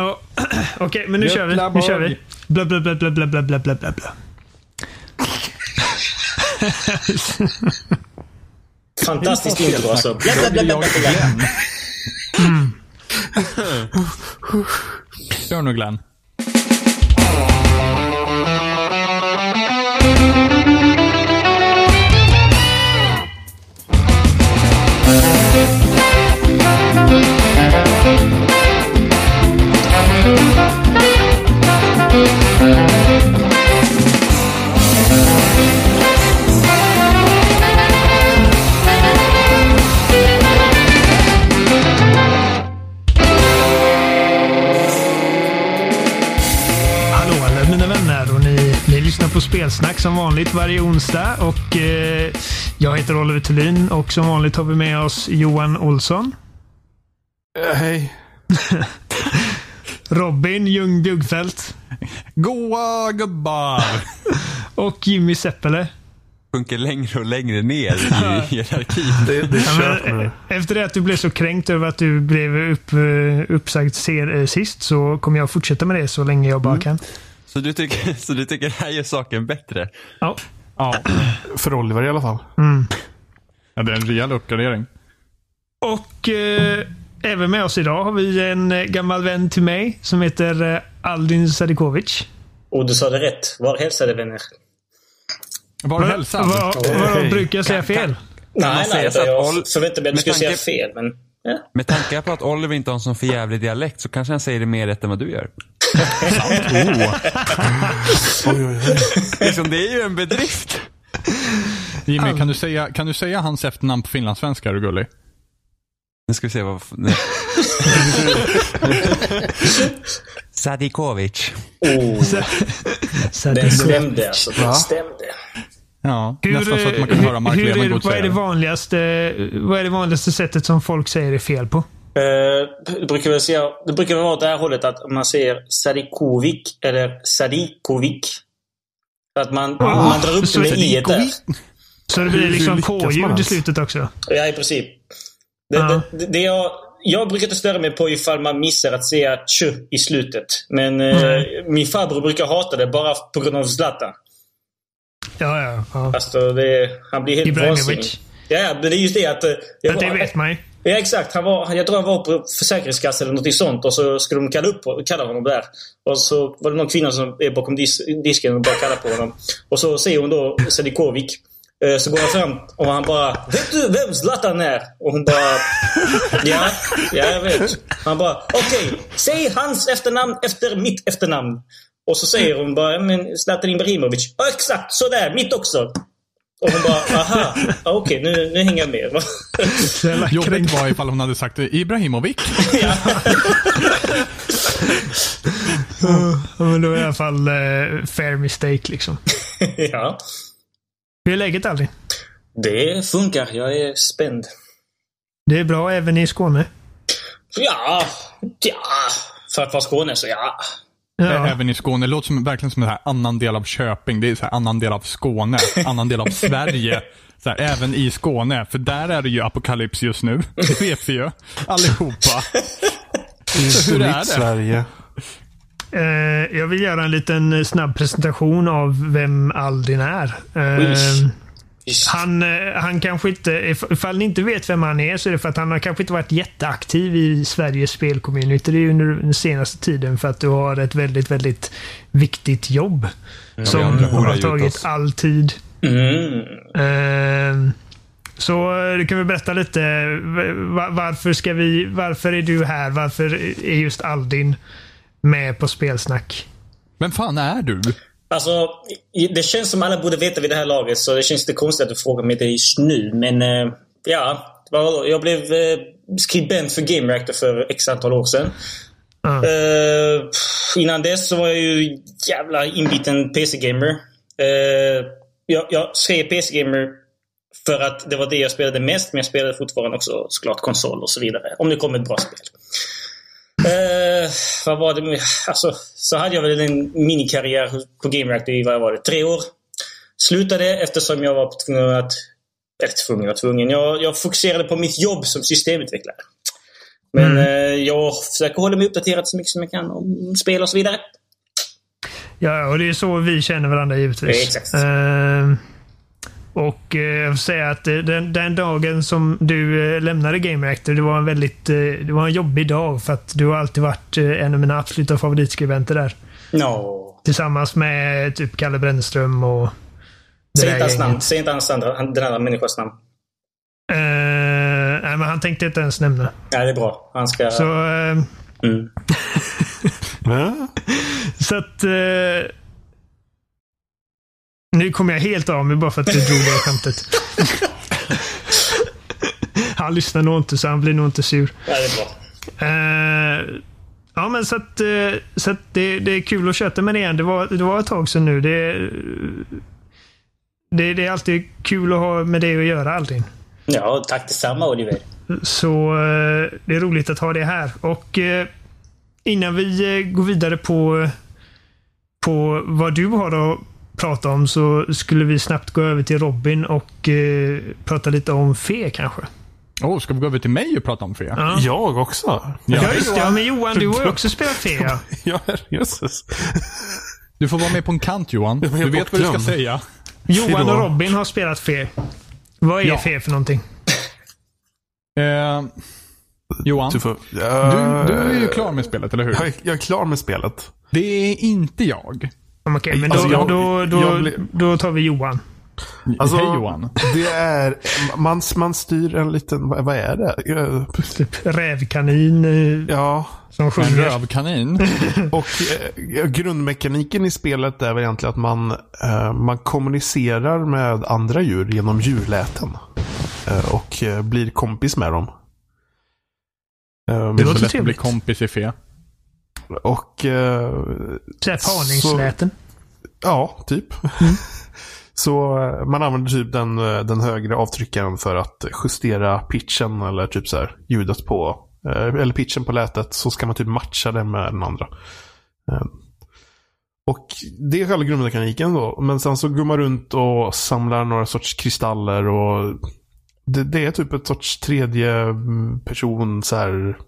Ja, Okej, men nu kör vi. Nu kör vi. Bla, bla, bla, bla, bla, bla, bla, bla, bla, bla. Fantastiskt intro alltså. Bla, bla, bla, bla, bla, bla. Glenn. Kör nu Glenn. Hallå alla Spelsnack som vanligt varje onsdag och eh, jag heter Oliver Thulin och som vanligt har vi med oss Johan Olsson, Eh, Hej. Robin Ljung Bjuggfeldt Goa gubbar. och Jimmy Seppele. sjunker längre och längre ner i hierarkin. Det, det Ja, eh, efter det att du blev så kränkt över att du blev upp, eh, uppsagd ser, eh, sist så kommer jag fortsätta med det så länge jag bara kan. Så du tycker, så du tycker det här gör saken bättre? Ja. Ja. För Oliver i alla fall. ja, det är en rejäl uppgradering. Och eh, även med oss idag har vi en eh, gammal vän till mig som heter eh, Aldin Sadikovic. Och du sa det rätt. Var hälsade vänner? Var är hälsan? Vad brukar jag säga fel? Nej, säga nej. så att Jag Ol- förväntade mig att du med skulle säga tanke- fel, men... Ja. Med tanke på att Oliver inte har en sån förjävlig dialekt så kanske han säger det mer rätt än vad du gör. Oj, oj, oj. Liksom, det är ju en bedrift. Jimmy, kan du, säga, kan du säga hans efternamn på finlandssvenska? Är du gullig? Nu ska vi se vad... Sadikovic. Oh, den det- stämde alltså. Den Va? stämde. Ja, Hur, nästan så att man kan hur- höra Mark hur Levengood vad, är säga det det. vanligaste, vad är det vanligaste sättet som folk säger det fel på? Eh, det, brukar väl säga, det brukar väl vara åt det här hållet att man säger Sadikovic eller Sadikovic. Att man, man drar upp det med i där. Så det blir liksom K-ljud i slutet också? Ja, i princip. Det, Ja. det, det jag, jag brukar inte störa mig på ifall man missar att säga tj i slutet. Men eh, min farbror brukar hata det bara på grund av Zlatan. Ja, ja. ja. Alltså, det, han blir helt vansinnig. Ja, men det är just det att... eh, jag Men det var- vet man ju. Ja, exakt. Han var, jag tror han var på Försäkringskassan eller något sånt och så skulle de kalla, upp, kalla honom där. Och så var det någon kvinna som är bakom dis, disken och bara kallar på honom. Och så säger hon då Sadikovic. Eh, Så går han fram och han bara Vet du vem Zlatan är? Och hon bara Ja, ja jag vet. Han bara Okej, säg hans efternamn efter mitt efternamn. Och så säger hon bara "Ja, men Zlatan Ibrahimovic. Ja, exakt sådär, mitt också. Och hon bara aha, okej nu, nu hänger jag med. Jobbigt var ifall hon hade sagt Ibrahimovic. Ja, men då är det i alla fall eh, fair mistake liksom. ja. Hur är läget Aldin? Det funkar. Jag är spänd. Det är bra även i Skåne? Ja, ja. För att vara Skåne så ja. Ja. Även i Skåne. Det låter som, verkligen som en annan del av Köping. Det är så här annan del av Skåne. Annan del av Sverige. Så här, även i Skåne. För där är det ju apokalyps just nu. Det vet vi ju. Allihopa. Så hur är det? Sverige. Eh, jag vill göra en liten snabb presentation av vem Aldin är. Eh, Oj. han, eh, han kanske inte, if- ifall ni inte vet vem han är så är det för att han har kanske inte varit jätteaktiv i Sveriges spelcommunity under den senaste tiden för att du har ett väldigt, väldigt viktigt jobb. som andra horar har tagit all tid. Mm. Eh, så du kan väl berätta lite. va- Varför ska vi, varför är du här? Varför är just Aldin med på spelsnack? Vem fan är du? Alltså, det känns som alla borde veta vid det här laget så det känns lite konstigt att du frågar mig det just nu. Men eh, ja, jag blev eh, skribent för Game Reactor för x antal år sedan. Eh, pff, innan dess så var jag ju jävla inbiten PC-gamer. Eh, jag, jag skrev PC-gamer för att det var det jag spelade mest, men jag spelade fortfarande också såklart konsol och så vidare. Om det kom ett bra spel. Eh, vad var det? med- Alltså, så hade jag väl en minikarriär på Game Reactor i, vad var det, tre år. Slutade eftersom jag var tvungen att... Eller tvungen och tvungen. Jag, jag fokuserade på mitt jobb som systemutvecklare. Men eh, jag försöker hålla mig uppdaterad så mycket som jag kan om spel och så vidare. Ja, och det är så vi känner varandra givetvis. Exakt. Eh, och eh, jag får säga att eh, den, den dagen som du eh, lämnade Game Reactor, det var en väldigt eh, det var en jobbig dag för att du har alltid varit eh, en av mina absoluta favoritskribenter där. No. Tillsammans med typ Kalle Brännström och Säg inte hans namn. Säg inte hans andra, han- den andra människans namn. Eh, nej, men han tänkte inte ens nämna. Ja, det är bra. Han ska... Så, eh, Mm. Ja. så att... Nu kommer jag helt av mig bara för att du drog det skämtet. han lyssnar nog inte, så han blir nog inte sur. Ja, det är bra. Eh, ja, men så att, eh, så att det, det är kul att köta med det igen. Det var, det var ett tag sedan nu. Det, det, det är alltid kul att ha med det att göra, Aldrin. Ja, tack detsamma Oliver. Så eh, det är roligt att ha det här. Och innan vi går vidare på, på vad du har att prata om så skulle vi snabbt gå över till Robin och eh, prata lite om fe kanske. Oh, ska vi gå över till mig och prata om fe? Ja. Jag också? Ja, just det. Ja, men Johan, du har ju också spelat fe. Ja. Ja, jösses. Du får vara med på en kant Johan. Du vet vad du ska säga. Johan och Robin har spelat fe. Vad är Ja. fe för någonting? Eh, Johan, Du, får, du, Ja, du är ju klar med spelet, eller hur? Jag är, jag är klar med spelet. Det är inte jag. Okej, men då, Alltså, jag- då, då, jag blir- då tar vi Johan. Alltså, Hej Johan. Det är, man, man styr en liten, vad, är det? Eh, Typ rävkanin eh, Ja, som En sjunger. rövkanin. och eh, grundmekaniken i spelet är väl egentligen att man, eh, man kommunicerar med andra djur genom djurläten. Eh, och eh, blir kompis med dem. Um, Det är låter så lätt att bli trevligt. kompis i fe. Och eh, Såhär parningsläten. Ja, typ. Så eh, man använder typ den, eh, den högre avtryckaren för att justera pitchen eller typ så här ljudet på, eh, eller pitchen på lätet. Så ska man typ matcha det med den andra. Och det är själva grundmekaniken då. Men sen så går man runt och samlar några sorts kristaller och det, det är typ ett sorts tredje mm, person så här,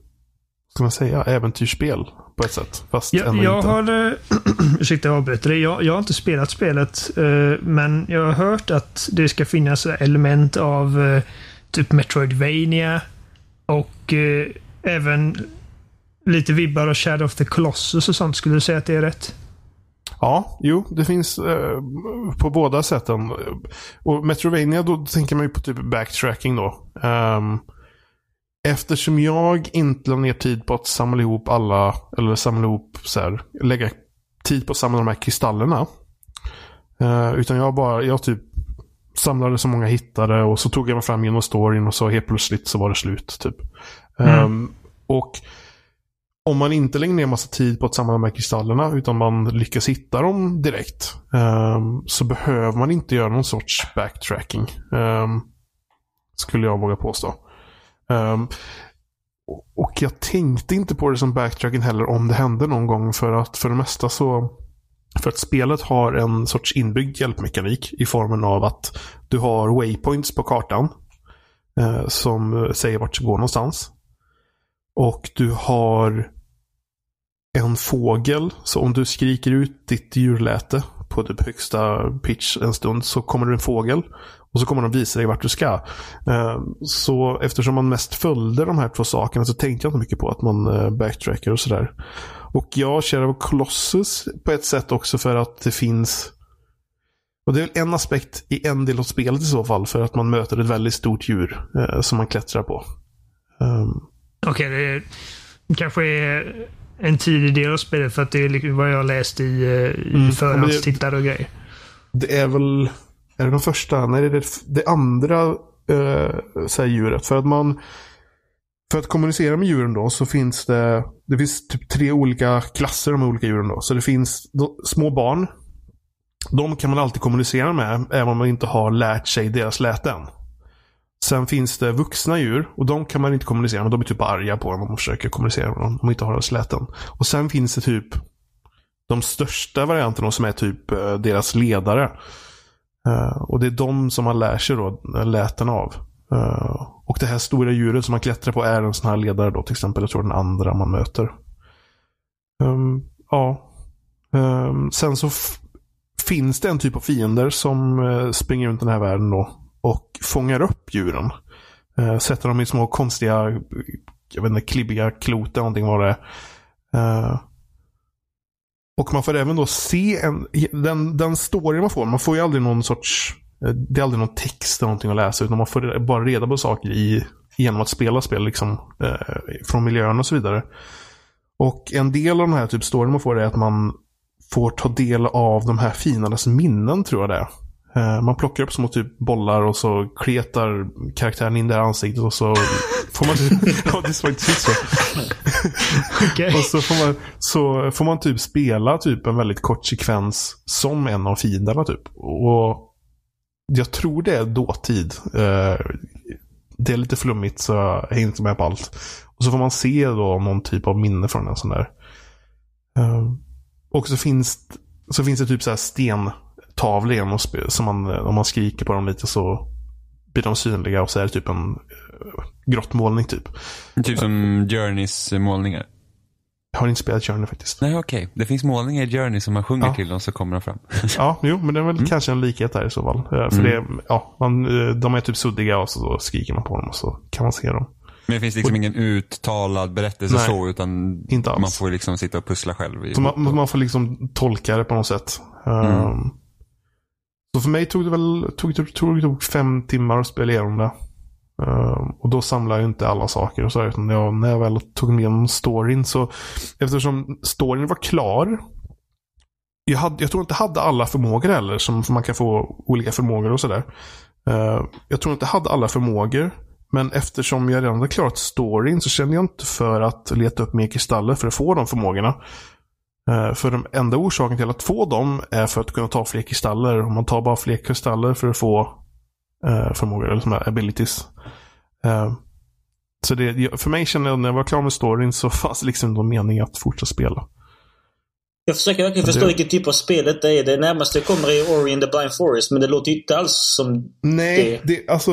ska man säga, äventyrsspel på ett sätt. Fast Jag, ändå jag inte. har... eh, Ursäkta jag avbryter dig. Jag, jag har inte spelat spelet. eh, Men jag har hört att det ska finnas element av eh, typ Metroidvania och även lite vibbar av Shadow of the Colossus och sånt. Skulle du säga att det är rätt? Ja, jo, det finns eh, på båda sätten. Och Metrovania, då tänker man ju på typ backtracking då. Um, eftersom jag inte la ner tid på att samla ihop alla, eller samla ihop så här, lägga tid på att samla de här kristallerna. Eh, utan jag bara, jag typ samlade så många hittade och så tog jag mig fram genom storyn och så helt plötsligt så var det slut. typ. Ehm, och om man inte lägger ner massa tid på att samla de här kristallerna utan man lyckas hitta dem direkt ehm, så behöver man inte göra någon sorts backtracking. ehm, skulle jag våga påstå. Um, och- jag tänkte inte på det som backtracking heller om det hände någon gång för att för det mesta så för att spelet har en sorts inbyggd hjälpmekanik i formen av att du har waypoints på kartan eh, som säger vart du går någonstans. Och du har en fågel. Så om du skriker ut ditt djurläte på typ högsta pitch en stund så kommer det en fågel. Och så kommer de visa dig vart du ska. Eh, Så eftersom man mest följde de här två sakerna så tänkte jag inte mycket på att man eh, backtrackar och sådär. Och jag kör av Colossus på ett sätt också för att det finns och det är väl en aspekt i en del av spelet i så fall för att man möter ett väldigt stort djur eh, som man klättrar på. Ehm, Okej, det kanske är en tidig del av spelet för att det är liksom vad jag läst i, i Mm, förhandstittare och grejer. Det är väl, är det de första? Nej, det är det, det andra eh, så djuret. För att man, för att kommunicera med djuren då så finns det, det finns typ tre olika klasser de olika djuren då. Så det finns då, små barn. De kan man alltid kommunicera med, även om man inte har lärt sig deras läten. Sen finns det vuxna djur och de kan man inte kommunicera med. De är typ arga på en om man försöker kommunicera med dem. De inte har deras läten. Och sen finns det typ de största varianterna som är typ eh, deras ledare. Eh, och det är de som man lär sig då eh, läten av. Eh, och det här stora djuret som man klättrar på är en sån här ledare då till exempel. Jag tror den andra man möter. Um, ja. Um, sen så finns det en typ av fiender som uh, springer runt den här världen då. Och fångar upp djuren. Uh, sätter dem i små konstiga, jag vet inte, klibbiga klot eller någonting vad det är. Och man får även då se en, den, den story man får. Man får ju aldrig någon sorts, eh, det är aldrig någon text eller någonting att läsa. Utan man får bara reda på saker i, genom att spela spel liksom. Eh, från miljön och så vidare. Och en del av den här typ storyn man får är att man får ta del av de här finarnas minnen tror jag det är. Eh, man plockar upp små typ bollar och så kletar karaktären in det här ansiktet och så får man... ja, det är så så. okay. och så får, man, så får man typ spela typ en väldigt kort sekvens som en av fienderna typ. Och jag tror det är dåtid. Eh, det är lite flummigt så jag är inte med på allt. Och så får man se då någon typ av minne från en sån där. Uh, och så finns, så finns det typ så här stentavlor genom som man, om man skriker på dem lite så blir de synliga och så är det typ en uh, grottmålning typ. Typ som Journeys målningar? Jag har inte spelat Journey faktiskt. Nej, okej. Okay. Det finns målningar i Journey som man sjunger ja. till och så kommer de fram. ja, jo, men det är väl mm. kanske en likhet där i så fall. Uh, för mm. det, ja, man, de är typ suddiga och så, skriker man på dem och så kan man se dem. Men det finns liksom och, ingen uttalad berättelse nej, så, utan inte alls. man får liksom sitta och pussla själv. man, man, får liksom tolka det på något sätt. Mm. Um, så för mig tog det väl tog, tog, tog, tog fem timmar att spela igenom det. Ehm, och då samlar jag inte alla saker och så. Utan jag, när jag väl tog med igenom storyn så, eftersom storyn var klar. Jag, hade, jag tror inte jag hade alla förmågor heller, som man kan få olika förmågor och sådär. Ehm, jag tror inte jag hade alla förmågor. Men eftersom jag redan hade klarat storyn så kände jag inte för att leta upp mer kristaller för att få de förmågorna. Ehm, för den enda orsaken till att få dem är för att kunna ta fler kristaller. Om man tar bara fler kristaller för att få uh, förmågor, eller sådana abilities. Uh, så det, för mig kände jag när jag var klar med storyn så fanns det liksom någon mening att fortsätta spela. Jag försöker verkligen förstå det... vilken typ av spel detta är. Det närmaste kommer i Ori and the Blind Forest, men det låter inte alls som Nej, det. det alltså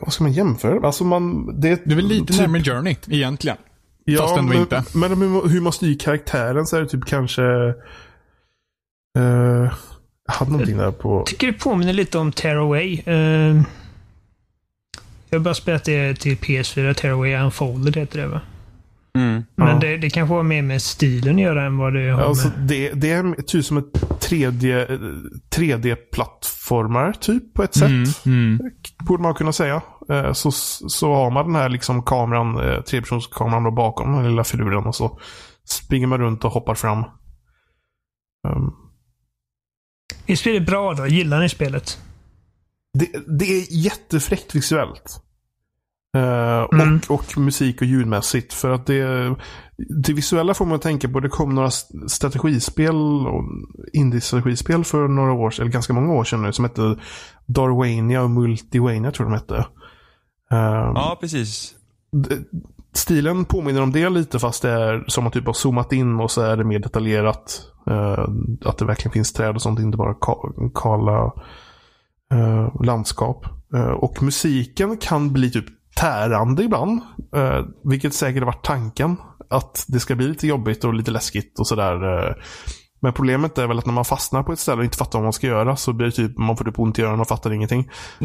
vad ska man jämföra? Alltså man, det, det är väl lite typ, närmare Journey egentligen. Ja, Fast ändå men, inte. Men hur man styr karaktären så är det typ kanske... Uh, jag hade någonting där på... Jag tycker det påminner lite om Tearaway. Uh, jag har bara spelat det till PS4. Tearaway Unfolded heter det va? Mm, Men ja. det, det kanske har mer med stilen att göra än vad det har alltså, med... Det, det är typ som ett 3D, 3D-plattformar typ på ett sätt. Mm, mm. Borde man kunna säga. Eh, så, så har man den här liksom kameran, eh, trepersonskameran bakom den lilla filuren och så springer man runt och hoppar fram. Um. Är spelet bra då? Gillar ni spelet? Det, det är jättefräckt visuellt. Uh, mm. och, och musik och ljudmässigt. För att det, det visuella får man tänka på. Det kom några strategispel, indie-strategispel för några år sedan, eller ganska många år sedan nu, som hette Darwania och Multiwania tror jag de hette. Um, ja, precis. Stilen påminner om det lite fast det är som man typ har zoomat in och så är det mer detaljerat. Eh, att det verkligen finns träd och sånt, inte bara kala eh, landskap. Eh, och musiken kan bli typ tärande ibland. Eh, vilket säkert har varit tanken. Att det ska bli lite jobbigt och lite läskigt och sådär. Eh, men problemet är väl att när man fastnar på ett ställe och inte fattar vad man ska göra så blir det typ, man får typ ont i öronen och fattar ingenting.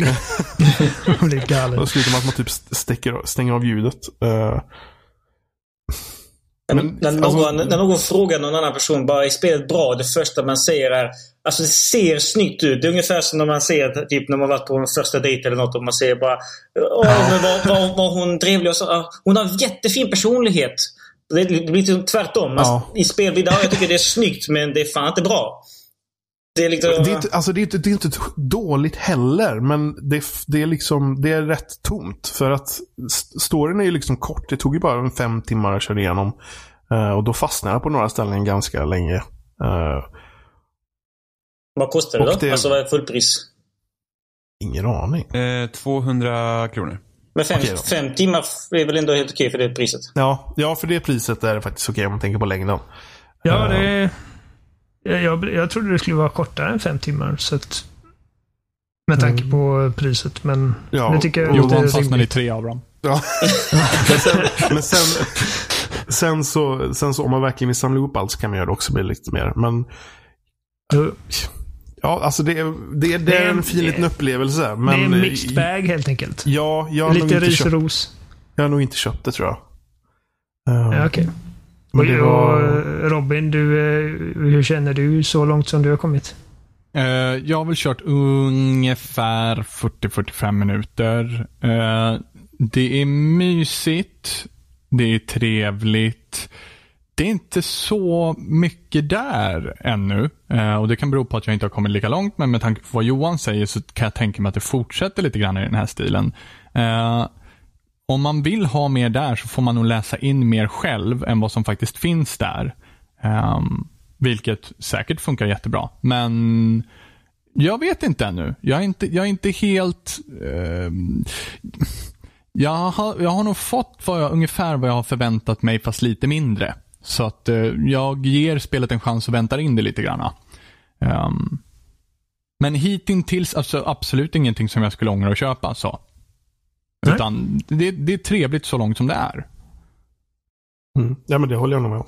det blir galet. Då slutar med att man typ stäcker, stänger av ljudet. Uh, men, när, någon, alltså, när någon frågar någon annan person bara är spelet bra? Det första man säger är Alltså det ser snyggt ut. Det är ungefär som när man ser typ när man varit på en första dejt eller något och man säger bara Åh, men var, var, var hon trevlig? Och så, hon har en jättefin personlighet. Det, det blir liksom tvärtom. Alltså, ja. I spel det, jag tycker det är snyggt men det är fan inte bra. Det är, liksom... det är, inte, alltså det är, inte, det är inte dåligt heller, men det, det, är liksom, det är rätt tomt. För att storyn är ju liksom kort. Det tog ju bara fem timmar att köra igenom. Uh, och då fastnade jag på några ställen ganska länge. Uh, vad kostar det då? Det... Alltså vad är fullpris? Ingen aning. Uh, 200 kronor. Men fem, okay fem timmar är väl ändå helt okej för det priset? Ja, ja, för det priset är det faktiskt okej om man tänker på längden. Ja, det jag, jag, jag trodde det skulle vara kortare än fem timmar. Så att... Med tanke på priset. Men Ja, det tycker jag Johan fastnade i tre av dem. Ja. men sen, men sen, sen, så, sen så om man verkligen vill samla ihop allt så kan man göra det också med lite mer. Men ja, alltså det är, det, är- det är en fin liten upplevelse. Men, det är en mixed bag helt enkelt. Ja, jag har, nog Lite inte ris och ros. jag har nog inte köpt det tror jag. Eh, Ja, Okej. men det Och, var, och Robin, du, eh, hur känner du så långt som du har kommit? Eh, jag har väl kört ungefär 40-45 minuter. Eh, det är mysigt. Det är trevligt. Det är inte så mycket där ännu. Eh, och Det kan bero på att jag inte har kommit lika långt. Men med tanke på vad Johan säger så kan jag tänka mig att det fortsätter lite grann i den här stilen. Eh, om man vill ha mer där så får man nog läsa in mer själv än vad som faktiskt finns där. Eh, vilket säkert funkar jättebra. Men jag vet inte ännu. Jag är inte, jag är inte helt... Ehm, jag, har, jag har nog fått vad jag, ungefär vad jag har förväntat mig fast lite mindre. Så att eh, jag ger spelet en chans och väntar in det lite grann. Um, men hittills alltså, absolut ingenting som jag skulle ångra att köpa. Så. Nej. Utan det, det är trevligt så långt som det är. mm, ja, men det håller jag nog med om.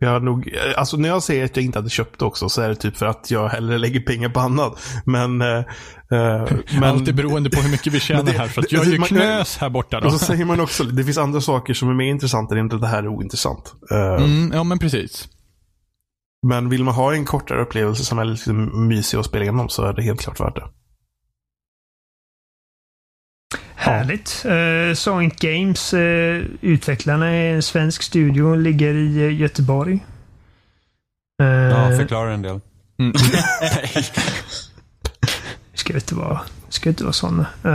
Jag har nog, alltså när jag säger att jag inte hade köpt det också så är det typ för att jag hellre lägger pengar på annat. Men... eh, eh, men Allt är beroende på hur mycket vi tjänar det- här. Så att det- jag är ju man- knös här borta då. Och så säger man också, det finns andra saker som är mer intressanta än att det här är ointressant. Eh, Mm, ja, men precis. Men vill man ha en kortare upplevelse som är lite mysig att spela igenom så är det helt klart värt det. Härligt. Uh, Sonic Games, eh, utvecklarna är en svensk studio, ligger i eh, Göteborg. Uh, Ja, förklara en del. Mm. ska inte vara, ska inte vara sådana. Uh,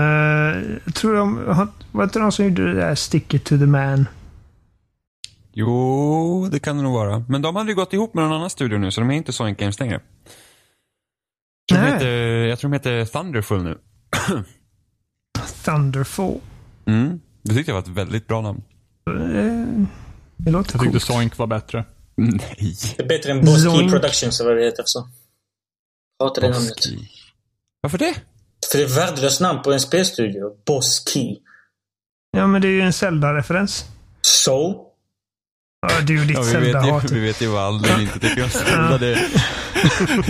jag tror de, var inte de som gjorde det där Stick it to the man? Jo, det kan det nog vara. Men de hade ju gått ihop med någon annan studio nu, så de är inte Sonic Games längre. Jag tror, de heter, jag tror de heter Thunderful nu. Thunderfall. Mm. Det tyckte jag var ett väldigt bra namn. Eh, det låter Jag tyckte coolt. Soink var bättre. Nej. Det är bättre än Boss Key Zoink. Productions eller vad det heter. Så. Hatar det namnet. Boski. Varför det? För det är värdelöst namn på en spelstudio. Boss Key. Ja, men det är ju en Zelda-referens. So? Ja, du och ditt Ja, vi, vet ju, Zelda-hat. vi vet ju vad Aldrin inte tycker om Zelda. Det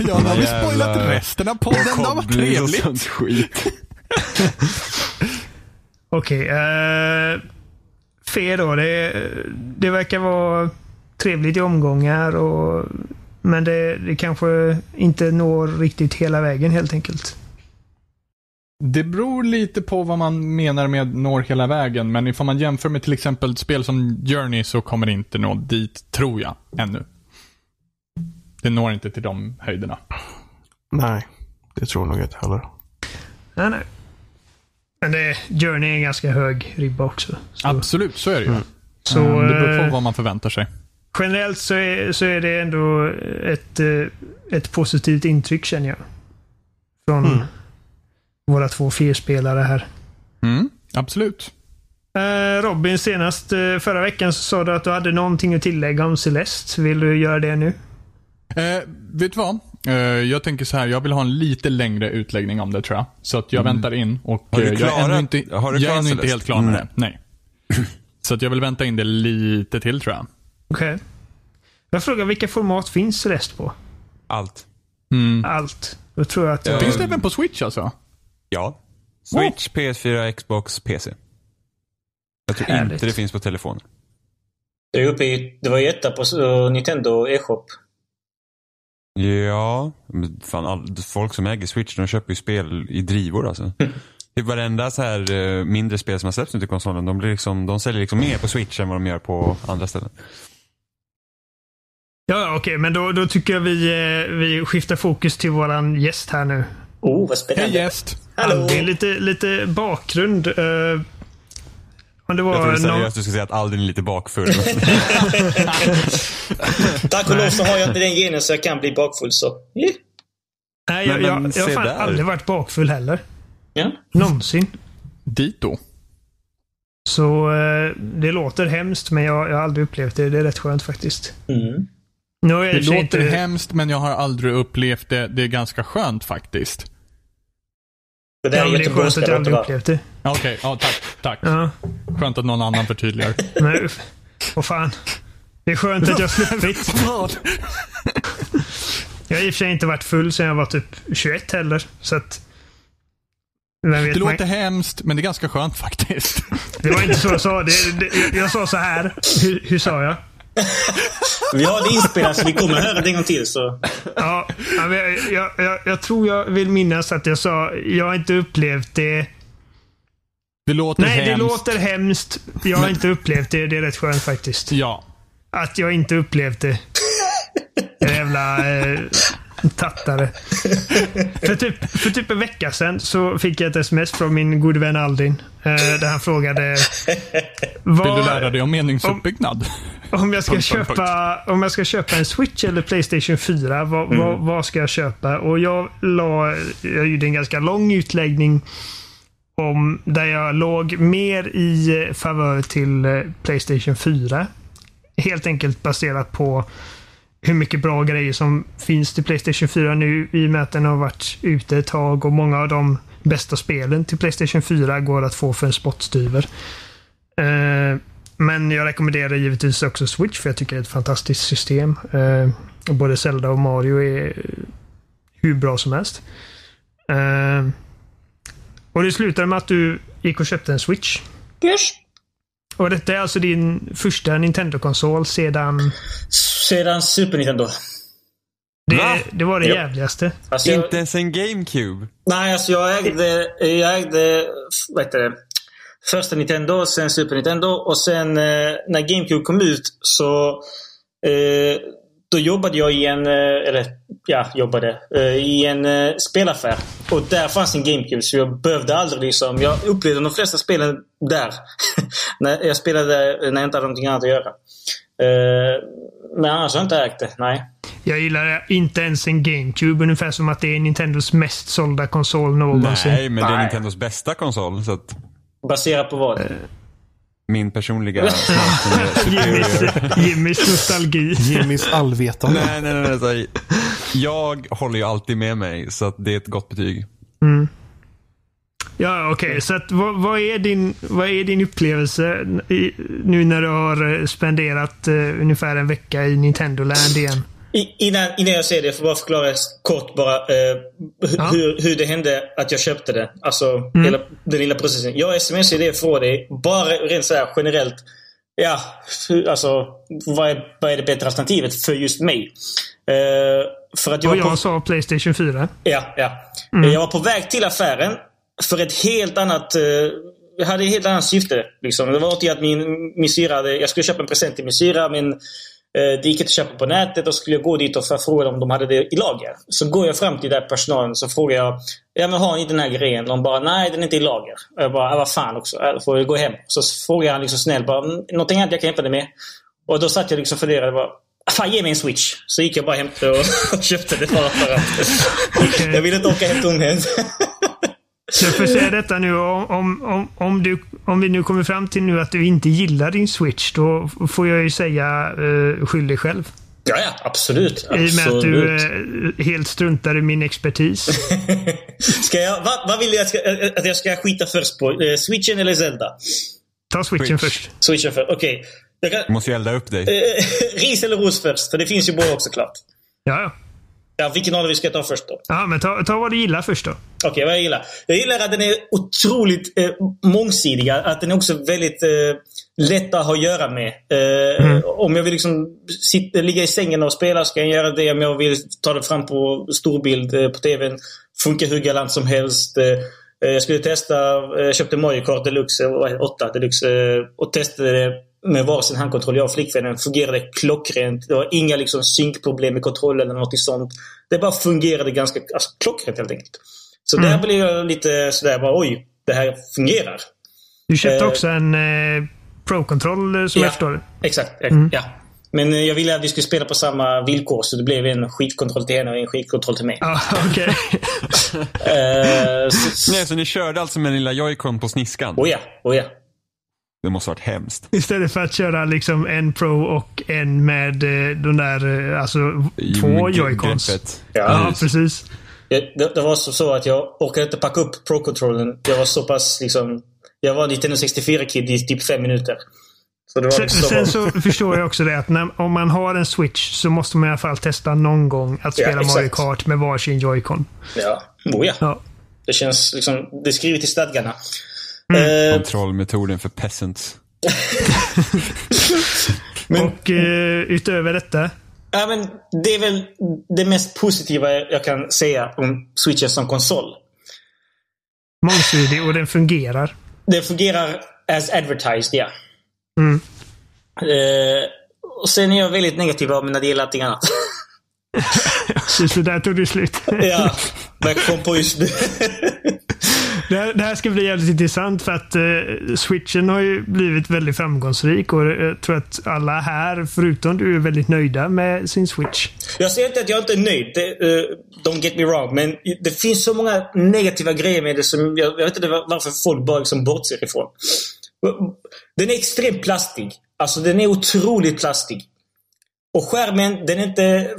Ja, nu har vi spoilat resten av podden. Det var kobbling och trevligt. sånt skit. Okej. Uh, Fe då. Det, det verkar vara trevligt i omgångar och men det, det kanske inte når riktigt hela vägen helt enkelt. Det beror lite på vad man menar med når hela vägen, men ifall man jämför med till exempel spel som Journey så kommer det inte nå dit, tror jag, ännu. Det når inte till de höjderna. Nej, det tror jag nog inte heller. Nej, nej. Men det, Journey är en ganska hög ribba också. Så, Absolut, så är det ju. så, Mm, det beror på eh, vad man förväntar sig. generellt så är, så är det ändå ett, eh, ett positivt intryck känner jag. Från Mm. våra två Fe-spelare här. Mm, absolut. Eh, Robin, senast förra veckan så sa du att du hade någonting att tillägga om Celeste. Vill du göra det nu? Eh, vet du vad? Eh, jag tänker så här, jag vill ha en lite längre utläggning om det tror jag. Så att jag väntar in och Har du eh, jag är klarat- ännu inte, har du jag är klarat ännu inte helt klar med Mm. det. Nej. Så att jag vill vänta in det lite till tror jag. Okej. Jag frågar vilka format finns Celeste på? Allt. Mm. Allt. Då tror jag att jag... Finns det även på Switch alltså? Ja. Switch, PS4, Xbox, PC. Jag tror Härligt. inte det finns på telefon. Det, är uppe i, det var ju etta på Nintendo e-shop. Ja, fan, all, folk som äger Switch de köper ju spel i drivor alltså. Det är varenda så här eh, mindre spel som har släppts nu till konsolen, de, blir liksom, de säljer liksom mer på Switch än vad de gör på andra ställen. Ja, okej. Men då, då tycker jag vi, eh, vi skiftar fokus till våran gäst här nu. Oh, vad Hej spännande. gäst! Hallå! Det är lite, lite bakgrund. eh, om det Jag var trodde någon... seriöst du skulle säga att Aldrin är lite bakfull. Tack och lov så har jag inte den genen så jag kan bli bakfull så. Yeah. Nej, jag, Men- jag, men jag har fan aldrig varit bakfull heller. Ja. Någonsin. Dito. Så eh, det låter hemskt, men jag, jag har aldrig upplevt det. Det är rätt skönt faktiskt. Mm. Jag i Det låter inte... hemskt men jag har aldrig upplevt det. Det är ganska skönt faktiskt. Det där Ja, är men det är skönt att jag aldrig upplevt det. Okej, ja, tack. tack. Ja. Skönt att någon annan förtydligar. Men, vad fan. Det är skönt att jag sluppit. Jag har i och för sig inte varit full sedan jag var typ 21 heller. Så att... Vem vet Det låter hemskt, men det är ganska skönt faktiskt. Det var inte så jag sa. Det, det, jag sa så här. Hur, hur sa jag? Vi har det inspelat så vi kommer höra det en gång till. Så. Ja, jag, jag, jag, jag tror jag vill minnas att jag sa jag har inte upplevt det. Det låter Nej, hemskt. det låter hemskt. Jag har inte upplevt det. Det är rätt skönt faktiskt. Ja. Att jag inte upplevt det. Jävla eh, tattare. för, typ, för typ en vecka sedan så fick jag ett sms från min gode vän Aldin. Eh, där han frågade Vill vad, du lära dig om meningsuppbyggnad? om, jag ska köpa, om jag ska köpa en Switch eller Playstation 4. Vad, vad, vad ska jag köpa? Och jag la, jag gjorde en ganska lång utläggning om där jag låg mer i favör till eh, Playstation 4. Helt enkelt baserat på hur mycket bra grejer som finns till Playstation 4 nu i och med att den har varit ute ett tag och många av de bästa spelen till Playstation 4 går att få för en spottstyver. Eh, men jag rekommenderar givetvis också Switch för jag tycker det är ett fantastiskt system. Eh, både Zelda och Mario är hur bra som helst. Eh, och det slutade med att du gick och köpte en Switch. Yes. Och detta är alltså din första Nintendo-konsol sedan... Sedan Super Nintendo. Det, Va? det var det Ja. jävligaste. Alltså, jag, Inte ens en GameCube. nej, alltså jag ägde, jag ägde vad heter det, första Nintendo, sen Super Nintendo och sen eh, när GameCube kom ut så eh, då jobbade jag i en, eh, eller ja, jobbade eh, i en eh, spelaffär. Och där fanns en GameCube så jag behövde aldrig liksom, jag upplevde de flesta spelen där. när jag spelade när jag inte hade någonting annat att göra. Men annars har jag inte ägt det, nej. Jag gillar inte ens en GameCube, ungefär som att det är Nintendos mest sålda konsol någonsin. Nej, men det är. Nintendos bästa konsol. Så att Baserat på vad? Min personliga Jimmys. Jimmys nostalgi. Jimmys allvetande. Nej, nej, nej. nej. Jag håller ju alltid med mig, så att det är ett gott betyg. Ja, okej. Så att, vad, vad, är din, vad är din upplevelse nu när du har eh, spenderat eh, ungefär en vecka i Nintendo Land igen? Innan, innan jag säger det, får jag bara förklara kort bara eh, Ja. hur, hur det hände att jag köpte det. Alltså hela den lilla processen. Jag smsade det från dig bara rent så här generellt. Ja, alltså vad är, vad är det bättre alternativet för just mig? Eh, för att jag, Och var på, jag sa Playstation 4. ja, ja. Eh, jag var på väg till affären för ett helt annat... Eh, jag hade ett helt annat syfte. Liksom. Det var att min, min syra hade, Jag skulle köpa en present till min syra men det gick inte att köpa på nätet. Då skulle jag gå dit och fråga om de hade det i lager. Så går jag fram till den där personalen så frågar jag Ja men har ni den här grejen? De bara nej den är inte i lager. Och jag bara, vad fan också. Äh, får jag gå hem? Så frågar han liksom snällt bara, "Mm, någonting annat jag kan hjälpa dig med? Och då satt jag liksom och funderade bara, "Ah, Fan ge mig en switch. Så gick jag bara hem och, och köpte det bara för att jag ville inte åka hem tomhänt. Så jag får säga detta nu. Om, om, om, om, du, om vi nu kommer fram till nu att du inte gillar din Switch, då får jag ju säga uh, skyll dig själv. Ja, ja, absolut. I och med att du eh, helt struntar i min expertis. Ska jag, vad, vad vill du att, jag ska- att jag ska skita först på? Eh, Switchen eller Zelda? Ta switchen Switch. först. Switchen först. Okej. Jag kan- Jag måste ju elda upp dig. eh, ris eller ros först? För det finns ju båda också klart. Ja, ja. Ja, vilken av vi ska ta först då? Ja, men ta, ta vad du gillar först då. Okej, vad jag gillar. Jag gillar att den är otroligt eh, mångsidig. Att den är också väldigt eh, lätt att ha att göra med. Eh, Om jag vill liksom sitta, ligga i sängen och spela ska jag göra det. Om jag vill ta det fram på storbild eh, på tvn. Funkar hur galant som helst. Eh, eh, jag skulle testa, eh, jag köpte Mario Kart Deluxe, eh, 8 Deluxe eh, och testade det med varsin handkontroll. Jag och flickvännen fungerade klockrent. Det var inga liksom synkproblem med kontrollen eller något sånt. Det bara fungerade ganska alltså, klockrent helt enkelt. Så där blev jag lite sådär bara oj, det här fungerar. Du köpte Eh, också en eh, Pro-kontroll eh, som Ja. jag förstår. Exakt. Ja. Men eh, jag ville att vi skulle spela på samma villkor så det blev en skitkontroll till henne och en skitkontroll till mig. Ja, okej. Eh, så, Nej, så ni körde alltså med lilla joycon på sniskan? oh ja, oh ja. Det måste varit hemskt. Istället för att köra liksom en Pro och en med eh, de där, eh, alltså två joycons. Ja. Ja, precis. Det, det var så, att jag orkade inte packa upp Pro-controllen. Jag var så pass liksom... Jag var Nintendo 64-kid i typ fem minuter. Så det var Sen, liksom sen så, förstår jag också det att när, om man har en switch så måste man i alla fall testa någon gång att Ja, spela exakt. Mario Kart med varsin Joy-Con. Ja. Oh, ja. Ja. Det känns liksom... Det är skrivet i stadgarna. Mm. Eh, Kontrollmetoden för peasants. Och eh, utöver detta. ja, men det är väl det mest positiva jag kan säga om Switchen som konsol. Mångsidig och den fungerar. Det fungerar as advertised, ja. Mm. Eh, och sen är jag väldigt negativ av när det gäller allting annat. Så, där tog det slut. ja, vad jag kom på just nu. Det här, det här ska bli jävligt intressant för att eh, switchen har ju blivit väldigt framgångsrik och eh, jag tror att alla här, förutom du, är väldigt nöjda med sin switch. jag säger inte att jag inte är nöjd. Det, uh, don't get me wrong. Men det finns så många negativa grejer med det som jag, jag vet inte varför folk bara liksom bortser ifrån. Den är extremt plastig. Alltså den är otroligt plastig. Och skärmen, den är inte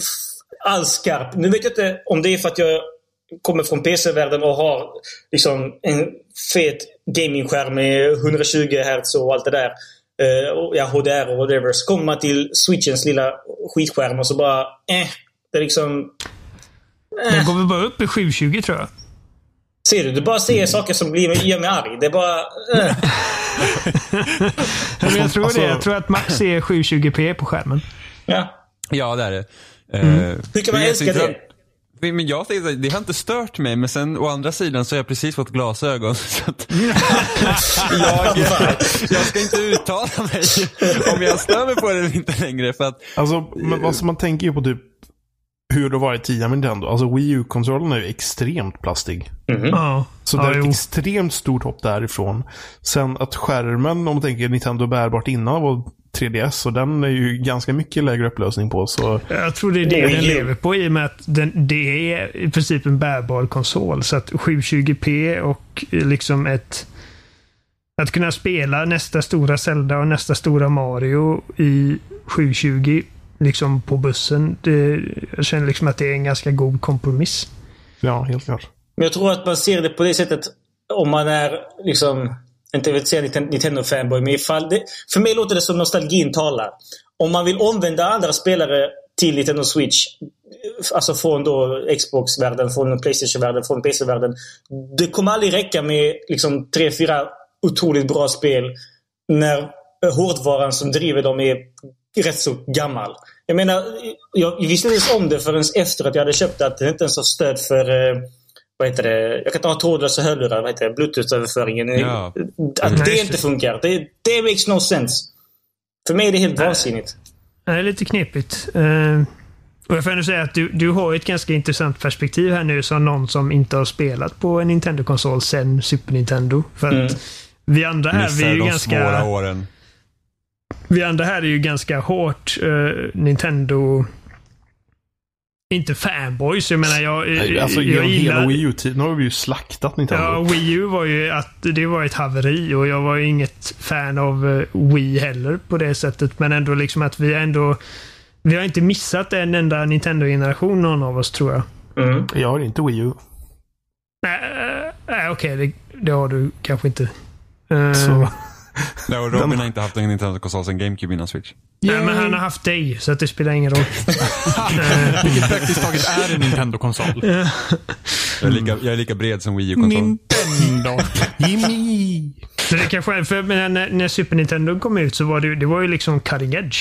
alls skarp. Nu vet jag inte om det är för att jag kommer från PC-världen och har liksom en fet gamingskärm med 120 Hz och allt det där. Eh, och ja, HDR och whatever. Så kommer man till switchens lilla skitskärm och så bara eh. Det är liksom... Den går väl bara upp i 720 tror jag. Ser du? Du bara ser saker som blir, gör mig arg. Det är bara... Eh. Men jag tror Alltså- det. Jag tror att max är 720p på skärmen. Ja. Ja, det är det. Mm. Eh, Hur kan man älska det? Men jag tänkte, det har inte stört mig, men sen å andra sidan så har jag precis fått glasögon. Så att jag, jag ska inte uttala mig om jag stör mig på det eller inte längre. För att, Alltså, men alltså, man tänker ju på typ hur det har varit tidigare med Nintendo. Alltså Wii U-kontrollen är ju extremt plastig. Ja. Så ja, det är ett jo. extremt stort hopp därifrån. Sen att skärmen, om man tänker Nintendo bärbart innan var 3DS, och den är ju ganska mycket lägre upplösning på. Så Jag tror det är det den jo. lever på i och med att den, det är i princip en bärbar konsol. Så att 720p och liksom ett... Att kunna spela nästa stora Zelda och nästa stora Mario i 720 liksom på bussen. Det, jag känner liksom att det är en ganska god kompromiss. ja, helt klart. Men jag tror att man ser det på det sättet om man är liksom, inte vill säga Nintendo-fanboy, men ifall det, för mig låter det som nostalgin talar. Om man vill omvända andra spelare till Nintendo Switch, alltså från då Xbox-världen, från Playstation-världen, från PC-världen. Det kommer aldrig räcka med liksom tre, fyra otroligt bra spel när hårdvaran som driver dem är rätt så gammal. Jag menar, jag visste inte ens om det förrän efter att jag hade köpt det, att det inte ens har stöd för eh, vad heter det? Jag kan ha trådlösa hörlurar. Vad heter det? Bluetooth-överföringen. Ja. Att Mm. det inte funkar. Det, det makes no sense. För mig är det helt vansinnigt. Det är lite knepigt. Eh, och jag får ändå säga att du, du har ett ganska intressant perspektiv här nu som någon som inte har spelat på en Nintendo-konsol sen Super Nintendo. För att Mm. vi andra här, vi är ju de ganska... åren. Vi andra här är ju ganska hårt eh, Nintendo... Inte fanboys. Jag menar, jag, Nej, Alltså jag genom gillar... hela Wii U-tiden har vi ju slaktat Nintendo. Ja, Wii U var ju att det var ett haveri och jag var ju inget fan av eh, Wii heller på det sättet. Men ändå liksom att vi ändå... Vi har inte missat en enda Nintendo-generation någon av oss tror jag. Mm. Jag har inte Wii U. Nej, äh, nej okej. det, det har du kanske inte. Eh, Så. Nej, och Robin har inte haft en Nintendo-konsol sen GameCube innan Switch. Nej, men han har haft dig, så att det spelar ingen roll. Vilket praktiskt taget är en Nintendo-konsol. Jag är lika, jag är lika bred som Wii U-konsol. Nintendo. Jimmy! Så det kanske är, för när, när Super Nintendo kom ut så var det, det var ju liksom cutting edge.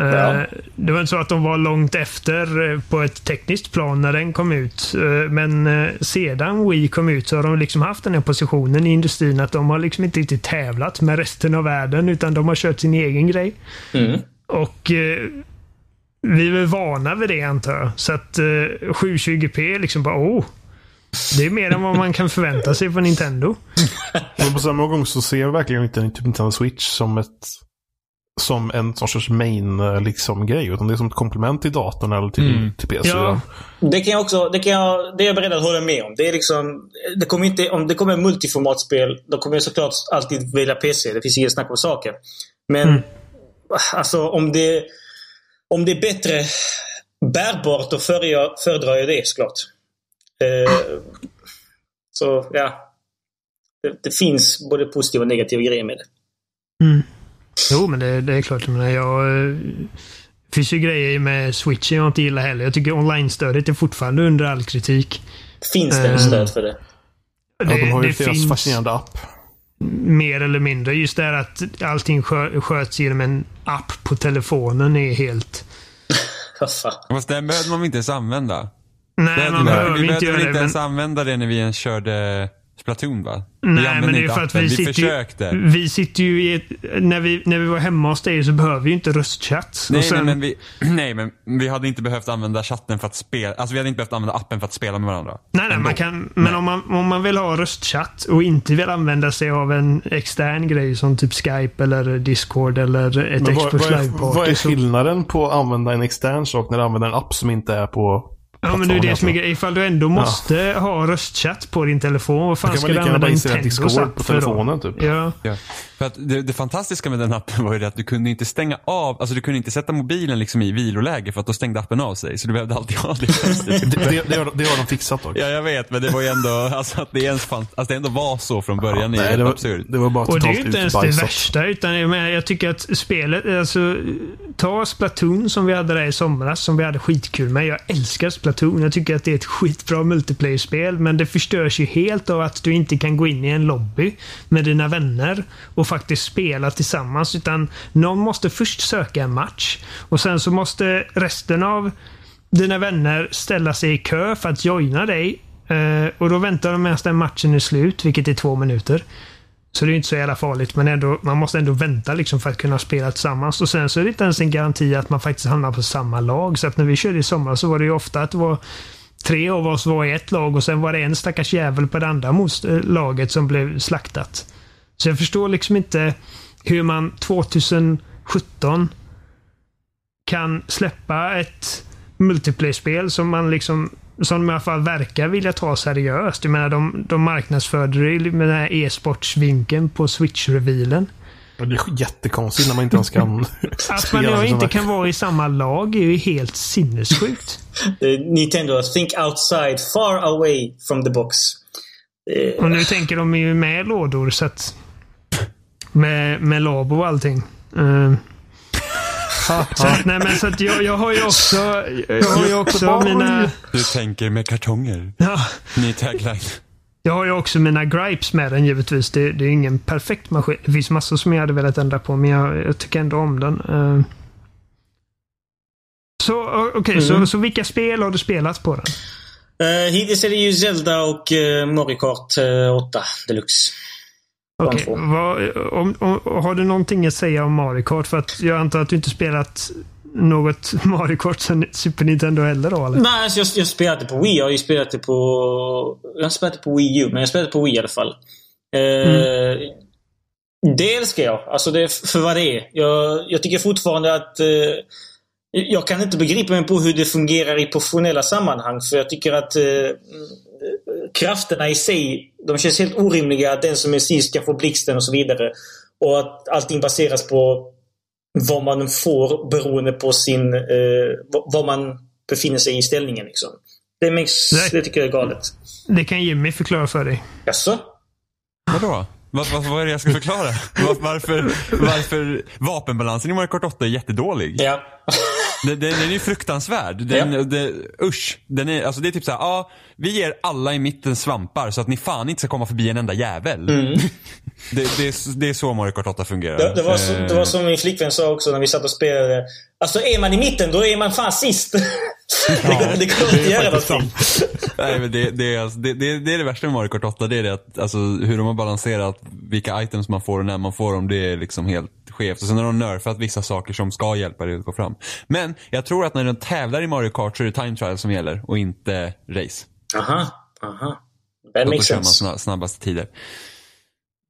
Eh, Ja. Det var inte så att de var långt efter eh, på ett tekniskt plan när den kom ut. Eh, Men eh, sedan Wii kom ut så har de liksom haft den här positionen i industrin att de har liksom inte riktigt tävlat med resten av världen utan de har kört sin egen grej. Mm. Och eh, vi är väl vana vid det antar jag. Så att eh, 720p är liksom bara oh. Det är mer än vad man kan förvänta sig från Nintendo. Men på samma gång så ser jag verkligen inte typ Nintendo Switch som ett som en sorts main eh, liksom grej. Utan det är som ett komplement till datorn eller till, Mm. till PC. Ja. Det kan jag också, det, kan jag, det är jag beredd att hålla med om. Det är liksom, det kommer inte, om det kommer multiformatspel, då kommer jag såklart alltid välja PC. Det finns inget snack om saken. Men Mm. alltså om det, om det är bättre bärbart, då föredrar jag, föredrar jag det såklart. Eh, så ja. Det, det finns både positiva och negativa grejer med det. Mm. Jo, men det, det är klart. Jag menar, jag, eh, det finns ju grejer med switchen jag inte gillar heller. Jag tycker online-stödet är fortfarande under all kritik. Finns det Eh, en stöd för det? Ja, de har ju det deras finns fascinerande app. mer eller mindre. Just det här att allting skö, sköts genom en app på telefonen är helt... Fast den behövde man inte ens använda. Nej, Det- man vi behöver vi inte behövde göra det. inte ens Men, använda det när vi ens körde Splatoon va? vi nej, använde men det är för att vi vi sitter, försökte. ju, vi sitter ju i ett, när, vi, när vi var hemma hos dig så behöver vi ju inte röstchatt. Nej, sen- nej, men vi, nej, men vi hade inte behövt använda chatten för att spela. Alltså vi hade inte behövt använda appen för att spela med varandra. Nej, nej, man kan, men om man, om man vill ha röstchatt och inte vill använda sig av en extern grej som typ Skype eller Discord eller ett Xbox vad, är, Live-party. vad är skillnaden på att använda en extern sak när du använder en app som inte är på Ja, men det är det som är grejen. Ifall du ändå måste ha röstchatt på din telefon, vad fan ska du använda app på telefonen typ. Ja. Ja. För att det, det fantastiska med den appen var ju det att du kunde inte stänga av, alltså du kunde inte sätta mobilen liksom i viloläge för att då stängde appen av sig. Så du behövde alltid ha det. Det, det, det, har, det har de fixat dock. Ja, jag vet, men det var ju ändå, alltså att det ens fanns, alltså det ändå var så från början är Nej, det, var, absurt. det var bara Och det är ju inte ens det värsta. Utan jag, menar, jag tycker att spelet, alltså ta Splatoon som vi hade där i somras, som vi hade skitkul med. Jag älskar Splatoon. Jag tycker att det är ett skitbra multiplayer-spel, men det förstörs ju helt av att du inte kan gå in i en lobby med dina vänner och faktiskt spela tillsammans. Utan någon måste först söka en match och sen så måste resten av dina vänner ställa sig i kö för att joina dig. Eh, och då väntar de medan den matchen är slut, vilket är två minuter. Så det är inte så jävla farligt, men ändå, man måste ändå vänta liksom för att kunna spela tillsammans. Och sen så är det inte ens en garanti att man faktiskt hamnar på samma lag. Så att när vi körde i sommar så var det ju ofta att det var tre av oss var i ett lag och sen var det en stackars jävel på det andra eh, laget som blev slaktat. Så jag förstår liksom inte hur man 2017 kan släppa ett multiplayer-spel som man liksom som i alla fall verkar vilja ta seriöst. Jag menar, de, de marknadsförde det med den här e-sportsvinkeln på Switch-revealen. Det är jättekonstigt när man inte ens kan Att man med inte kan vara i samma lag är ju helt sinnessjukt. Eh, Nintendo, think outside, far away from the box. Eh, Och nu tänker de ju med lådor så att... Med, med labo och allting. Eh, så nej men så att jag, jag har ju också, jag har ju också mina... Du tänker med kartonger. Ja, Ny tagline. jag har ju också mina gripes med den givetvis. Det, det är ingen perfekt maskin. Det finns massor som jag hade velat ändra på, men jag, jag tycker ändå om den. Eh. Så okej, så, så vilka spel har du spelat på den? eh, hittills är det ju Zelda och eh, Mario Kart eh, 8 Deluxe. Två. vad- om, om, har du någonting att säga om Mario Kart? För att jag antar att du inte spelat något Mario Kart sen Super Nintendo heller då, eller? Nej, alltså jag, jag spelade på Wii. Jag har ju spelat det på... Jag det på Wii U, men jag spelade på Wii i alla fall. Eh, Det älskar jag. Alltså det för vad det är. Jag, jag tycker fortfarande att... Eh, jag kan inte begripa mig på hur det fungerar i professionella sammanhang. För jag tycker att eh, krafterna i sig, de känns helt orimliga. Att den som är sist kan få blixten och så vidare. Och att allting baseras på vad man får beroende på sin... Eh, vad- man befinner sig i ställningen. Liksom. Det, makes, Nej. det tycker jag är galet. Det kan Jimmy förklara för dig. Jaså? Vadå? Vad, vad, vad är det jag ska förklara? Var, varför, varför vapenbalansen i Mario Kart 8 är jättedålig? Ja. Den, den, den är ju fruktansvärd. Den, Ja. det, usch. Den är, alltså det är typ såhär, ja, vi ger alla i mitten svampar så att ni fan inte ska komma förbi en enda jävel. Det, det, är, det är så Mario Kart 8 fungerar. Det, det, var så, Eh, det var som min flickvän sa också när vi satt och spelade. Alltså är man i mitten då är man fan sist. det, det går inte att göra någonting. Nej, men det, det, är, alltså- det, det, det är det värsta med Mario Kart 8. Det är det att, alltså, hur de har balanserat vilka items man får och när man får dem. Det är liksom helt skevt. Och sen har de nerfat vissa saker som ska hjälpa dig att gå fram. Men jag tror att när de tävlar i Mario Kart så är det time trial som gäller och inte race. Aha, aha. That då makes kör man sense. sna- snabbaste tider.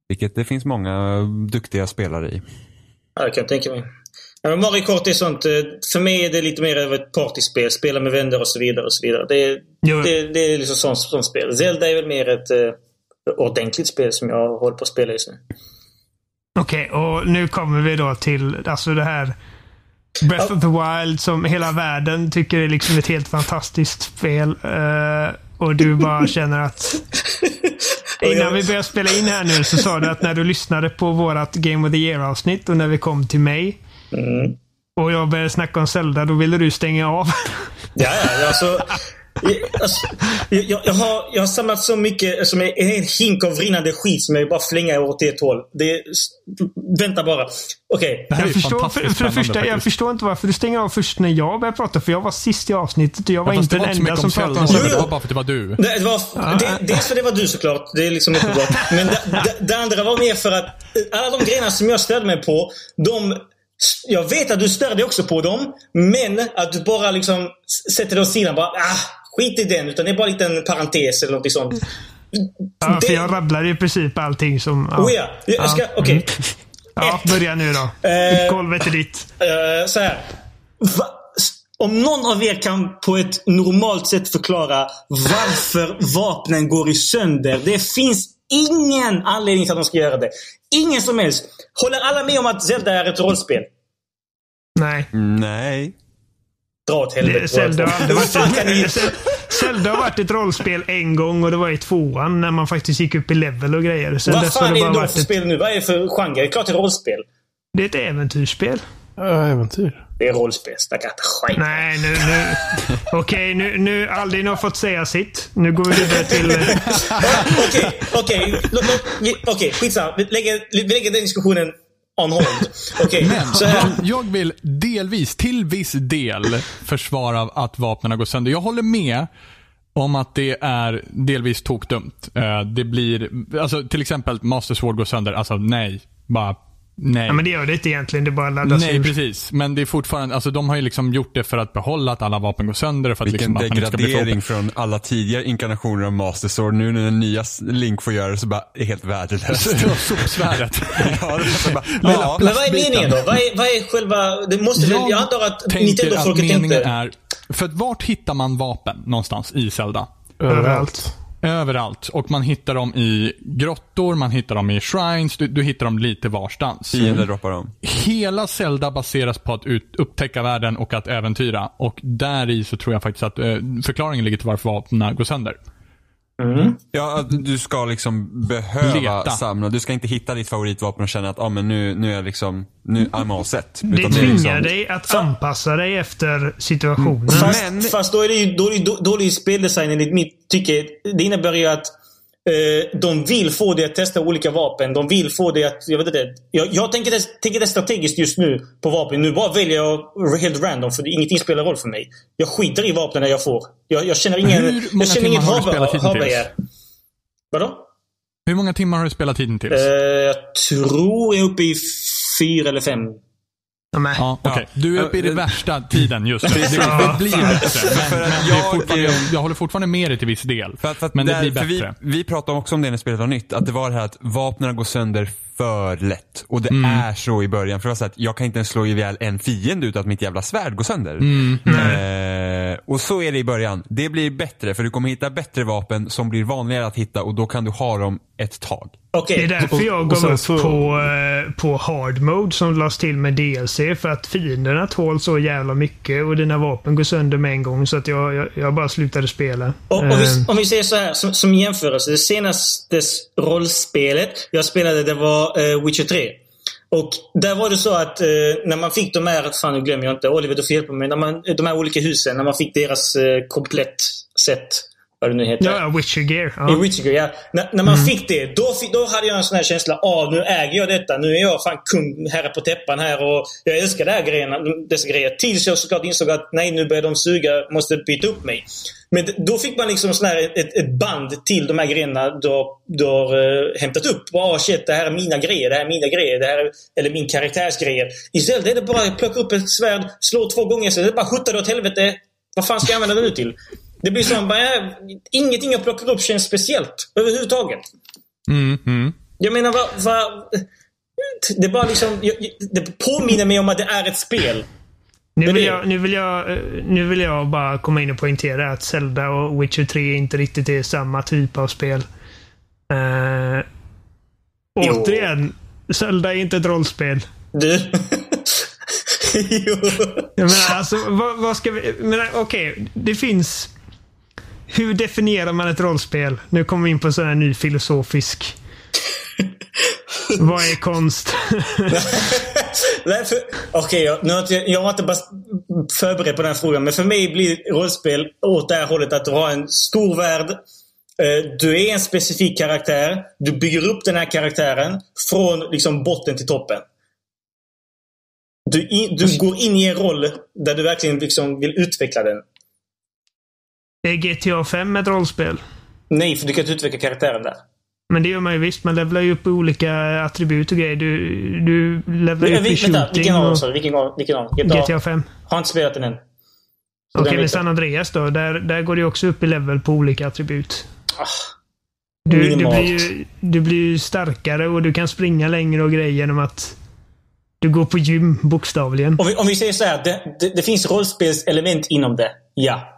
Vilket det finns många duktiga spelare i. Ja, det kan jag tänka mig. Mario Kart är sånt. eh, För mig är det lite mer av ett partyspel. Spela med vänner och så vidare. och så vidare. Det, är- det, det är liksom sånt, sånt spel. Zelda är väl mer ett uh, ordentligt spel som jag håller på att spela just nu. Okej, och nu kommer vi då till alltså det här Breath of the Wild som hela världen tycker är liksom ett helt fantastiskt spel. Eh, och du bara känner att... Innan vi började spela in här nu så sa du att när du lyssnade på vårat Game of the Year-avsnitt och när vi kom till mig och jag började snacka om Zelda, då ville du stänga av. Ja, ja. Alltså, alltså, jag, jag, har, jag har samlat så mycket, som är en hel hink av rinnande skit som jag bara flänger åt ett håll. Det, vänta bara. Okej. Är Jag förstår, för, för det första, jag förstår inte varför du stänger av först när jag börjar prata, för jag var sist i avsnittet och jag var Ja, inte den enda som om pratade om det var bara för att det var du. Det, det var, det, dels för det var du såklart. Det är liksom uppenbart. Men det, det, det andra var mer för att alla de grejerna som jag störde mig på, de... Jag vet att du stör dig också på dem, men att du bara liksom sätter det åt sidan. Bara, ah, skit i den. Utan det är bara en liten parentes eller något sånt. Ja, för Det- jag rabblade i princip allting som... Ja, Oh ja, jag ska... Okej. ja börja nu då. Eh, Golvet är ditt. Eh, så här. Va? Om någon av er kan på ett normalt sätt förklara varför vapnen går i sönder. Det finns ingen anledning till att de ska göra det. Ingen som helst. Håller alla med om att Zelda är ett rollspel? Nej. Nej. Dra åt helvete. Zelda, har varit ett, Zelda har varit ett rollspel en gång och det var i tvåan när man faktiskt gick upp i level och grejer. Sen Vad fan det är det då för ett, spel nu? Vad är det för genre? Det är klart det är rollspel. det är ett äventyrsspel. Ja, äventyr. Det är rollspel. Stackars skit. Nej, nu... nu Okej, nu, nu Aldin har fått säga sitt. Nu går vi vidare till... Okej, okej. Okej, skitsamma. Vi lägger, vi lägger den diskussionen on hold. Okej, Men så jag, jag vill delvis, till viss del, försvara att vapnen går sönder. Jag håller med om att det är delvis tokdumt. Eh, Det blir, alltså till exempel Master Sword går sönder. Alltså nej. Bara nej. Ja, men det gör det inte egentligen. Det bara laddas Nej, ur. precis. Men det är fortfarande, alltså de har ju liksom gjort det för att behålla att alla vapen går sönder. För att, Vilken liksom, att man inte ska bli för degradering OP. från alla tidigare inkarnationer av Master Sword. Nu när den nya Link får göra det så bara är helt värdelöst. Sopsvärdet. ja, bara, ja, Men vad är meningen då? Vad är, vad är själva... Det måste, jag, jag antar att att Nintendo-folket meningen inte... är, för att vart hittar man vapen någonstans i Zelda? Överallt. Överallt. Och man hittar dem i grottor, man hittar dem i shrines, du, du hittar dem lite varstans. fiender droppar dem. Hela Zelda baseras på att ut, upptäcka världen och att äventyra. Och där i så tror jag faktiskt att eh, förklaringen ligger till varför vapnen går sönder. Ja, att du ska liksom behöva Leta. samla. Du ska inte hitta ditt favoritvapen och känna att ah, men nu, nu är jag liksom, nu I'm all set. Det Utan tvingar liksom, dig att anpassa dig efter situationen. Fast, Men- fast då är det ju dålig, då- dålig speldesign enligt mitt tycke. Det innebär ju att eh, de vill få dig att testa olika vapen. De vill få dig att... Jag vet inte. Jag, jag tänker, det, tänker det strategiskt just nu på vapen. Nu bara väljer jag helt random för ingenting spelar roll för mig. Jag skiter i vapnen jag får. Jag, jag känner ingen... Hur många jag känner inget har du spelat hittills? Vadå? Hur många timmar har du spelat hittills? Eh, jag tror jag är uppe i fyra eller fem. Men, Ja, okej. Du är uppe i den Ja, värsta tiden just nu. Det, det blir bättre. Men, men det är jag- jag, jag håller fortfarande med dig till viss del. För att, för att men det där, blir bättre. vi, vi pratade också om det när spelet var nytt. Att det var det här att vapnen går sönder för lätt. Och det Mm. är så i början. För det var så att jag kan inte ens slå ihjäl en fiende utan att mitt jävla svärd går sönder. Mm. Eh, och så är det i början. Det blir bättre för du kommer hitta bättre vapen som blir vanligare att hitta och då kan du ha dem ett tag. Okej. Det är därför jag gav upp så- på, eh, på hard mode som lades till med DLC. För att fienderna tål så jävla mycket och dina vapen går sönder med en gång. Så att jag, jag, jag bara slutade spela. Och, om, Eh, vi, om vi säger så här, som, som jämförelse. Det senaste rollspelet jag spelade det var eh, Witcher 3. Och där var det så att eh, när man fick de här, fan nu glömmer jag inte, Oliver du får hjälpa mig. När man, de här olika husen, när man fick deras eh, komplett set, vad det nu heter. Ja, Witcher Gear. I Ja. Witcher, ja. När, när man fick det, då, då hade jag en sån här känsla. Ah, nu äger jag detta. Nu är jag fan kung, herre på täppan här och jag älskar det här grejerna, dessa grejer. Tills jag såklart insåg att nej, nu börjar de suga. Måste byta upp mig. Men då fick man liksom sån här, ett, ett band till de här grejerna du har, du har uh, hämtat upp. Ah, shit, det här är mina grejer. Det här är mina grejer. Det här är, eller min karaktärs grejer. I Zelda är det bara att plocka upp ett svärd, slå två gånger, så det är bara skjuta det åt helvete. Vad fan ska jag använda det nu till? Det blir som bara, äh, ingenting jag plockar upp känns speciellt. Överhuvudtaget. Mm, mm. Jag menar, vad... vad det bara liksom... Det påminner mig om att det är ett spel. Nu, vill jag, nu, vill jag, eh, nu vill jag bara komma in och poängtera att Zelda och Witcher 3 inte riktigt är samma typ av spel. Uh, återigen, Zelda är inte ett rollspel. Du. jo. Jag menar, alltså, vad, vad ska vi... Okej, det finns hur definierar man ett rollspel? Nu kommer vi in på en sån här ny filosofisk... Vad är konst? Okej, jag, nu har inte- jag var inte bara förberedd på den här frågan. Men för mig blir rollspel åt det här hållet att du har en stor värld. Eh, du är en specifik karaktär. Du bygger upp den här karaktären från liksom botten till toppen. Du, in, du går in i en roll där du verkligen liksom vill utveckla den är GTA 5 ett rollspel? Nej, för du kan inte utveckla karaktären där. Men det gör man ju visst. Man levlar ju upp olika attribut och grejer. Du, du levlar ju upp i Vi- Vänta, shooting vilken av och dem? Vilken? Vilken av? GTA? GTA 5. Har inte spelat den än. Okej, den men San Andreas då? Där, där går det ju också upp i level på olika attribut. Ah, Du, du, blir ju, du blir starkare och du kan springa längre och grejer genom att du går på gym, bokstavligen. Om vi, om vi säger så här, det, det, det finns rollspelselement inom det. Ja.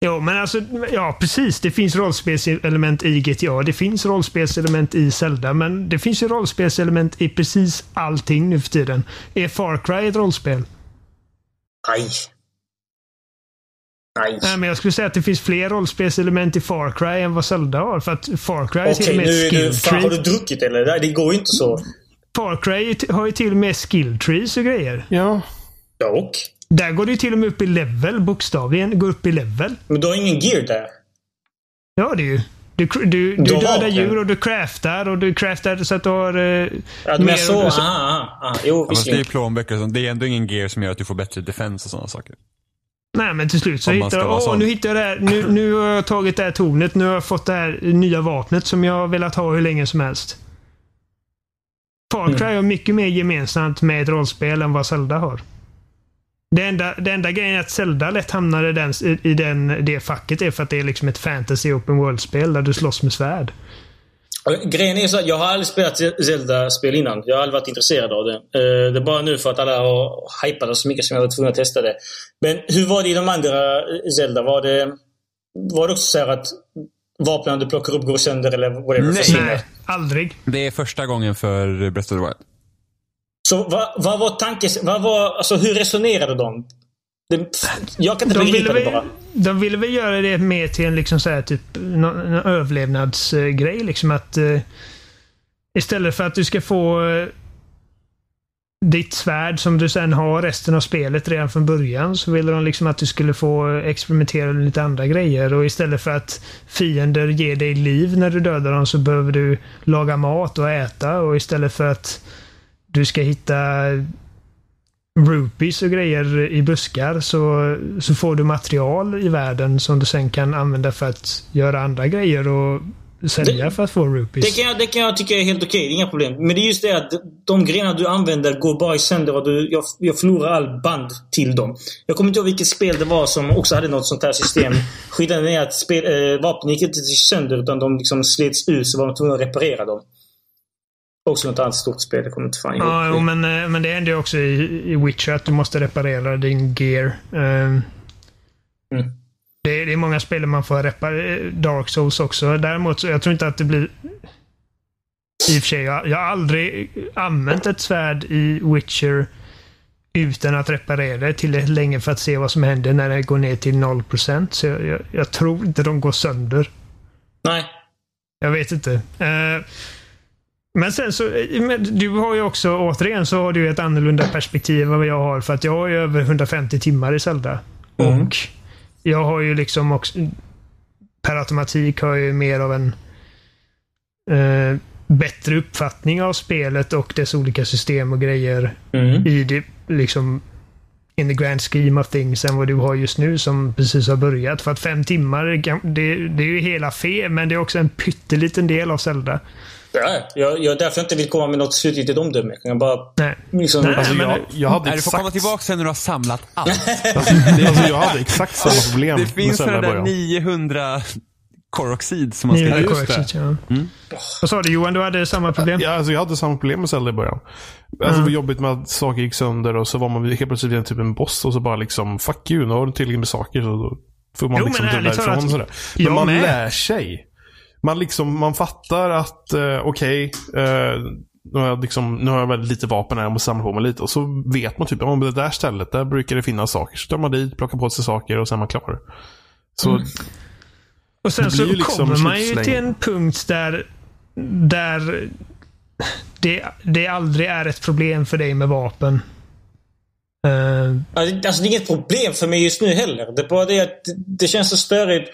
Ja, men alltså, ja precis. Det finns rollspelselement i GTA. Det finns rollspelselement i Zelda. Men det finns ju rollspelselement i precis allting nu för tiden. Är Far Cry ett rollspel? Nej. Nej. Nej, men jag skulle säga att det finns fler rollspelselement i Far Cry än vad Zelda har. För att Far Cry är till och med nu är du... Fan, har du druckit eller? Nej, Det går ju inte så. Far Cry har ju till och med skill trees och grejer. Ja. Och? Där går ju till och med upp i level, bokstavligen. Går upp i level. Men du har ingen gear där. Ja, det är ju. Du, du, du, Du dödar djur och du craftar och du craftar så att du har... eh, Ja, du menar mer- så? Ah, ah, ah. Jo, Ja, det är ju plånböcker och sånt. Det är ändå ingen gear som gör att du får bättre defense och sådana saker. Nej, men till slut så hittar jag... Åh, sån. nu hittar jag det här. Nu, nu har jag tagit det här tornet. Nu har jag fått det här nya vapnet som jag har velat ha hur länge som helst. Far Cry Mm. har mycket mer gemensamt med ett rollspel än vad Zelda har. Det enda, det enda grejen är att Zelda lätt hamnar i, den, i den, det facket är för att det är liksom ett fantasy open world-spel där du slåss med svärd. Grejen är så att jag har aldrig spelat Zelda-spel innan. Jag har aldrig varit intresserad av det. Eh, Det är bara nu för att alla har hypat det så mycket som jag var tvungen att testa det. Men hur var det i de andra eh, Zelda? Var det, var det också så här att vapnen du plockar upp går sönder eller whatever Nej. Nej, aldrig. Det är första gången för Breath of the Wild. Så vad, vad var tanken? Vad var, alltså hur resonerade de? Jag kan inte De begripa det bara. de ville väl göra det mer till en liksom så här, typ, någon, någon överlevnadsgrej. Liksom att eh, istället för att du ska få eh, ditt svärd som du sen har resten av spelet redan från början så ville de liksom att du skulle få experimentera med lite andra grejer. Och istället för att fiender ger dig liv när du dödar dem så behöver du laga mat och äta. Och istället för att du ska hitta rupees och grejer i buskar så, så får du material i världen som du sen kan använda för att göra andra grejer och sälja Det- för att få rupees. Det kan, jag, det kan jag tycka är helt okej. är Inga problem. Men det är just det att de grejerna du använder går bara sönder och du, jag, jag förlorar all band till dem. Jag kommer inte ihåg vilket spel det var som också hade något sånt här system. Skillnaden är att spel, eh, vapnen gick inte sönder utan de liksom slets ut så var de tvungna att reparera dem. Också något annat stort spel. Jag kommer inte fan ihåg. Ja, jo, men, eh, men det händer ju också i, i Witcher att du måste reparera din gear. Ehm, Mm. det, är- det är många spel man får reparera. Dark Souls också. Däremot så jag tror inte att det blir... I och för sig, jag, jag har aldrig använt ett svärd i Witcher utan att reparera det tillräckligt länge för att se vad som händer när det går ner till 0%. Så jag, jag, jag tror inte de går sönder. Nej. Jag vet inte. Eh, men sen så, eh, du har ju också, återigen så har du ett annorlunda perspektiv än vad jag har. För att jag har ju över 150 timmar i Zelda. Mm. Och jag har ju liksom också, per automatik har jag ju mer av en eh, bättre uppfattning av spelet och dess olika system och grejer Mm. i det, liksom in the grand scheme of things än vad du har just nu som precis har börjat. För att fem timmar, det, det är ju hela fe, men det är också en pytteliten del av Zelda. Ja, jag, jag därför inte vill komma med något slutgiltigt omdöme. Jag kan bara Nej. liksom... Nej, Alltså, jag, jag hade Nej, du får komma exakt, tillbaka sen när du har samlat allt. alltså, jag hade exakt samma problem Det med finns sådana där början. 900 Koroxid som man ska... 900 just det. ja. Vad sa du Johan? Du hade samma problem? Ja, alltså jag hade samma problem med Zelda i början. Alltså Det var jobbigt med att saker gick sönder och så var man helt plötsligt en typ en boss och så bara liksom Fuck you, nu har du tillräckligt med saker. Så då får man Jo, liksom men dra och sådär. Men man med. lär sig. Man, liksom, man fattar att eh, okej, eh, nu, har jag liksom, nu har jag väldigt lite vapen här, jag måste samla på mig lite. Och så vet man typ, om det där stället, där brukar det finnas saker. Så tar man dit, plockar på sig saker och sen är man klar. Så Och sen så liksom kommer man ju till en punkt där, där det, det aldrig är ett problem för dig med vapen. Uh, Alltså det är inget problem för mig just nu heller. Det är bara det att det känns så störigt.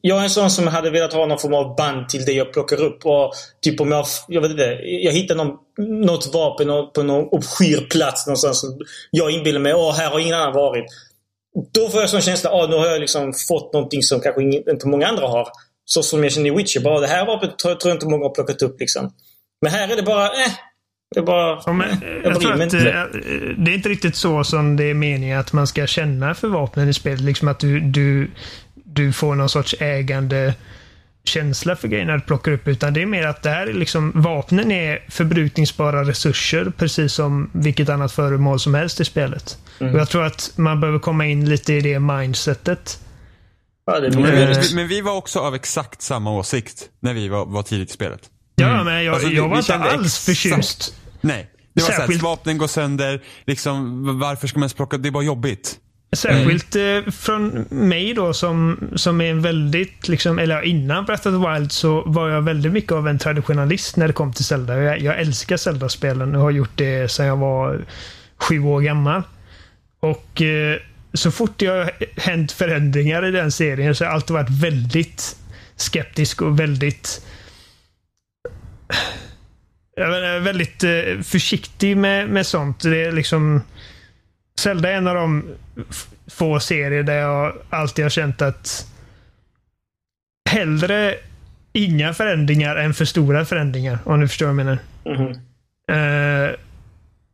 Jag är en sån som hade velat ha någon form av band till det jag plockar upp. Och typ om jag, jag vet inte, jag hittar någon, något vapen på någon obskyr plats någonstans. som Jag inbillar mig, åh här har ingen annan varit. Då får jag sån känsla, åh nu har jag liksom fått någonting som kanske inte många andra har. Så som jag känner i Witcher. Bara det här vapnet tror, tror jag inte många har plockat upp liksom. Men här är det bara, eh. Det är bara... Ja, men, jag bryr tror att inte. eh, det är inte riktigt så som det är meningen att man ska känna för vapnen i spelet. Liksom att du, du, du får någon sorts ägande känsla för grejerna du plockar upp. Utan det är mer att det här är liksom, vapnen är förbrukningsbara resurser precis som vilket annat föremål som helst i spelet. Mm. Och Jag tror att man behöver komma in lite i det mindsetet. Ja, det Men, vi, men vi var också av exakt samma åsikt när vi var, var tidigt i spelet. Ja, men jag, Alltså, jag var inte alls exakt- förtjust. Nej. Det var såhär, Särskilt- vapnen går sönder, liksom varför ska man ens plocka, det är bara jobbigt. Särskilt eh, från mig då som, som är en väldigt, liksom, eller innan Breath of the Wild så var jag väldigt mycket av en traditionalist när det kom till Zelda. Jag, jag älskar Zelda-spelen och har gjort det sedan jag var sju år gammal. Och eh, så fort det har hänt förändringar i den serien så har jag alltid varit väldigt skeptisk och väldigt väldigt eh, försiktig med, med sånt. Det är liksom Zelda är en av de få serier där jag alltid har känt att hellre inga förändringar än för stora förändringar. Om du förstår vad jag menar. Mhm. Eh,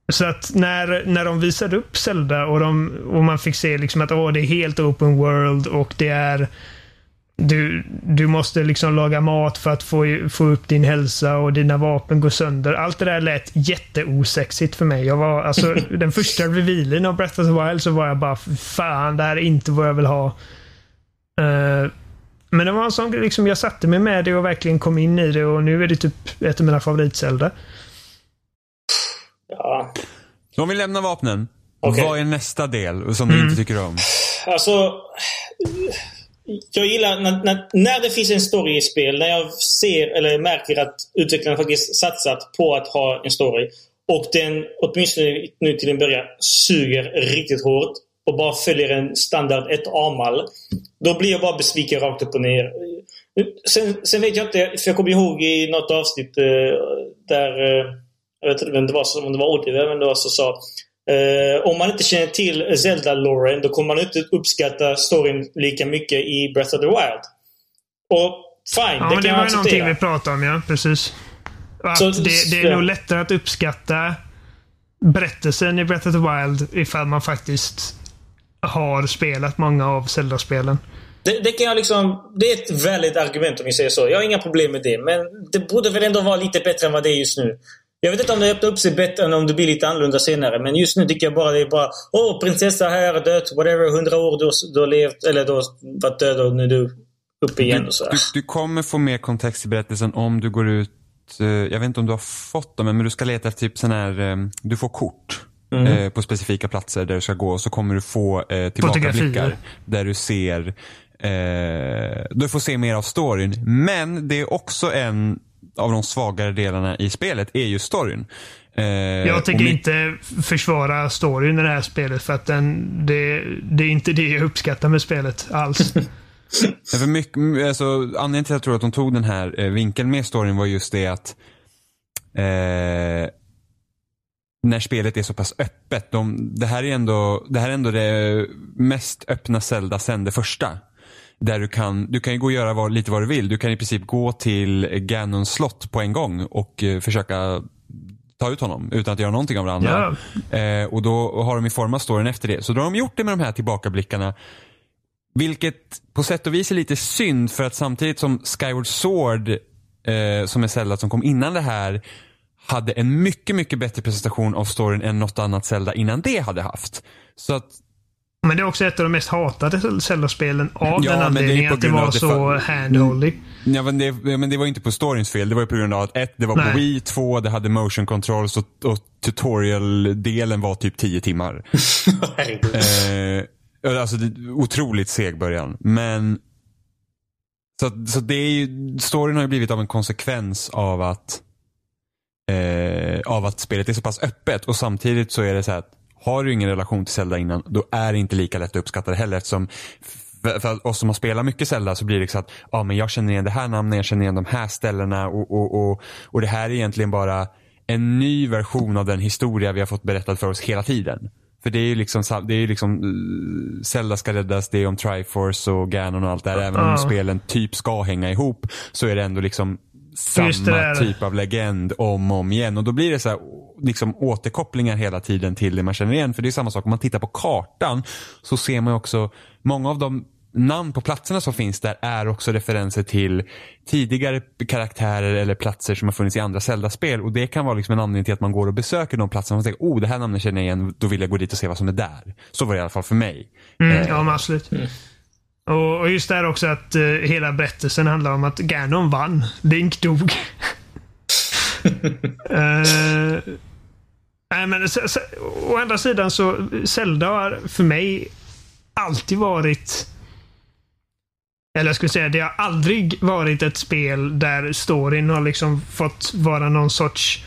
så att när, när de visade upp Zelda och, de, och man fick se liksom att åh, det är helt open world och det är du, du måste liksom laga mat för att få, få upp din hälsa och dina vapen går sönder. Allt det där lät jätteosexigt för mig. Jag var, alltså, den första revealen av Breath of the Wild så var jag bara fan, det här är inte vad jag vill ha. Eh, men det var en sån liksom, jag satte mig med det och verkligen kom in i det och nu är det typ ett av mina favoritzelda. Ja. Om vi lämnar vapnen, Okej. vad är nästa del som du inte tycker om? Alltså... Jag gillar när, när, när det finns en story i spel. När jag ser eller märker att utvecklarna faktiskt satsat på att ha en story. Och den, åtminstone nu till en början, suger riktigt hårt. Och bara följer en standard 1A-mall. Då blir jag bara besviken rakt upp och ner. Sen, sen vet jag inte, för jag kommer ihåg i något avsnitt eh, där... eh, jag vet inte vem det var, om det var Oliver, men det var som sa Eh, om man inte känner till Zelda-loren då kommer man inte uppskatta storyn lika mycket i Breath of the Wild. Och fine, Ja, det men kan det jag var ju någonting acceptera. vi pratade om, ja. Precis. Att Så- det, det är ja. nog lättare att uppskatta berättelsen i Breath of the Wild ifall man faktiskt har spelat många av Zelda-spelen. Det, det kan jag liksom... Det är ett väldigt argument om vi säger så. Jag har inga problem med det. Men det borde väl ändå vara lite bättre än vad det är just nu. Jag vet inte om det öppnar upp sig bättre än om det blir lite annorlunda senare. Men just nu tycker jag bara det är bara Åh, prinsessa här dött. Whatever. Hundra år du, har- du har levt. Eller du har varit död och nu är du uppe igen och så. Du, du kommer få mer kontext i berättelsen om du går ut, eh, jag vet inte om du har fått dem, men du ska leta efter typ sån här, eh, du får kort. eh, På specifika platser där du ska gå så kommer du få eh, tillbakablickar. Där du ser, eh, du får se mer av storyn. Men det är också en av de svagare delarna i spelet, är ju storyn. Eh, Jag tänker inte försvara storyn i det här spelet för att den, det, det är inte det jag uppskattar med spelet alls. För mycket, alltså, anledningen till att jag tror att de tog den här eh, vinkeln med storyn var just det att eh, när spelet är så pass öppet. De, det, här är ändå, det här är ändå det mest öppna Zelda sen det första. Där du kan, du kan ju gå och göra vad, lite vad du vill. Du kan i princip gå till Ganons slott på en gång och eh, försöka ta ut honom utan att göra någonting av det andra. Eh, och då har de ju format storyn efter det. Så då har de gjort det med de här tillbakablickarna. Vilket på sätt och vis är lite synd för att samtidigt som Skyward Sword, eh, som är Zelda som kom innan det här, hade en mycket, mycket bättre presentation av storyn än något annat Zelda innan det hade haft. Så att, Men det är också ett av de mest hatade Zelda-spelen av Ja, den det anledningen att det var det så fa- handholdy. ja, men, det, ja, men det var inte på storyns fel. Det var ju på grund av att ett, det var Nej. på Wii, två, det hade motion controls och, och tutorial-delen var typ 10 timmar. Eh, alltså det, otroligt seg början. Men Så, så det är ju, storyn har ju blivit av en konsekvens av att eh, av att spelet är så pass öppet och samtidigt så är det så här att har du ingen relation till Zelda innan då är det inte lika lätt att uppskatta det heller eftersom för, oss som har spelat mycket Zelda så blir det så att ja, men jag känner igen det här namnet, jag känner igen de här ställena och, och, och, och det här är egentligen bara en ny version av den historia vi har fått berättad för oss hela tiden. För det är ju liksom, det är liksom uh, Zelda ska räddas, det är om Triforce och Ganon och allt det där. Även om Ja. spelen typ ska hänga ihop så är det ändå liksom samma typ av legend om och om igen. Och då blir det så här, liksom återkopplingar hela tiden till det man känner igen. För det är samma sak om man tittar på kartan så ser man ju också många av de namn på platserna som finns där är också referenser till tidigare karaktärer eller platser som har funnits i andra Zelda-spel. Och det kan vara liksom en anledning till att man går och besöker de platserna och tänker oh det här namnet känner jag igen, då vill jag gå dit och se vad som är där. Så var det i alla fall för mig. Mm, Eh, ja, men absolut. Och, och just det här också att eh, hela berättelsen handlar om att Ganon vann. Link dog. Eh, nej, men se- se- å andra sidan så Zelda har för mig alltid varit eller jag skulle säga, det har aldrig varit ett spel där storyn har liksom fått vara någon sorts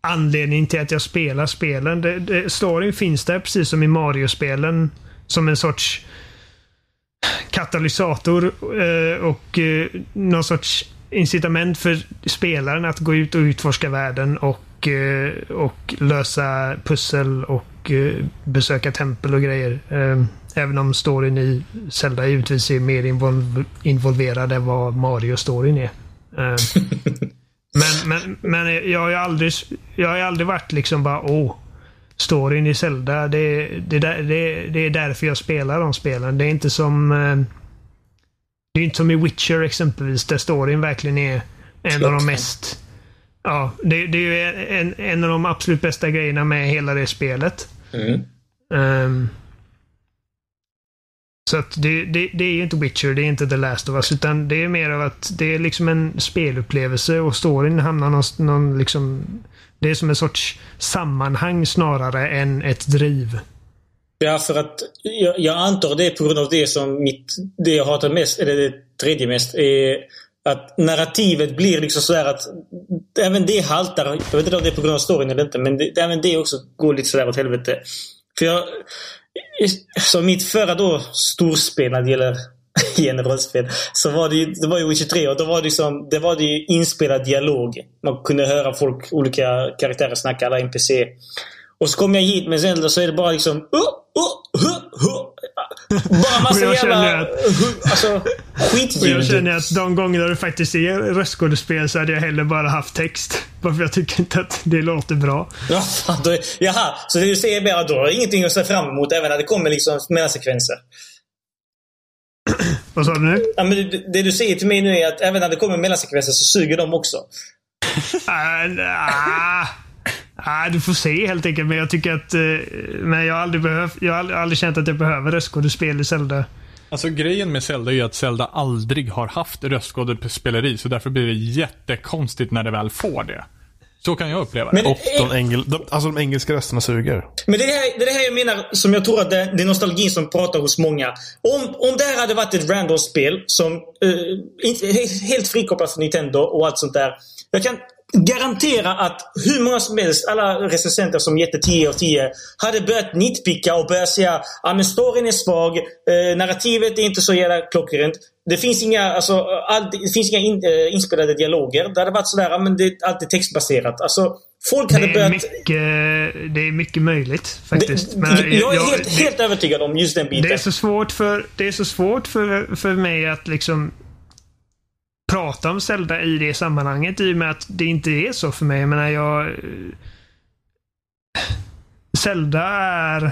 anledning till att jag spelar spelen. Det, det, storyn finns där precis som i Mario-spelen. Som en sorts katalysator eh, och eh, någon sorts incitament för spelaren att gå ut och utforska världen och, eh, och lösa pussel och besöka tempel och grejer. Även om storyn i Zelda givetvis är mer invol- involverad än vad Mario-storyn är. Men, men, men jag har ju aldrig, jag har aldrig varit liksom bara åh, storyn i Zelda, det, det, det, det är därför jag spelar de spelen. Det är inte som eh, det är inte som i Witcher exempelvis, där storyn verkligen är en av de mest... Ja, det, det är ju en, en av de absolut bästa grejerna med hela det spelet. Mm. Ehm, så att det, det, det är ju inte Witcher, det är inte The Last of Us, utan det är mer av att det är liksom en spelupplevelse och storyn hamnar någon, någon liksom... Det är som en sorts sammanhang snarare än ett driv. Ja, för att jag, jag antar det är på grund av det som mitt, det jag hatar mest, eller det tredje mest, är att narrativet blir liksom sådär att även det haltar. Jag vet inte om det är på grund av storyn eller inte, men det, även det också går lite sådär åt helvete. För jag... Som mitt förra då storspel när det gäller igen rollspel. Så var det ju, det var ju Witcher 3 och då var det, som, det var det ju inspelad dialog. Man kunde höra folk, olika karaktärer snacka, alla NPC. Och så kom jag hit med Zelda så är det bara liksom... Uh, uh, uh, uh. Bara massa jag jävla... att- alltså, Och jag skitljud. känner att de gånger det faktiskt är röstskådespel så hade jag hellre bara haft text. Bara för jag tycker inte att det låter bra. Ja, då, jaha, så det du säger är att då har ingenting att se fram emot även när det kommer liksom mellansekvenser. Vad sa du nu? Ja, men det, det du säger till mig nu är att även när det kommer mellansekvenser så suger de också. Ah, ah, ah, du får se helt enkelt. Men jag tycker att... Eh, men jag har aldrig behövt... Jag har aldrig, aldrig känt att jag behöver röstskådespel i Zelda. Alltså grejen med Zelda är ju att Zelda aldrig har haft röstskådespeleri så därför blir det jättekonstigt när det väl får det. Så kan jag uppleva det. Men, Och de, engel, de, alltså de engelska rösterna suger. Men det är det, här, det är det här jag menar, som jag tror att det, det är nostalgin som pratar hos många. Om, om det här hade varit ett random-spel som eh, helt frikopplat från Nintendo och allt sånt där. Jag kan garantera att hur många som helst, alla recensenter som gett det 10 av 10, hade börjat nitpicka och börjat säga att ah, storyn är svag, eh, narrativet är inte så jävla klockrent. Det finns inga, alltså, all, det finns inga in, eh, inspelade dialoger. Det hade varit sådär, men det är alltid textbaserat. Alltså, folk Det hade är börjat... mycket, det är mycket möjligt faktiskt. Det, Men jag är jag- helt, det- helt övertygad om just den biten. Det är så svårt för, det är så svårt för, för mig att liksom prata om Zelda i det sammanhanget i och med att det inte är så för mig. Jag menar, jag... Zelda är...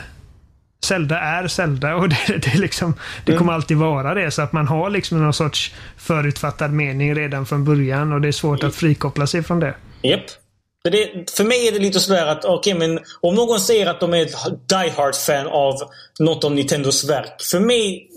Zelda är Zelda och det, det, liksom, det kommer alltid vara det. Så att man har liksom någon sorts förutfattad mening redan från början och det är svårt att frikoppla sig från det. Japp. För, det, för mig är det lite sådär att, okej men om någon säger att de är ett Die Hard-fan av något av Nintendos verk. För mig,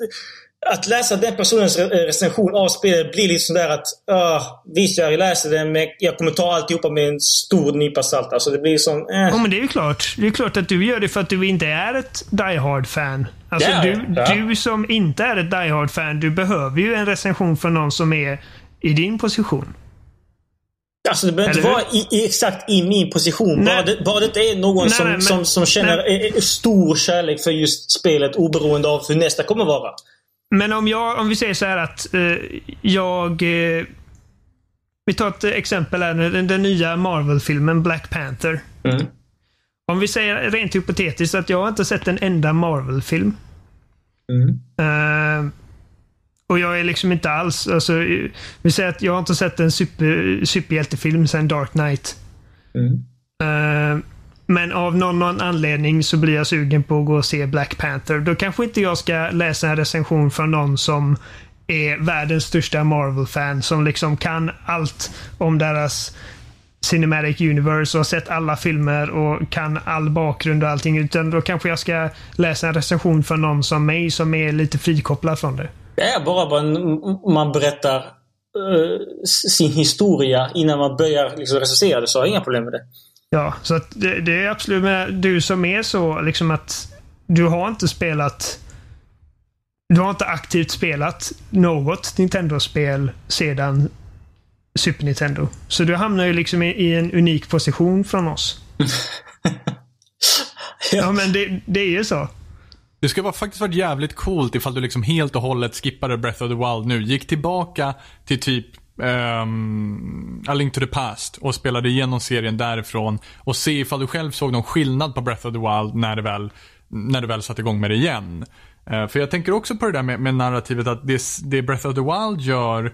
att läsa den personens re- recension av spelet blir lite sådär att, uh, visst jag läser den men jag kommer ta alltihopa med en stor nypa salt. Alltså det blir som, eh. Ja, men det är ju klart. Det är klart att du gör det för att du inte är ett Die Hard-fan. Alltså Ja, du, ja. du som inte är ett Die Hard-fan, du behöver ju en recension från någon som är i din position. Alltså det behöver inte vara i, i, exakt i min position. Bara det, bara det är någon Nej, som, nej, men- som, som känner nej. eh, eh, stor kärlek för just spelet oberoende av hur nästa kommer vara. Men om jag, om vi säger så här att eh, jag... Eh, vi tar ett exempel här nu. Den, den nya Marvel-filmen Black Panther. Mm. Om vi säger rent hypotetiskt att jag har inte sett en enda Marvel-film. Mm. Eh, och jag är liksom inte alls... Alltså, eh, vi säger att jag har inte sett en super, superhjältefilm sedan Dark Knight. Mm. Men av någon, någon anledning så blir jag sugen på att gå och se Black Panther. Då kanske inte jag ska läsa en recension från någon som är världens största Marvel-fan. Som liksom kan allt om deras Cinematic Universe och har sett alla filmer och kan all bakgrund och allting. Utan då kanske jag ska läsa en recension från någon som mig som är lite frikopplad från det. Det är bara man, man berättar uh, sin historia innan man börjar liksom recensera det så har jag inga problem med det. Ja, så att det, det är absolut med du som är så liksom att du har inte spelat du har inte aktivt spelat något Nintendo-spel sedan Super Nintendo. Så du hamnar ju liksom i, i en unik position från oss. Ja, men det, det är ju så. Det skulle vara, faktiskt varit jävligt coolt ifall du liksom helt och hållet skippade Breath of the Wild nu. Gick tillbaka till typ um, A Link to the Past och spelade igenom serien därifrån och se ifall du själv såg någon skillnad på Breath of the Wild när du väl, när du väl satte igång med det igen. Uh, för jag tänker också på det där med, med narrativet att det, det Breath of the Wild gör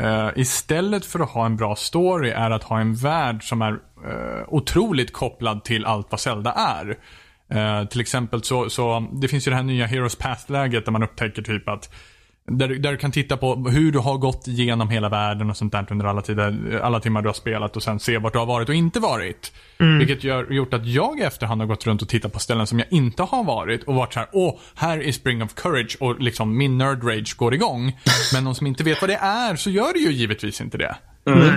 Uh, istället för att ha en bra story är att ha en värld som är uh, otroligt kopplad till allt vad Zelda är. Uh, till exempel så, så, det finns ju det här nya Heroes Path-läget där man upptäcker typ att där, du- där du kan titta på hur du har gått igenom hela världen och sånt där under alla, tider, alla timmar du har spelat och sen se vart du har varit och inte varit. Vilket gör, gjort att jag i efterhand har gått runt och tittat på ställen som jag inte har varit och varit så här: åh, här är Spring of Courage och liksom min nerd rage går igång. Men de som inte vet vad det är så gör det ju givetvis inte det.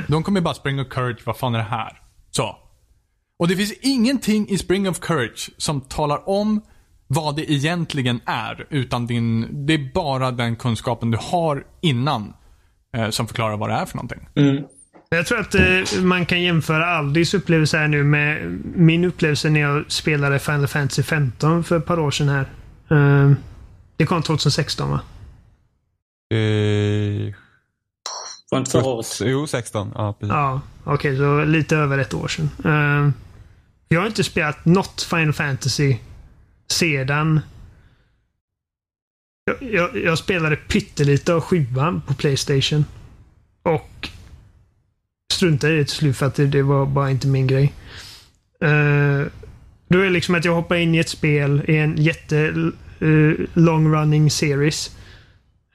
De kommer bara Spring of Courage, vad fan är det här? Så. Och det finns ingenting i Spring of Courage som talar om vad det egentligen är. Utan din, det är bara den kunskapen du har innan eh, som förklarar vad det är för någonting. Jag tror att eh, man kan jämföra Aldis upplevelse här nu med min upplevelse när jag spelade Final Fantasy 15 för ett par år sedan här. Eh, det kom 2016 va? Eh, Var inte förra året. jo, 16. Ja, precis. Ja, okej, så lite över ett år sedan. Eh, jag har inte spelat något Final Fantasy sedan... Jag, jag, jag spelade pyttelite av sjuan på Playstation. Och struntade i det till slut för att det, det var bara inte min grej. Uh, då är det liksom att jag hoppar in i ett spel i en jätte uh, long running series.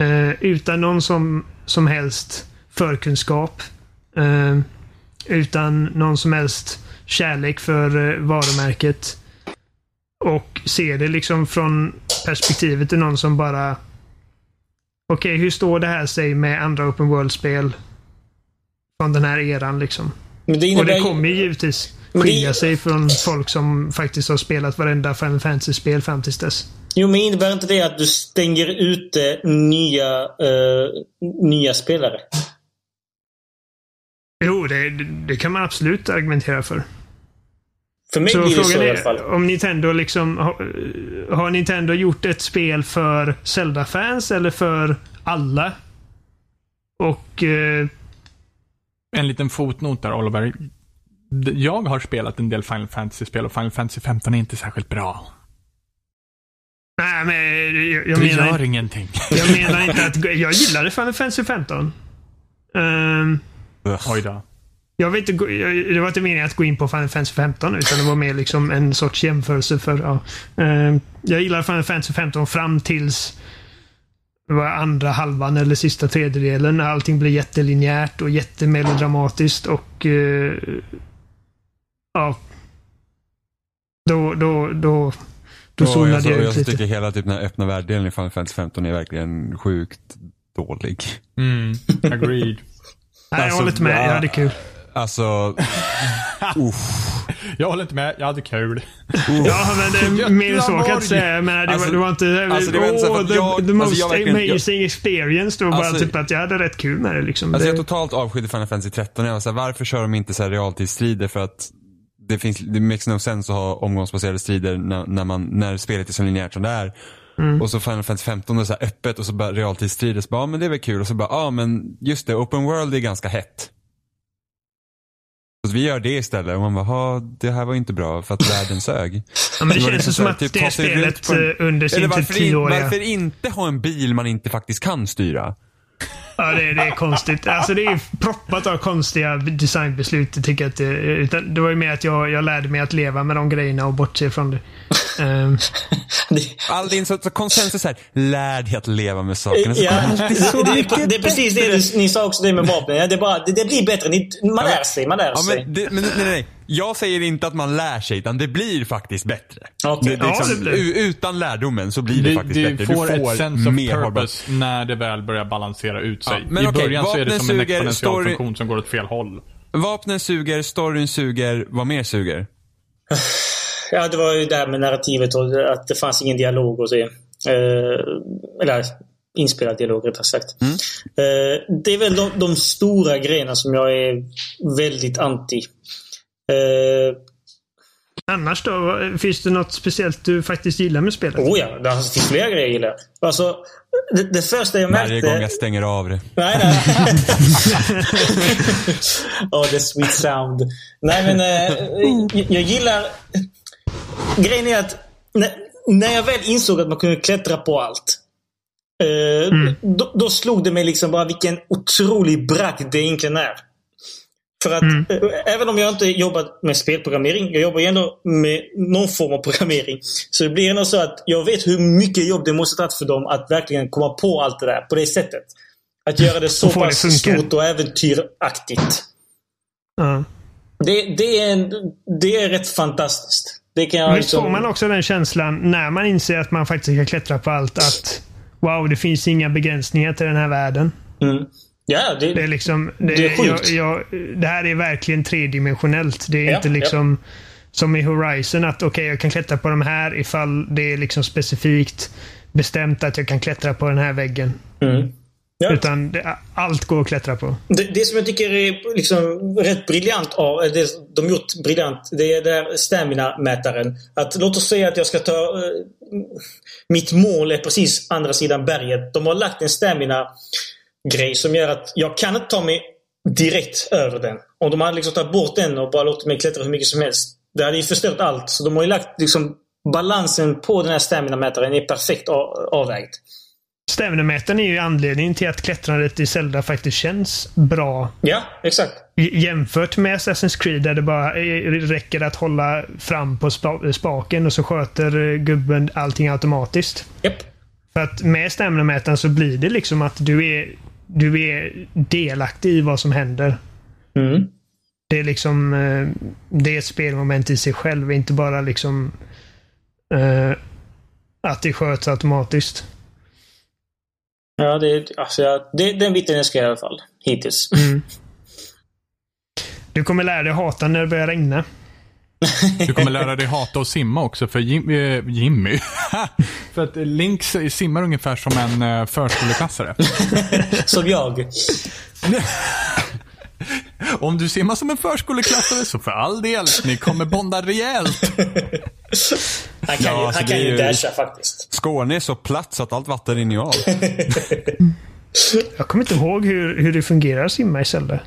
Uh, utan någon som, som helst förkunskap. Uh, utan någon som helst kärlek för varumärket. Och ser det liksom från perspektivet till någon som bara... Okej, hur står det här sig med andra open world-spel? Från den här eran liksom. Det Och det kommer ju givetvis Men det- skilja sig från folk som faktiskt har spelat varenda Final Fantasy-spel fram tills dess. Jo, men innebär inte det att du stänger ute nya, eh, nya spelare? Jo, det, det kan man absolut argumentera för. För mig Så blir det så frågan i alla fall. är om Nintendo liksom... Har, har Nintendo gjort ett spel för Zelda-fans eller för alla? Och... Eh, En liten fotnot där Oliver. Jag har spelat en del Final Fantasy-spel och Final Fantasy 15 är inte särskilt bra. nej, men jag, jag Det menar... gör ingenting. Jag menar inte att... Jag gillade Final Fantasy 15. Ehm, Oj då. Jag vet inte, jag- det var inte meningen att gå in på Final Fantasy 15 utan det var mer liksom en sorts jämförelse för... Ja. Ehm, jag gillade Final Fantasy 15 fram tills det var andra halvan eller sista tredjedelen när allting blev jättelinjärt och jättemelodramatiskt och... eh, ja. Då, då, då... Då jag, zonade så, jag jag ut lite. tycker hela typ den här öppna världsdelen i Final Fantasy 15 är verkligen sjukt dålig. Mm, agreed. Nej, jag Alltså, håller inte med. ja. Jag hade kul. Alltså, uff. Jag håller inte med, jag hade kul. Ja, men det, mer än så kan jag inte säga. Jag menar, det, Alltså- var, det var inte alltså, det var inte att the, jag- the alltså, most jag verkligen- amazing experience. Det var bara Alltså- typ att jag hade rätt kul med det. Liksom. Alltså det, jag är totalt avskydd i Final Fantasy 13. Jag var så här, varför kör de inte så här realtidsstrider? För att det, finns, det makes no sense att ha omgångsbaserade strider när, när, man, när spelet är så linjärt som det är. Mm. Och så Final Fantasy 15 är så här öppet och så bara realtidsstrider. Så bara, ja men det är väl kul. Och så bara, ja men just det, open world är ganska hett. Så vi gör det istället. Och man bara, det här var inte bra för att världen sög. ja, men det känns liksom som att typ, det spelet en- eh, under sin typ varför, tioåriga... varför inte ha en bil man inte faktiskt kan styra? Ja, det, det är konstigt. Alltså det är proppat av konstiga designbeslut. Jag tycker att det, utan det var ju mer att jag, jag lärde mig att leva med de grejerna och bortse från det. Det- All din så, så konsensus här, lär dig att leva med sakerna. Så Ja, alltid så det, mycket det, det är precis det ni, ni sa också det med vapen. Ja, det, är bara, det, det blir bättre. Ni, man lär sig, man lär Ja, sig. men, det, men nej, nej, nej. Jag säger inte att man lär sig, utan det blir faktiskt bättre. Okej. Det, det är Ja, liksom, det blir. u- Utan lärdomen så blir det Du, faktiskt du bättre. får ett sense of purpose när det väl börjar balansera ut sig. Ja, men I okej, början så är det vapnen som en suger, exponentiell story- funktion som går åt fel håll. Vapnen suger, storyn suger, vad mer suger? Ja, det var ju det här med narrativet och att det fanns ingen dialog och så. Eh, eller inspelad dialog rättare sagt. Eh, det är väl de, de stora grejerna som jag är väldigt anti. Eh, annars då? Finns det något speciellt du faktiskt gillar med spelet? oh ja, det finns flera grejer jag gillar. Alltså, det, det första jag märkte... Varje gång jag stänger av det. Nej, nej. oh, the sweet sound. Nej, men eh, jag, jag gillar... Grejen är att när, när jag väl insåg att man kunde klättra på allt. Eh, då, då slog det mig liksom bara vilken otrolig bragd det egentligen är. För att eh, även om jag inte jobbat med spelprogrammering, jag jobbar ju ändå med någon form av programmering. Så det blir ändå så att jag vet hur mycket jobb det måste tagit för dem att verkligen komma på allt det där på det sättet. Att göra det så det pass funka. stort och äventyraktigt. Ja. Det, det, är, det är rätt fantastiskt. Det kan jag Men liksom... får man också den känslan när man inser att man faktiskt kan klättra på allt att wow, det finns inga begränsningar till den här världen. Mm. Ja, det, Det är liksom... Det, Det är jag, sjukt. jag, det här är verkligen tredimensionellt. Det är Ja, inte liksom som i Horizon att okej, jag kan klättra på de här ifall det är liksom specifikt bestämt att jag kan klättra på den här väggen. Mm. Ja. Utan det, allt går att klättra på. Det, det som jag tycker är liksom rätt briljant av, eh, det de gjort briljant, det är där stamina-mätaren. Att låt oss säga att jag ska ta... eh, mitt mål är precis andra sidan berget. De har lagt en stamina-grej som gör att jag kan inte ta mig direkt över den. Om de hade liksom tagit bort den och bara låtit mig klättra hur mycket som helst. Det hade ju förstört allt. Så de har ju lagt liksom balansen på den här stamina-mätaren är perfekt avvägd. Stämnemätaren är ju anledningen till att klättrandet i Zelda faktiskt känns bra Ja, exakt. Jämfört med Assassin's Creed där det bara eh, räcker att hålla fram på spa- spaken och så sköter eh, gubben allting automatiskt. Japp. För att med stämnemätaren så blir det liksom att du är, du är delaktig i vad som händer. Mm. Det är liksom eh, det är ett spelmoment i sig själv, inte bara liksom att det sköts automatiskt. Ja, det, alltså, jag, det, den biten jag i alla fall. Hittills. Du kommer lära dig hata när det börjar regna. Du kommer lära dig hata och simma också för Jim, eh, Jimmy. för att Link simmar ungefär som en eh, förskoleklassare. Som jag. Om du simmar som en förskoleklassare så för all del, ni kommer bonda rejält. Han kan Ja, ju, han det kan är ju dasha faktiskt. Skåne är så platt så att allt vatten rinner ju av. Jag kommer inte ihåg hur, hur det fungerar att simma i Zelda.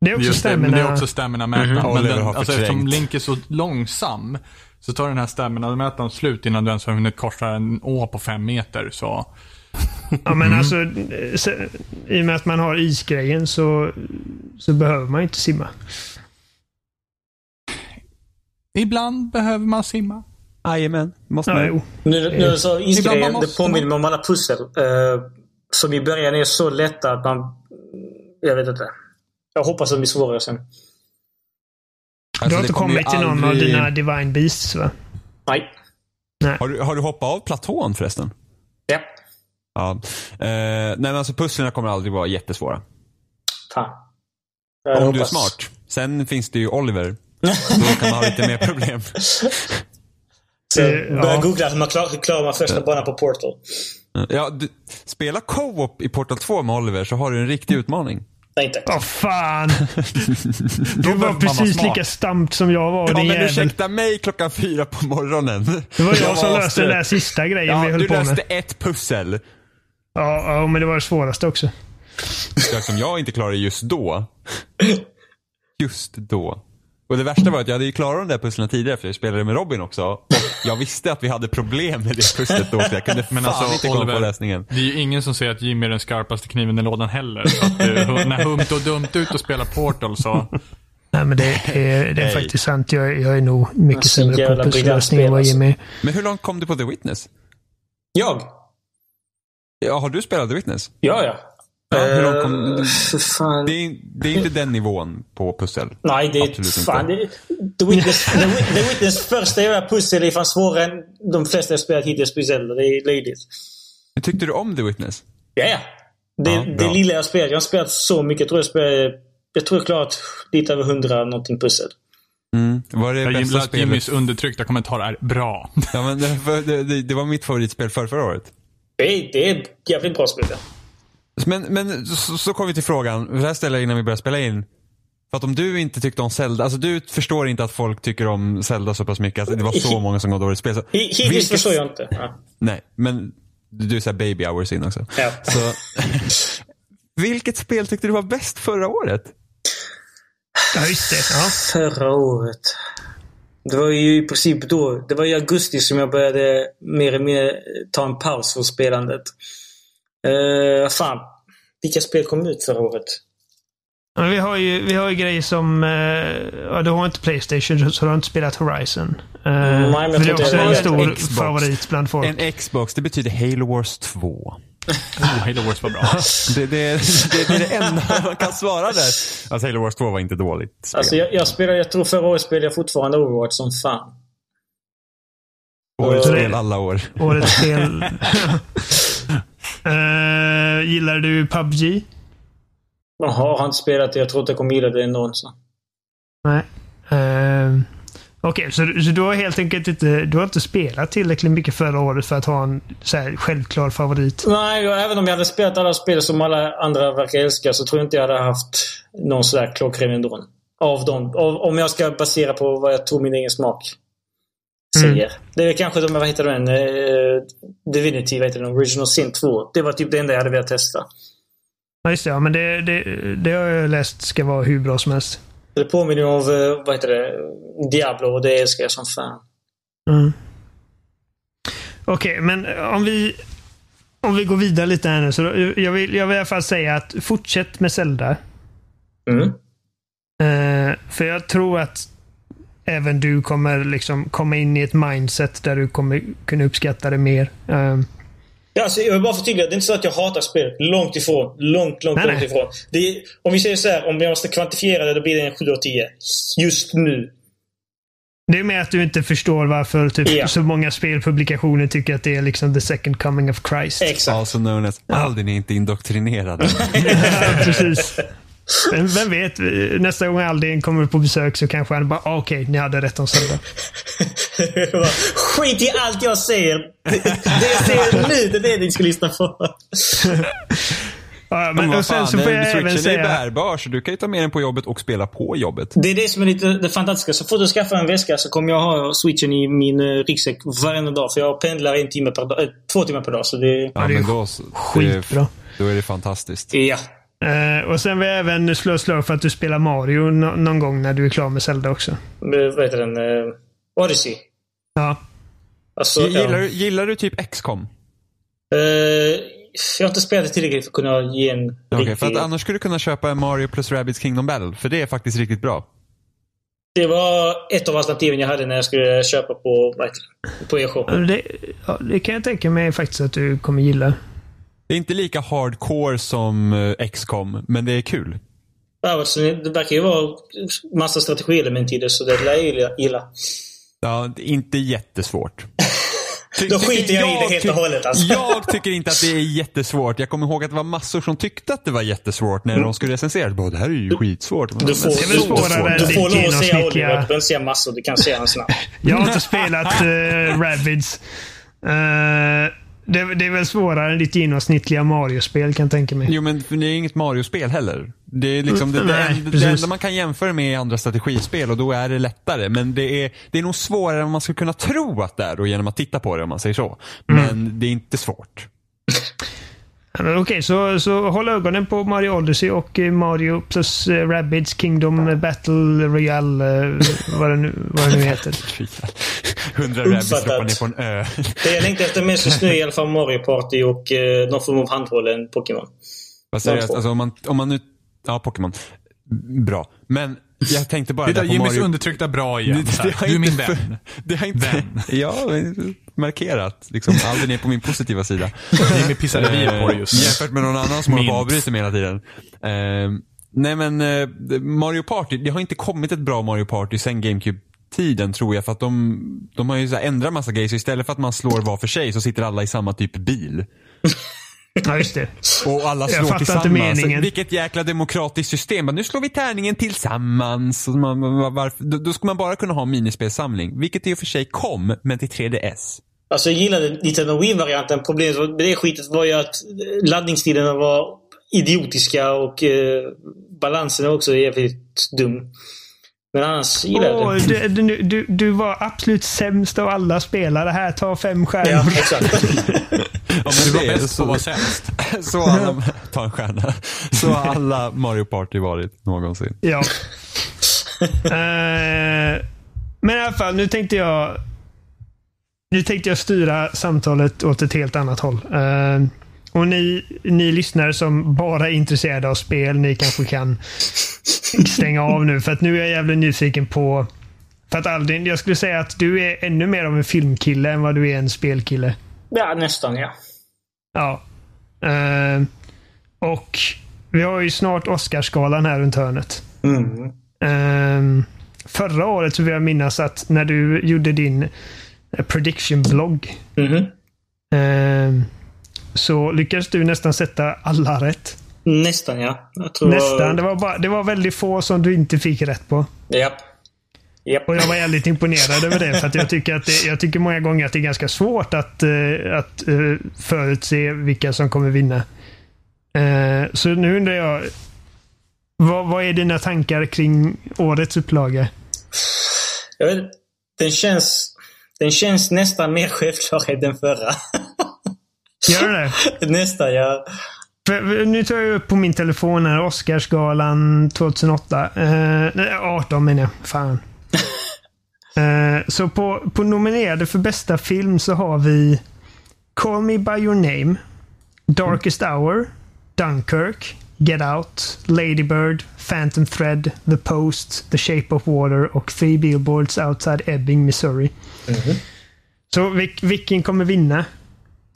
Det är också Just det, men stamina. det är också stamina-mätaren. Men Oliver den, alltså, eftersom. Link är så långsam så tar den här stamina-mätaren slut innan du ens har hunnit korsa en å på fem meter. Så Ja, men alltså, eh, se- I och med att man har isgrejen så, så behöver man inte simma. ibland behöver man simma. Jajamän, måste Ja, man. jo. Nu, nu så Ibland isgrejen, det påminner mig om alla pussel. Eh, som i början är så lätta att man... Jag vet inte. Jag hoppas att de blir svårare sen. Du har Alltså, inte kommit till någon av aldrig- dina Divine Beasts va? Nej. Har du, har du hoppat av platån förresten? Ja. Ja. Eh, nej men alltså pusslen kommer aldrig vara jättesvåra. Fan. Jag Om du är smart. Sen finns det ju Oliver Då kan man ha lite mer problem. Så börja ja. googla hur man klar, hur klarar man första banan på Portal. Ja, du, spela co-op i Portal 2 med Oliver så har du en riktig utmaning. Nej tack. Åh fan! Du var precis smart. lika stampt som jag var, Ja, men jävel. ursäkta mig klockan fyra på morgonen. Det var jag som var löste den där sista grejen Ja, vi höll du på löste med. ett pussel. Ja, ja, men det var det svåraste också. Det som jag inte klarade just då. Just då. Och det värsta var att jag hade ju klarat de där pusslen tidigare för jag spelade med Robin också. Och jag visste att vi hade problem med det pusslet då så jag kunde Men fan alltså, inte komma på lösningen. det är ju ingen som säger att Jimmy är den skarpaste kniven i lådan heller. Att, eh, när Humt och dumt ut och spelar Portal så... Nej, men det är, det är faktiskt sant. Jag, jag är nog mycket Alltså, sämre på pusslösning än vad Jimmy. Men hur långt kom du på The Witness? Jag? Ja, har du spelat The Witness? Ja, ja. Ja, hur långt kom- Eh, för fan. Det är, det är inte den nivån på pussel. Nej, det är Absolut fan. inte. Det, The, Witness, The, The Witness första jävla pussel är fan svårare än de flesta jag spelat hittills på Zelda. Det är löjligt. Tyckte du om The Witness? Ja, ja. Det, Ja, det lilla jag spelat. Jag har spelat så mycket. Jag tror jag spelat, jag tror jag klarat lite över hundra någonting pussel. Mm. Var det Jag gillar att? Jimmys undertryckta kommentar är bra. Ja, men det, det, det, det var mitt favoritspel för förra året. Det är, det är ett jävligt bra spel. ja. Men, men så, så kommer vi till frågan. Det här ställer jag innan vi börjar spela in. För att om du inte tyckte om Zelda, alltså du förstår inte att folk tycker om Zelda så pass mycket. Alltså det var så många som gav dåligt spel. Så, Hi- Hittills vilket- förstår jag inte. Ja. Nej, men du du är såhär baby hours in också. Ja. Så, vilket spel tyckte du var bäst förra året? Ja, just det. Ja. Förra året. Det var ju i princip då. Det var i augusti som jag började mer och mer ta en paus från spelandet. Uh, fan. Vilka spel kom ut förra året? Men vi har ju, vi har ju grejer som... eh, ja, du har inte Playstation, så du har inte spelat Horizon. Uh, men jag för det är också en stor en Xbox. favorit bland folk. En Xbox, det betyder Halo Wars 2. Oh, Halo Wars var bra. Det, det, det, det är det enda man kan svara där. Alltså Halo Wars 2 var inte dåligt spel. Alltså jag, jag spelar, jag tror förra året spelade jag fortfarande Overwatch som fan. Årets spel alla år. Årets spel. Eh, gillar du PubG? Jaha, har inte spelat det. Jag tror inte jag kommer gilla det. Så. Nej. Uh, Okej, så, du- så du har helt enkelt inte, du har inte spelat tillräckligt mycket förra året för att ha en så här, självklar favorit? Nej, jag, även om jag hade spelat alla spel som alla andra verkar älska så tror jag inte jag hade haft någon sådär klockren ändå. Av dem. Av, om jag ska basera på vad jag tror min egen smak säger. Det är kanske de, vad heter den? Uh, Divinity, vad heter den? Original Sin 2. Det var typ det enda jag hade velat testa. Ja, just det. Ja, men det, det, det har jag läst ska vara hur bra som helst. Det påminner om, eh, vad heter det? Diablo och det älskar jag som fan. Mm. Okej, men om vi, om vi går vidare lite här nu. Så jag, vill, jag vill i alla fall säga att fortsätt med Zelda. Mm. Eh, för jag tror att även du kommer liksom komma in i ett mindset där du kommer kunna uppskatta det mer. Eh, Ja, alltså, jag vill bara förtydliga. Det är inte så att jag hatar spel. Långt ifrån. Långt, långt, Nej, långt nej. ifrån. Det är, om vi säger så här, om jag måste kvantifiera det, då blir det en 7 av 10. Just nu. det är mer att du inte förstår varför typ, Ja. så många spelpublikationer tycker att det är liksom the second coming of Christ. Exakt. Also known as Aldin är inte indoktrinerad. Ja, precis. Men vem vet, nästa gång Aldin kommer på besök så kanske han bara, ah, okej, ni hade rätt om bara, Skit i allt jag säger! Det, det jag säger nu, det är det ni ska lyssna på. Ja, men, Men och sen fan, så får jag även är säga... bärbar så du kan ju ta med den på jobbet och spela på jobbet. Det är det som är lite det fantastiska. Så fort du skaffar en väska så kommer jag ha switchen i min eh, ryggsäck varenda dag. För jag pendlar en timme per dag, eh, två timmar per dag. Så det... Ja, det är men då, så- skitbra. Det, då är det fantastiskt. Ja. Eh, och sen vill jag även slå ett slag för att du spelar Mario nå- någon gång när du är klar med Zelda också. Eh, Vad heter den? Eh, Odyssey. Ja. Alltså, ja. Gillar, du- gillar du typ XCOM? Eh, jag har inte spelat det tillräckligt för att kunna ge en Okej, riktig... för att annars skulle du kunna köpa en Mario plus Rabbids Kingdom Battle. För det är faktiskt riktigt bra. Det var ett av alternativen jag hade när jag skulle köpa på, på e-shoppen. Det, ja, det kan jag tänka mig faktiskt att du kommer gilla. Det är inte lika hardcore som eh, XCOM, men det är kul. Ja, alltså, det verkar ju vara massa strategielement i det, så det lär jag gilla-. Ja, det är inte jättesvårt. ty- Då skiter jag i det helt och hållet, alltså. Jag tycker inte att det är jättesvårt. Jag kommer ihåg att det var massor som tyckte att det var jättesvårt när de skulle recensera. Bara, det här är ju skitsvårt. Du får, du, du lov att säga Oliver. Du behöver inte säga massor. Du kan säga hans namn. Jag har inte spelat uh, Rabbids. Eh, det, det är väl svårare än ditt genomsnittliga Mario-spel kan jag tänka mig. Jo men det är inget Mario-spel heller. Det är liksom det, det, Nej, det precis. enda man kan jämföra med är andra strategispel och då är det lättare. Men det är, det är nog svårare än man skulle kunna tro att det är då genom att titta på det om man säger så. Men det är inte svårt. Okej, så, så håll ögonen på Mario Odyssey och eh, Mario plus uh, Rabbids Kingdom eh, Battle Royale, eh, vad, det nu, vad det nu heter. Hundra rabbits Uppfattat. droppar ner på en ö. Det jag längtar efter mest just nu är i alla fall Mario Party och eh, någon form av handhållen Pokémon. Vad seriöst, två. alltså om man, om man nu, ja Pokémon. Bra. Men jag tänkte bara Det där där på Jimmys Mario. undertryckta bra igen. Det- det har Du är inte min vän. Det har inte, Vän. ja, markerat. Liksom, aldrig ner på min positiva sida. Jimmy pissar revir på det just nu. Jämfört med någon annan som håller på och avbryter mig hela tiden. Ehm, nej men eh, Mario Party, det har inte kommit ett bra Mario Party sen GameCube-tiden tror jag. För att de, de har ju så ändrat massa grejer. Så istället för att man slår var för sig så sitter alla i samma typ bil. Ja, just det. Och alla Jag slår inte tillsammans. meningen. Vilket jäkla demokratiskt system. Men nu slår vi tärningen tillsammans. Och man, var- varför, då, då ska man bara kunna ha minispelsamling. Vilket i och för sig kom, men till 3DS. Alltså jag gillade Nintendo Wii-varianten. Problemet med det skitet var ju att eh, laddningstiderna var idiotiska och eh, balansen är också jävligt dum. Men annars gillade jag Åh, det. du, du, du, du var absolut sämst av alla spelare. Här, ta fem stjärnor. Ja, exakt. Ja, Du var bäst på att vara sämst. Så alla, ta en stjärna. Så har alla Mario Party varit någonsin. Ja. Eh, men i alla fall, nu tänkte jag nu tänkte jag styra samtalet åt ett helt annat håll. Eh, och ni, ni lyssnare som bara är intresserade av spel, ni kanske kan stänga av nu. För att nu är jag jävligt nyfiken på... För att Aldin, jag skulle säga att du är ännu mer av en filmkille än vad du är en spelkille. ja, nästan ja. Ja. Eh, och vi har ju snart Oscarsgalan här runt hörnet. Mm. Ehm, förra året så vill jag minnas att när du gjorde din eh, prediction-blogg Mhm. ehm, så lyckades du nästan sätta alla rätt. Nästan ja. Nästan. Det var, bara, det var väldigt få som du inte fick rätt på. Japp. Japp. Och jag var jävligt imponerad över det. För jag tycker, att det, jag tycker många gånger att det är ganska svårt att, eh, att eh, förutse vilka som kommer vinna. Eh, så nu undrar jag, vad, vad är dina tankar kring årets upplaga? Jag vet, den, känns, den känns nästan mer självklar än den förra. Gör det? nästan ja. Nu tar jag upp på min telefon här Oscarsgalan 2008. Eh, nej, 18 menar jag. Fan. Eh, så på, på nominerade för bästa film så har vi Call Me By Your Name, Darkest Hour, Dunkirk, Get Out, Lady Bird, Phantom Thread, The Post, The Shape of Water och Three Billboards Outside Ebbing, Missouri. Så vil, vilken kommer vinna?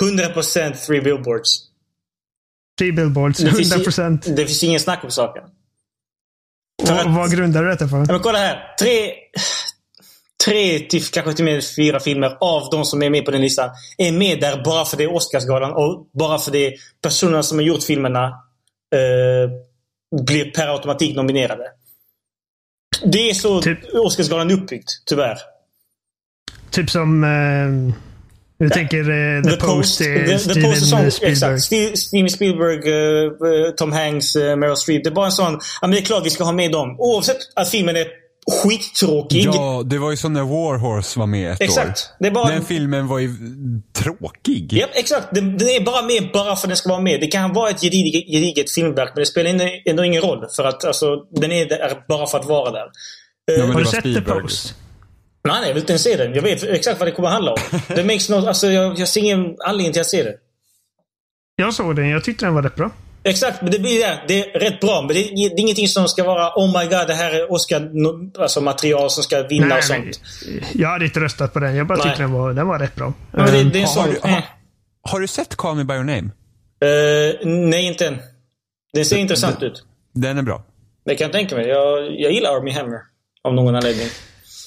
100% three billboards. Three Billboards, Det finns, 100%. det finns ingen snack om saken. För Och, att- vad grundar du detta på? Men kolla här. Tre, tre till kanske till och med fyra filmer av de som är med på den listan är med där bara för det är Oscarsgalan och bara för det personerna som har gjort filmerna eh, blir per automatik nominerade. Det är så Typ- Oscarsgalan är uppbyggt, tyvärr. Typ som... Eh, du tänker eh, The, Post, är The, Steven The Post sån, Spielberg. exakt. Ste- Steven Spielberg, eh, Tom Hanks, Meryl Streep. Det är bara en sån... Ja, men det är klart vi ska ha med dem. Oavsett att filmen är skittråkig. Ja, det var ju som när Warhorse var med ett Exakt. år. Det är bara- Den filmen var ju tråkig. Ja, exakt. Den, den är bara med bara för att den ska vara med. Det kan vara ett gediget, gediget filmverk, men det spelar ändå, ändå ingen roll. För att alltså, den är där bara för att vara där. Ja, men Har du sett The Spielberg. Post? Nej, nej, jag vill inte ens se den. Jag vet exakt vad det kommer att handla om. Det makes no, alltså, jag, jag ser ingen anledning till att se det. Jag såg den. Jag tyckte den var rätt bra. Exakt, men det blir det. Det är rätt bra, men det är, det är ingenting som ska vara Oh my god, det här är Oscar-material alltså, material som ska vinna och sånt. jag hade inte röstat på den. Jag bara Nej. tyckte den var, den var rätt bra. Men det, det är en Har sån... du- eh. har- Har du sett Call Me By Your Name? Eh, nej, inte än. Den ser intressant ut. Den är bra. Det kan jag tänka mig. Jag, jag gillar Army Hammer. Av någon anledning.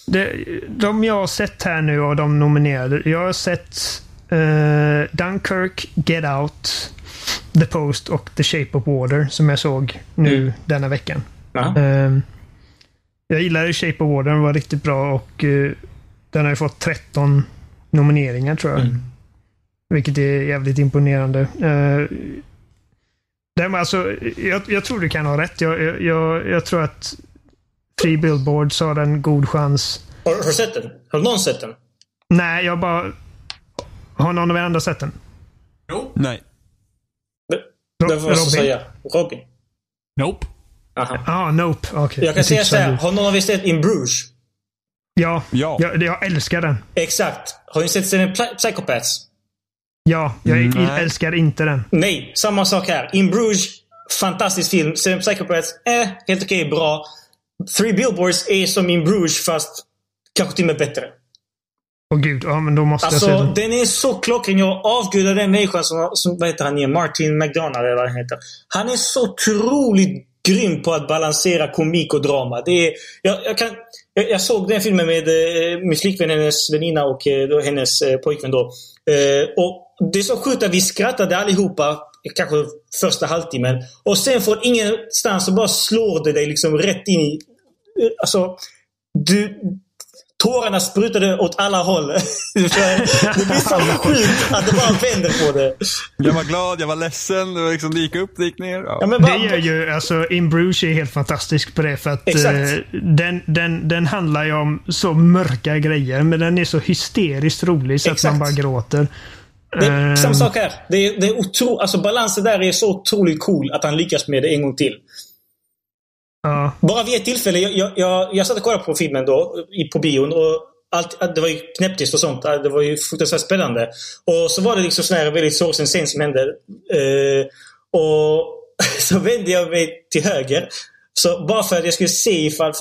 Det, de jag har sett här nu av de nominerade. Jag har sett eh, Dunkirk, Get Out, The Post och The Shape of Water som jag såg nu Mm. denna veckan. Ja. Eh, jag gillade Shape of Water. Den var riktigt bra och eh, den har ju fått 13 nomineringar tror jag. Mm. Vilket är jävligt imponerande. Uh, alltså, jag, jag tror du kan ha rätt. Jag, jag, jag tror att Free Billboards har en god chans. Har, har du sett den? Har någon sett den? Nej, jag bara... Har någon av er andra sett den? Nej. Ro- Det får jag säga. Robin. Nope. Aha. Ah, Nope. Okej. Jag kan säga tyckte så här. du- Har någon av er sett In Bruges? Ja, Ja. jag, jag älskar den. Exakt. Har ni sett serien Psychopaths? Ja, jag Mm, nej. älskar inte den. Nej, samma sak här. In Bruges, fantastisk film. Serien Psychopaths, eh, helt okej, bra. Three Billboards är som In Bruges fast kanske till och med bättre. Åh gud, ja men då måste jag se Alltså, den. den är så klockren. Jag avgudar den människan som, som vad heter han igen? Martin McDonald eller vad han heter. Han är så otroligt grym på att balansera komik och drama. Det är, jag, jag, kan, jag, jag såg den filmen med eh, min flickvän, hennes väninna och eh, hennes eh, pojkvän då. Eh, och det är så sjukt att vi skrattade allihopa, kanske första halvtimmen. Och sen från ingenstans så bara slår det dig liksom rätt in i... Alltså, du, Tårarna sprutade åt alla håll. det blir så sjukt att det bara vänder på det. Jag var glad, jag var ledsen, det, var liksom, det gick upp, det gick ner. Ja. Ja, men Det bara, gör ju, alltså In Bruges är helt fantastisk på det för att eh, den, den, den handlar ju om så mörka grejer men den är så hysteriskt rolig så att Exakt. man bara gråter. Det är Ehm, samma sak här. Det är, det är otro, alltså balansen där är så otroligt cool att han lyckas med det en gång till. Ja, Bara vid ett tillfälle. Jag, jag, jag, jag satt och kollade på filmen då, på bion. Och allt, det var ju knäpptyst och sånt. Det var ju fruktansvärt spännande. Och så var det liksom sån här väldigt sorgsen scen som hände. Eh, och så vände jag mig till höger. Så bara för att jag skulle se ifall...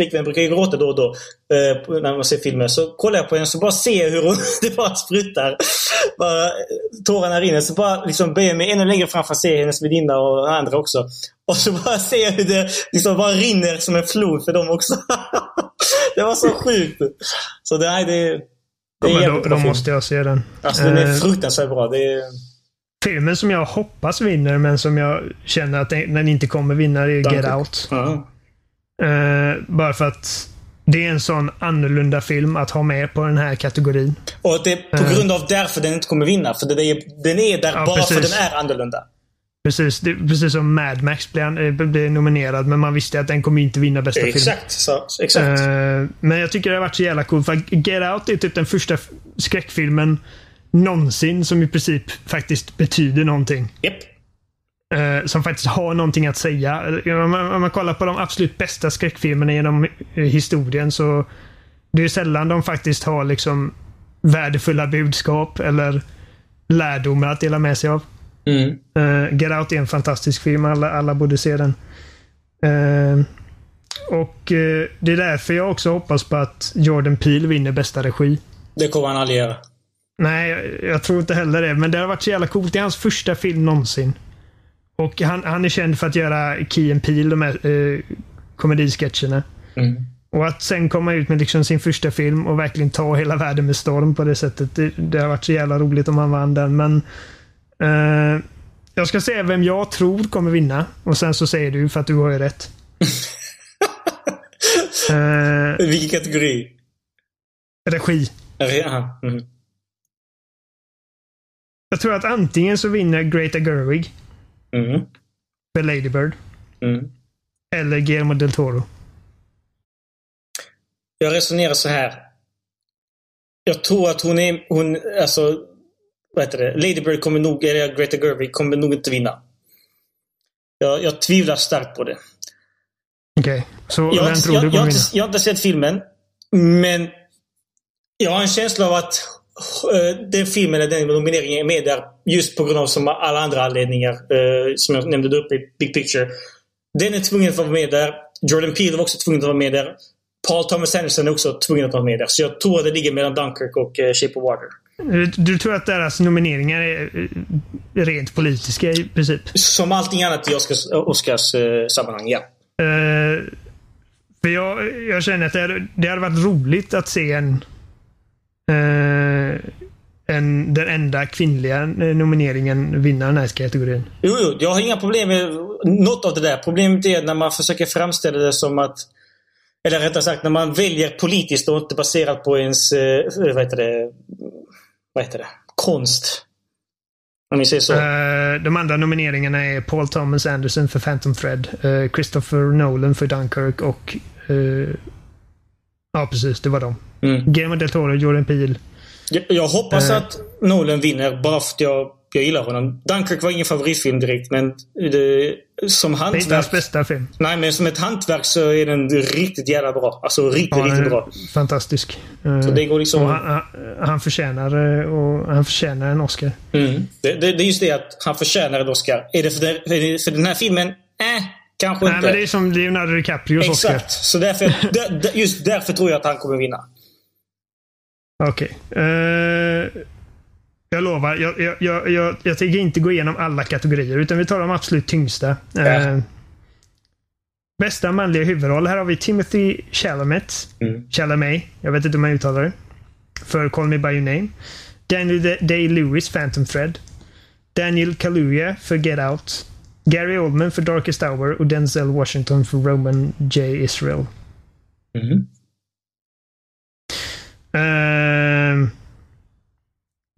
Flickvän brukar ju gråta då och då eh, när man ser filmer. Så kollar jag på henne så bara ser jag hur hon, det bara sprutar. Bara, eh, tårarna rinner. Så bara liksom böjer jag mig ännu längre fram för att se hennes väninna och andra också. Och så bara ser jag hur det liksom bara rinner som en flod för dem också. det var så sjukt. Så det, nej, det, det är men då, då måste jag se den. Alltså den är Eh, fruktansvärt bra. Det är, filmen som jag hoppas vinner men som jag känner att den, inte kommer vinna är Get. Out. ja. Eh, bara för att det är en sån annorlunda film att ha med på den här kategorin. Och det är på grund av därför den inte kommer vinna. För den är, den är där Eh. Ja, bara för precis. den är annorlunda. Precis, det, precis som Mad Max blev, eh, blev nominerad men man visste att den kommer inte vinna bästa film. Exakt. Så, exakt. Eh, men jag tycker det har varit så jävla coolt. För Get Out är typ den första skräckfilmen någonsin som i princip faktiskt betyder någonting. Japp. Eh, som faktiskt har någonting att säga. Eh, Om man, om man kollar på de absolut bästa skräckfilmerna genom eh, historien så det är sällan de faktiskt har liksom värdefulla budskap eller lärdomar att dela med sig av. Mm. Uh, Get Out är en fantastisk film. Alla, alla borde se den. Eh, och eh, Det är därför jag också hoppas på att Jordan Peele vinner bästa regi. Det kommer han aldrig göra. Nej, jag, jag tror inte heller det. Men det har varit så jävla coolt. Det är hans första film någonsin. Och han, han är känd för att göra Key and Peele, de här uh, komedisketcherna. Mm. Och att sen komma ut med liksom sin första film och verkligen ta hela världen med storm på det sättet. Det, det har varit så jävla roligt om han vann den. Men eh, Jag ska säga vem jag tror kommer vinna. Och sen så säger du för att du har ju rätt. eh, Vilken kategori? regi. Aha. Mm. Jag tror att antingen så vinner Greta Gerwig Mm. för Lady Bird. Mm. Eller Guillermo del Toro. Jag resonerar så här. Jag tror att hon är... Hon, alltså, vad heter det? Lady Bird kommer nog, eller Greta Gerwig kommer nog inte vinna. Jag, jag tvivlar starkt på det. Okej, så Jag, har vem tror jag, du kommer vinna? jag har inte sett filmen. Men jag har en känsla av att den filmen, eller den nomineringen är med där just på grund av som alla andra anledningar eh, som jag nämnde uppe i Big Picture. Den är tvungen att vara med där. Jordan Peele var också tvungen att vara med där. Paul Thomas Anderson är också tvungen att vara med där. Så jag tror att det ligger mellan Dunkirk och eh, Shape of Water. Du, du tror att deras nomineringar är eh, rent politiska i princip? Som allting annat i Oscars, Oscars eh, sammanhang, ja. Eh, För jag, jag känner att det hade, det hade varit roligt att se en, eh, en den enda kvinnliga nomineringen vinna den här kategorin. Jo, jo, jag har inga problem med något av det där. Problemet är när man försöker framställa det som att eller rättare sagt när man väljer politiskt och inte baserat på ens eh, vad heter det, vad heter det? konst. Om ni säger så. Eh, de andra nomineringarna är Paul Thomas Anderson för Phantom Thread, eh, Christopher Nolan för Dunkirk och... eh, ja, precis. Det var de. Mm. Guillermo del Toro, Jordan Peele. Jag, hoppas Eh. att Nolan vinner bara för att jag, jag gillar honom. Dunkirk var ingen favoritfilm direkt men det, som Det är hans hantverk... bästa film. Nej men som ett hantverk så är den riktigt jävla bra. Alltså riktigt, Ja, riktigt bra. Fantastisk. Eh, Så det går liksom... och han, han, förtjänar, eh, och han förtjänar en Oscar. Mm. Det, det, det är just det att han förtjänar en Oscar. Är det för, den, för den här filmen? Eh, kanske Nej, inte. men det är som Leonardo DiCaprios Oscar. Exakt. Så därför, där- där- just därför tror jag att han kommer vinna. Okej. Eh, jag lovar, jag, jag, jag, jag, tänker inte gå igenom alla kategorier, utan vi tar de absolut tyngsta. Ja. Bästa manliga huvudroll. Här har vi Timothy Chalamet. Mm. Chalamet. Jag vet inte hur man uttalar det. För Call Me By Your Name. Daniel Da- Day-Lewis, Phantom Thread. Daniel Kaluuya för Get Out. Gary Oldman för Darkest Hour och Denzel Washington för Roman J. Israel. Mm. Ehm,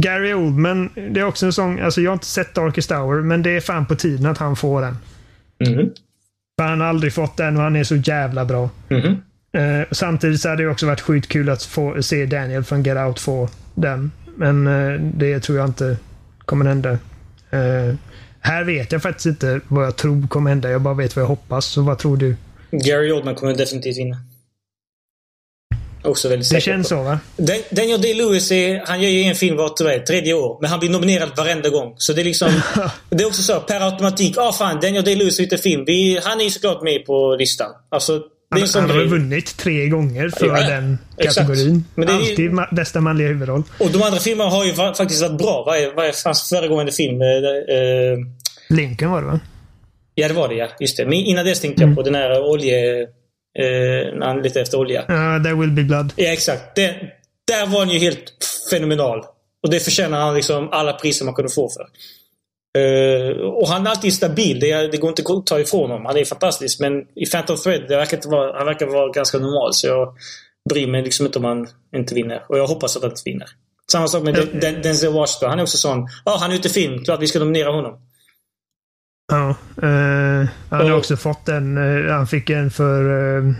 Gary Oldman, det är också en sång, alltså jag har inte sett Darkest Hour, men det är fan på tiden att han får den. Mm. För han har aldrig fått den och han är så jävla bra. Mm. Eh, samtidigt så hade det också varit sjukt kul att få se Daniel från Get Out få den. Men eh, det tror jag inte kommer hända. Eh, här vet jag faktiskt inte vad jag tror kommer hända. Jag bara vet vad jag hoppas. Så vad tror du? Gary Oldman kommer definitivt vinna. Också väldigt Det säker känns på. så va? Dan- Daniel Day-Lewis är, han gör ju en film vart är det, tredje år. Men han blir nominerad varenda gång. Så det är liksom... det är också så, per automatik. Ah fan, Daniel Day-Lewis har gjort en film. Vi, han är ju såklart med på listan. Alltså, det är Han, en sån han har vunnit tre gånger för Ja, den Exakt. kategorin. Men det är Alltid bästa manliga huvudroll. Och de andra filmerna har ju faktiskt varit bra. Vad är, är hans föregående film? Eh, eh, Lincoln var det va? ja, det var det ja. Just det. Men innan dess tänkte jag på den här olje... Eh, när han letade efter olja. Uh, There will be blood. Ja, exakt. Det, där var han ju helt fenomenal. Och det förtjänar han liksom alla priser man kunde få för. Eh, och han är alltid stabil. Det, det går inte att ta ifrån honom. Han är fantastisk. Men i Phantom Thread, det verkar inte vara, han verkar vara ganska normal. Så jag bryr mig liksom inte om han inte vinner. Och jag hoppas att han inte vinner. Samma sak med Den- Denzel Washington. Han är också sån. Ja, han är ute i film. Klart vi ska nominera honom. Ja. eh, han har Och- också fått en. eh, han fick en för... Uh,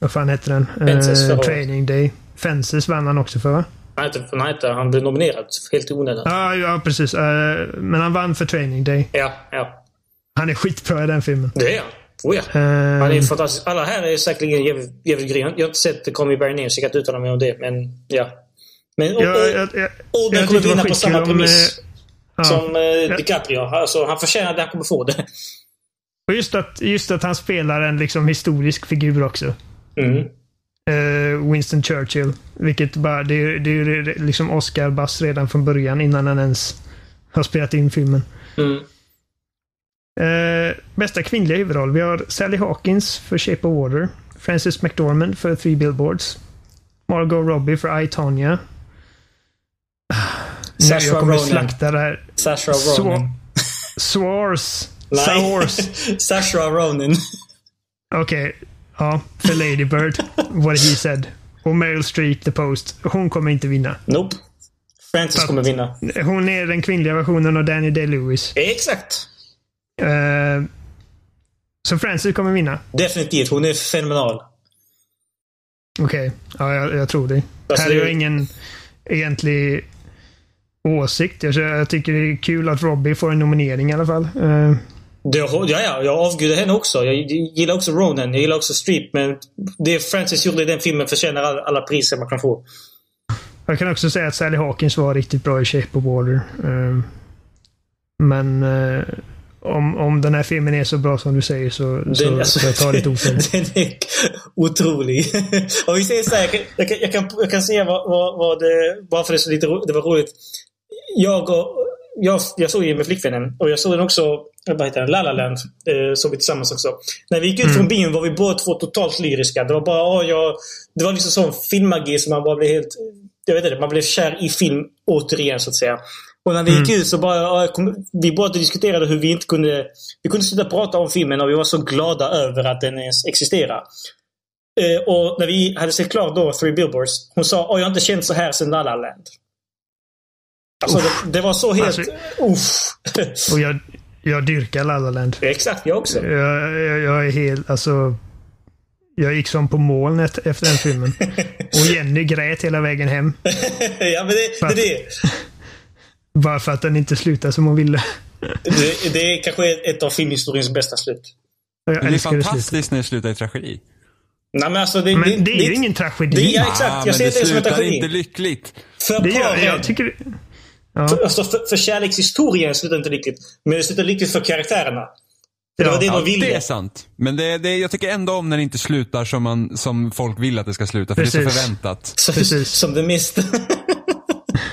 vad fan heter den? Eh. Training Day. Fences vann han också för va? Är inte, är inte, han blev nominerad helt i onödan. Ja, ja precis. Eh, men han vann för Training Day. Ja, ja. Han är skitbra i den filmen. Det är han. Oh, ja. Eh, Han är fantastisk. Alla här är säkerligen jävligt, jävligt grymma. Jag har inte sett Call Me By Name så jag kan inte uttala mig om det. Men ja. Men och, jag, och, jag, jag, Oldman jag kommer vinna på samma om, premiss eh, ja. som eh, DiCaprio. Alltså, han förtjänar det han kommer få det. Och just att, just att han spelar en liksom historisk figur också. Mm. Eh, Winston Churchill. Vilket bara, det, är- det är liksom Oscar-bass redan från början innan han ens har spelat in filmen. Mm. Eh, bästa kvinnliga huvudroll. Vi har Sally Hawkins för Shape of Water. Frances McDormand för Three Billboards. Margot Robbie för I, Tonya. Sacha jag kommer Ronan. slakta det här. Sacha Swa- Ronan. Swars. Nej. Sawars. Sacha Ronan. Okej. Ja, för Lady Bird. what he said. Och Meryl Streep, The Post. Hon kommer inte vinna. Nope. Francis kommer vinna. Hon är den kvinnliga versionen av Danny Day-Lewis. Exakt. Eh, så Frances kommer vinna. Definitivt. Hon är fenomenal. Okej. Ja, jag, jag tror det. Alltså, här är det- jag ingen egentlig åsikt. Jag, jag tycker det är kul att Robbie får en nominering i alla fall. Eh, Det, ja, ja, jag avgudar henne också. Jag gillar också Ronan. Jag gillar också Streep. Men det Francis gjorde i den filmen förtjänar alla, priser man kan få. jag kan också säga att Sally Hawkins var riktigt bra i Shape of Water. Eh, men eh, om, om den här filmen är så bra som du säger så, så, Den, alltså, så jag tar lite oföljt. den är otrolig. Om vi säger så här, jag kan, jag kan, jag kan, säga vad, vad, vad det, bara för det, så lite, det var roligt. Jag och jag, jag såg ju med flickvännen och jag såg den också, vad heter den, La La Land. Eh, såg vi tillsammans också. När vi gick ut från bion var vi båda två totalt lyriska. Det var bara, åh, jag, det var liksom sån filmmagi som man bara blev helt, jag vet inte, man blev kär i film återigen så att säga. Och när vi gick ut så bara, vi båda diskuterade hur vi inte kunde, vi kunde sluta prata om filmen och vi var så glada över att den ens existerar. Eh, och när vi hade sett klart då, Three Billboards, hon sa, åh jag har inte känt så här sedan La La Land. Alltså det, det var så helt... Alltså-. Och jag, jag dyrkar La La Land. Exakt, jag också. Jag, jag, jag är helt, alltså... Jag gick som på moln efter den filmen. Och Jenny grät hela vägen hem. ja, men det, det, det, Bara för att den inte slutade som hon ville. det, det är kanske ett av filmhistoriens bästa slut. Jag Men det är det fantastiskt när det slutar i tragedi. Nej, men alltså, det, Men det är ju ingen tragedi. Det, ja, exakt. Ah, jag ser det det som en slutar tragedi. inte lyckligt. För Det gör, paren. jag tycker... Ja. För, alltså, för, för kärlekshistorien slutar inte lyckligt. Men det slutar lyckligt för karaktärerna. För det Ja, var det Ja, de ville. det är sant. Men det, det, jag tycker ändå om när det inte slutar som, man, som folk vill att det ska sluta. För det är Precis. så förväntat. Så- Precis. Som det mest.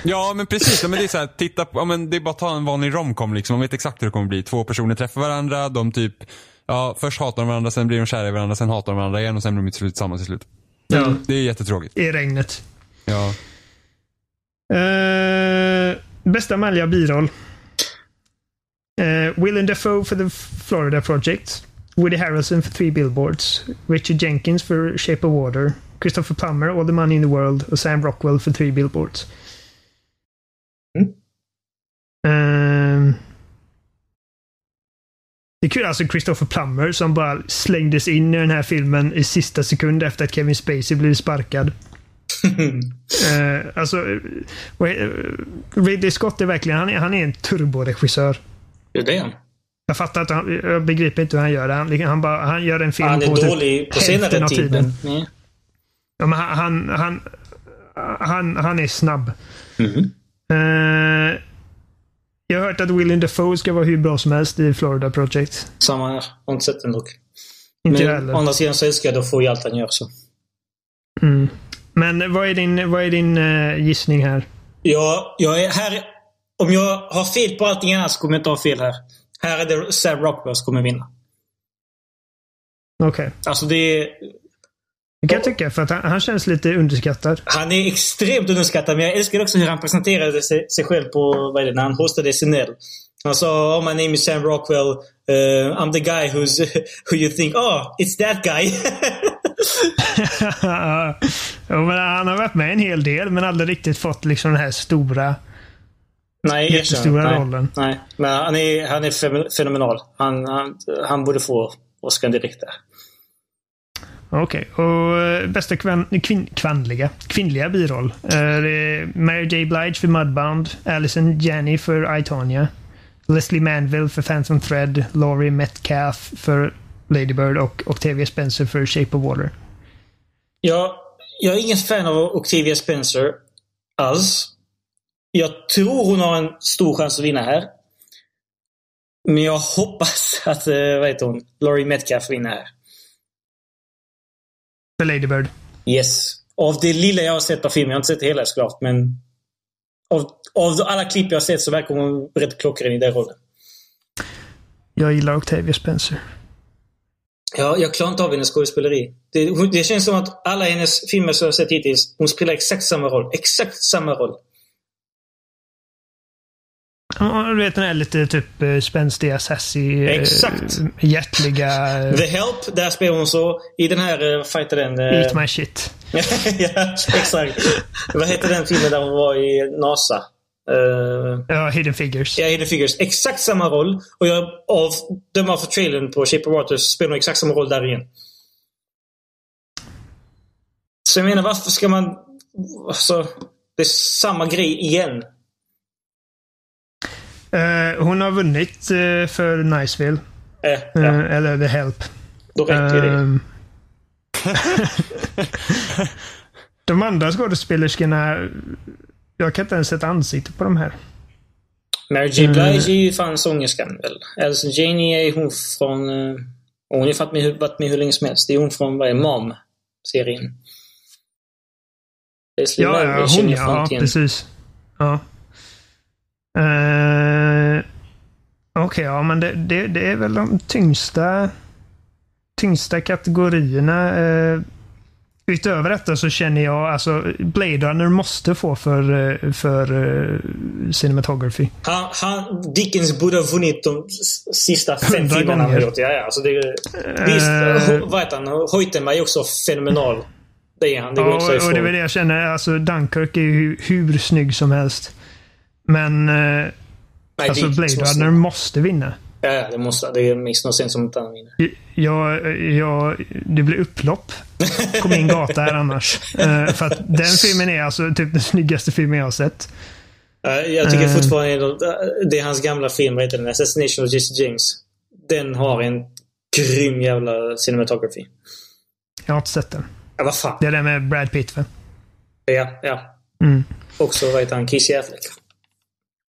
Ja men precis, ja, men det är så här, titta på, ja, men det är bara att ta en vanlig romcom liksom. Man vet exakt hur det kommer bli. Två personer träffar varandra, de typ, ja först hatar de varandra, sen blir de kära i varandra, sen hatar de varandra igen och sen blir de till slut tillsammans till slut. Ja. Det är jättetråkigt. I regnet. Ja. Uh, bästa manliga biroll. Uh, Willem Dafoe för The Florida Project. Woody Harrelson för Three Billboards. Richard Jenkins för Shape of Water. Christopher Plummer, All the Money in the World. Och Sam Rockwell för Three Billboards. Ehm, det är kul alltså Christopher Plummer som bara slängdes in i den här filmen i sista sekund efter att Kevin Spacey blev sparkad. Eh, alltså, eh, Ridley Scott är verkligen, han är, han är en turboregissör. Det är det. Jag fattar att han, jag begriper inte hur han gör det. Han, han, bara, han gör en film Han är på typ dålig på hälften senare av tid. tiden. Nej. Ja, men han, han, han, han, han är snabb. Mhm. Eh, jag har hört att Willem Dafoe ska vara hur bra som helst i Florida Project. Samma här. Har inte sett den dock. Inte jag Men heller. å andra sidan så älskar jag Dafoe i allt han gör. Så. Mm. Men vad är din, vad är din eh, gissning här? Jag, jag är här... Om jag har fel på allting annat så kommer jag inte ha fel här. Här är det Sam Rockwell som kommer vinna. Okej. Alltså det är... Det kan jag tycka, för att han, han känns lite underskattad. Han är extremt underskattad, men jag älskar också hur han presenterade sig, sig själv på, vad är det, när han hostade SNL. Han sa oh, my name is Sam Rockwell. Uh, I'm the guy who's, who you think, oh, it's that guy. jo, men han har varit med en hel del, men aldrig riktigt fått liksom den här stora... Nej, Jättestora nej, rollen. Nej, men han är, han är fenomenal. Han, han, han borde få Oscar direkt där. Okej. Och eh, bästa kvin, kvinnliga, kvinnliga biroll. Eh, det är Mary J. Blige för Mudbound. Alison Janney för I, Tonya. Leslie Manville för Phantom Thread. Laurie Metcalf för Lady Bird och Octavia Spencer för Shape of Water. Jag, jag är ingen fan av Octavia Spencer alls. Jag tror hon har en stor chans att vinna här. Men jag hoppas att, eh, vad heter hon, Laurie Metcalf vinner här. För Lady Bird. Yes. Av det lilla jag har sett av filmen, jag har inte sett hela såklart, men av, av alla klipp jag har sett så verkar hon rätt klockren i den rollen. Jag gillar Octavia Spencer. Ja, jag klarar inte av hennes skådespeleri. Det, det känns som att alla hennes filmer som jag sett hittills, hon spelar exakt samma roll. Exakt samma roll. Ja, du vet den här lite typ eh, spänstiga, sassy, eh, Exakt. hjärtliga... eh, The Help, där spelar hon så. I den här, uh, fighter den... eh, Eat my shit. ja, exakt. Vad heter den filmen där hon var i NASA? Uh, Ja, Hidden Figures. ja, Hidden Figures. Exakt samma roll. Och jag, av döma för trailern på Shape of Water så spelar hon exakt samma roll där igen. Så jag menar, varför ska man... Alltså, det är samma grej igen. Eh, hon har vunnit eh, för Niceville. Eh, ja, Eller The Help. då räcker det. Ehm. de andra skådespelerskorna, jag kan inte ens sätta ansikte på de här. Mary J. Blige är ju fan sångerskan väl? Alison Janney är hon från... eh, hon har varit med, varit med hur länge som helst. Det är hon från, vad är Mom-serien. Ja, ja hon ja. igen. Precis. Ja. Eh, Okej, ja men det, det, det är väl de tyngsta, tyngsta kategorierna. Eh, utöver detta så känner jag, alltså Blade Runner måste få för, eh, för uh, cinematography. Han, han, Dickens borde ha vunnit de sista fem filmerna han gjort. Ja, ja. Alltså det, visst, Eh. uh, vad heter han? Hoytenberg är också fenomenal. Det är han. Det går inte Ja, säga och det är väl det jag känner. Alltså Dunkirk är ju hur snygg som helst. Men eh, Nej, alltså Blade Runner måste vinna. Ja, det måste Det makes no sense om inte han vinner. Jag, jag, det blir upplopp på min gata här annars. Eh, för att den filmen är alltså typ den snyggaste filmen jag har sett. Eh, Jag tycker Eh. fortfarande det är hans gamla film, vad heter den? Assassination of Jesse James. Den har en grym jävla cinematography. Jag har inte sett den. Ja, vad fan. Det är den med Brad Pitt va? Ja, ja. Mm. Också, vad heter han? Casey Affleck.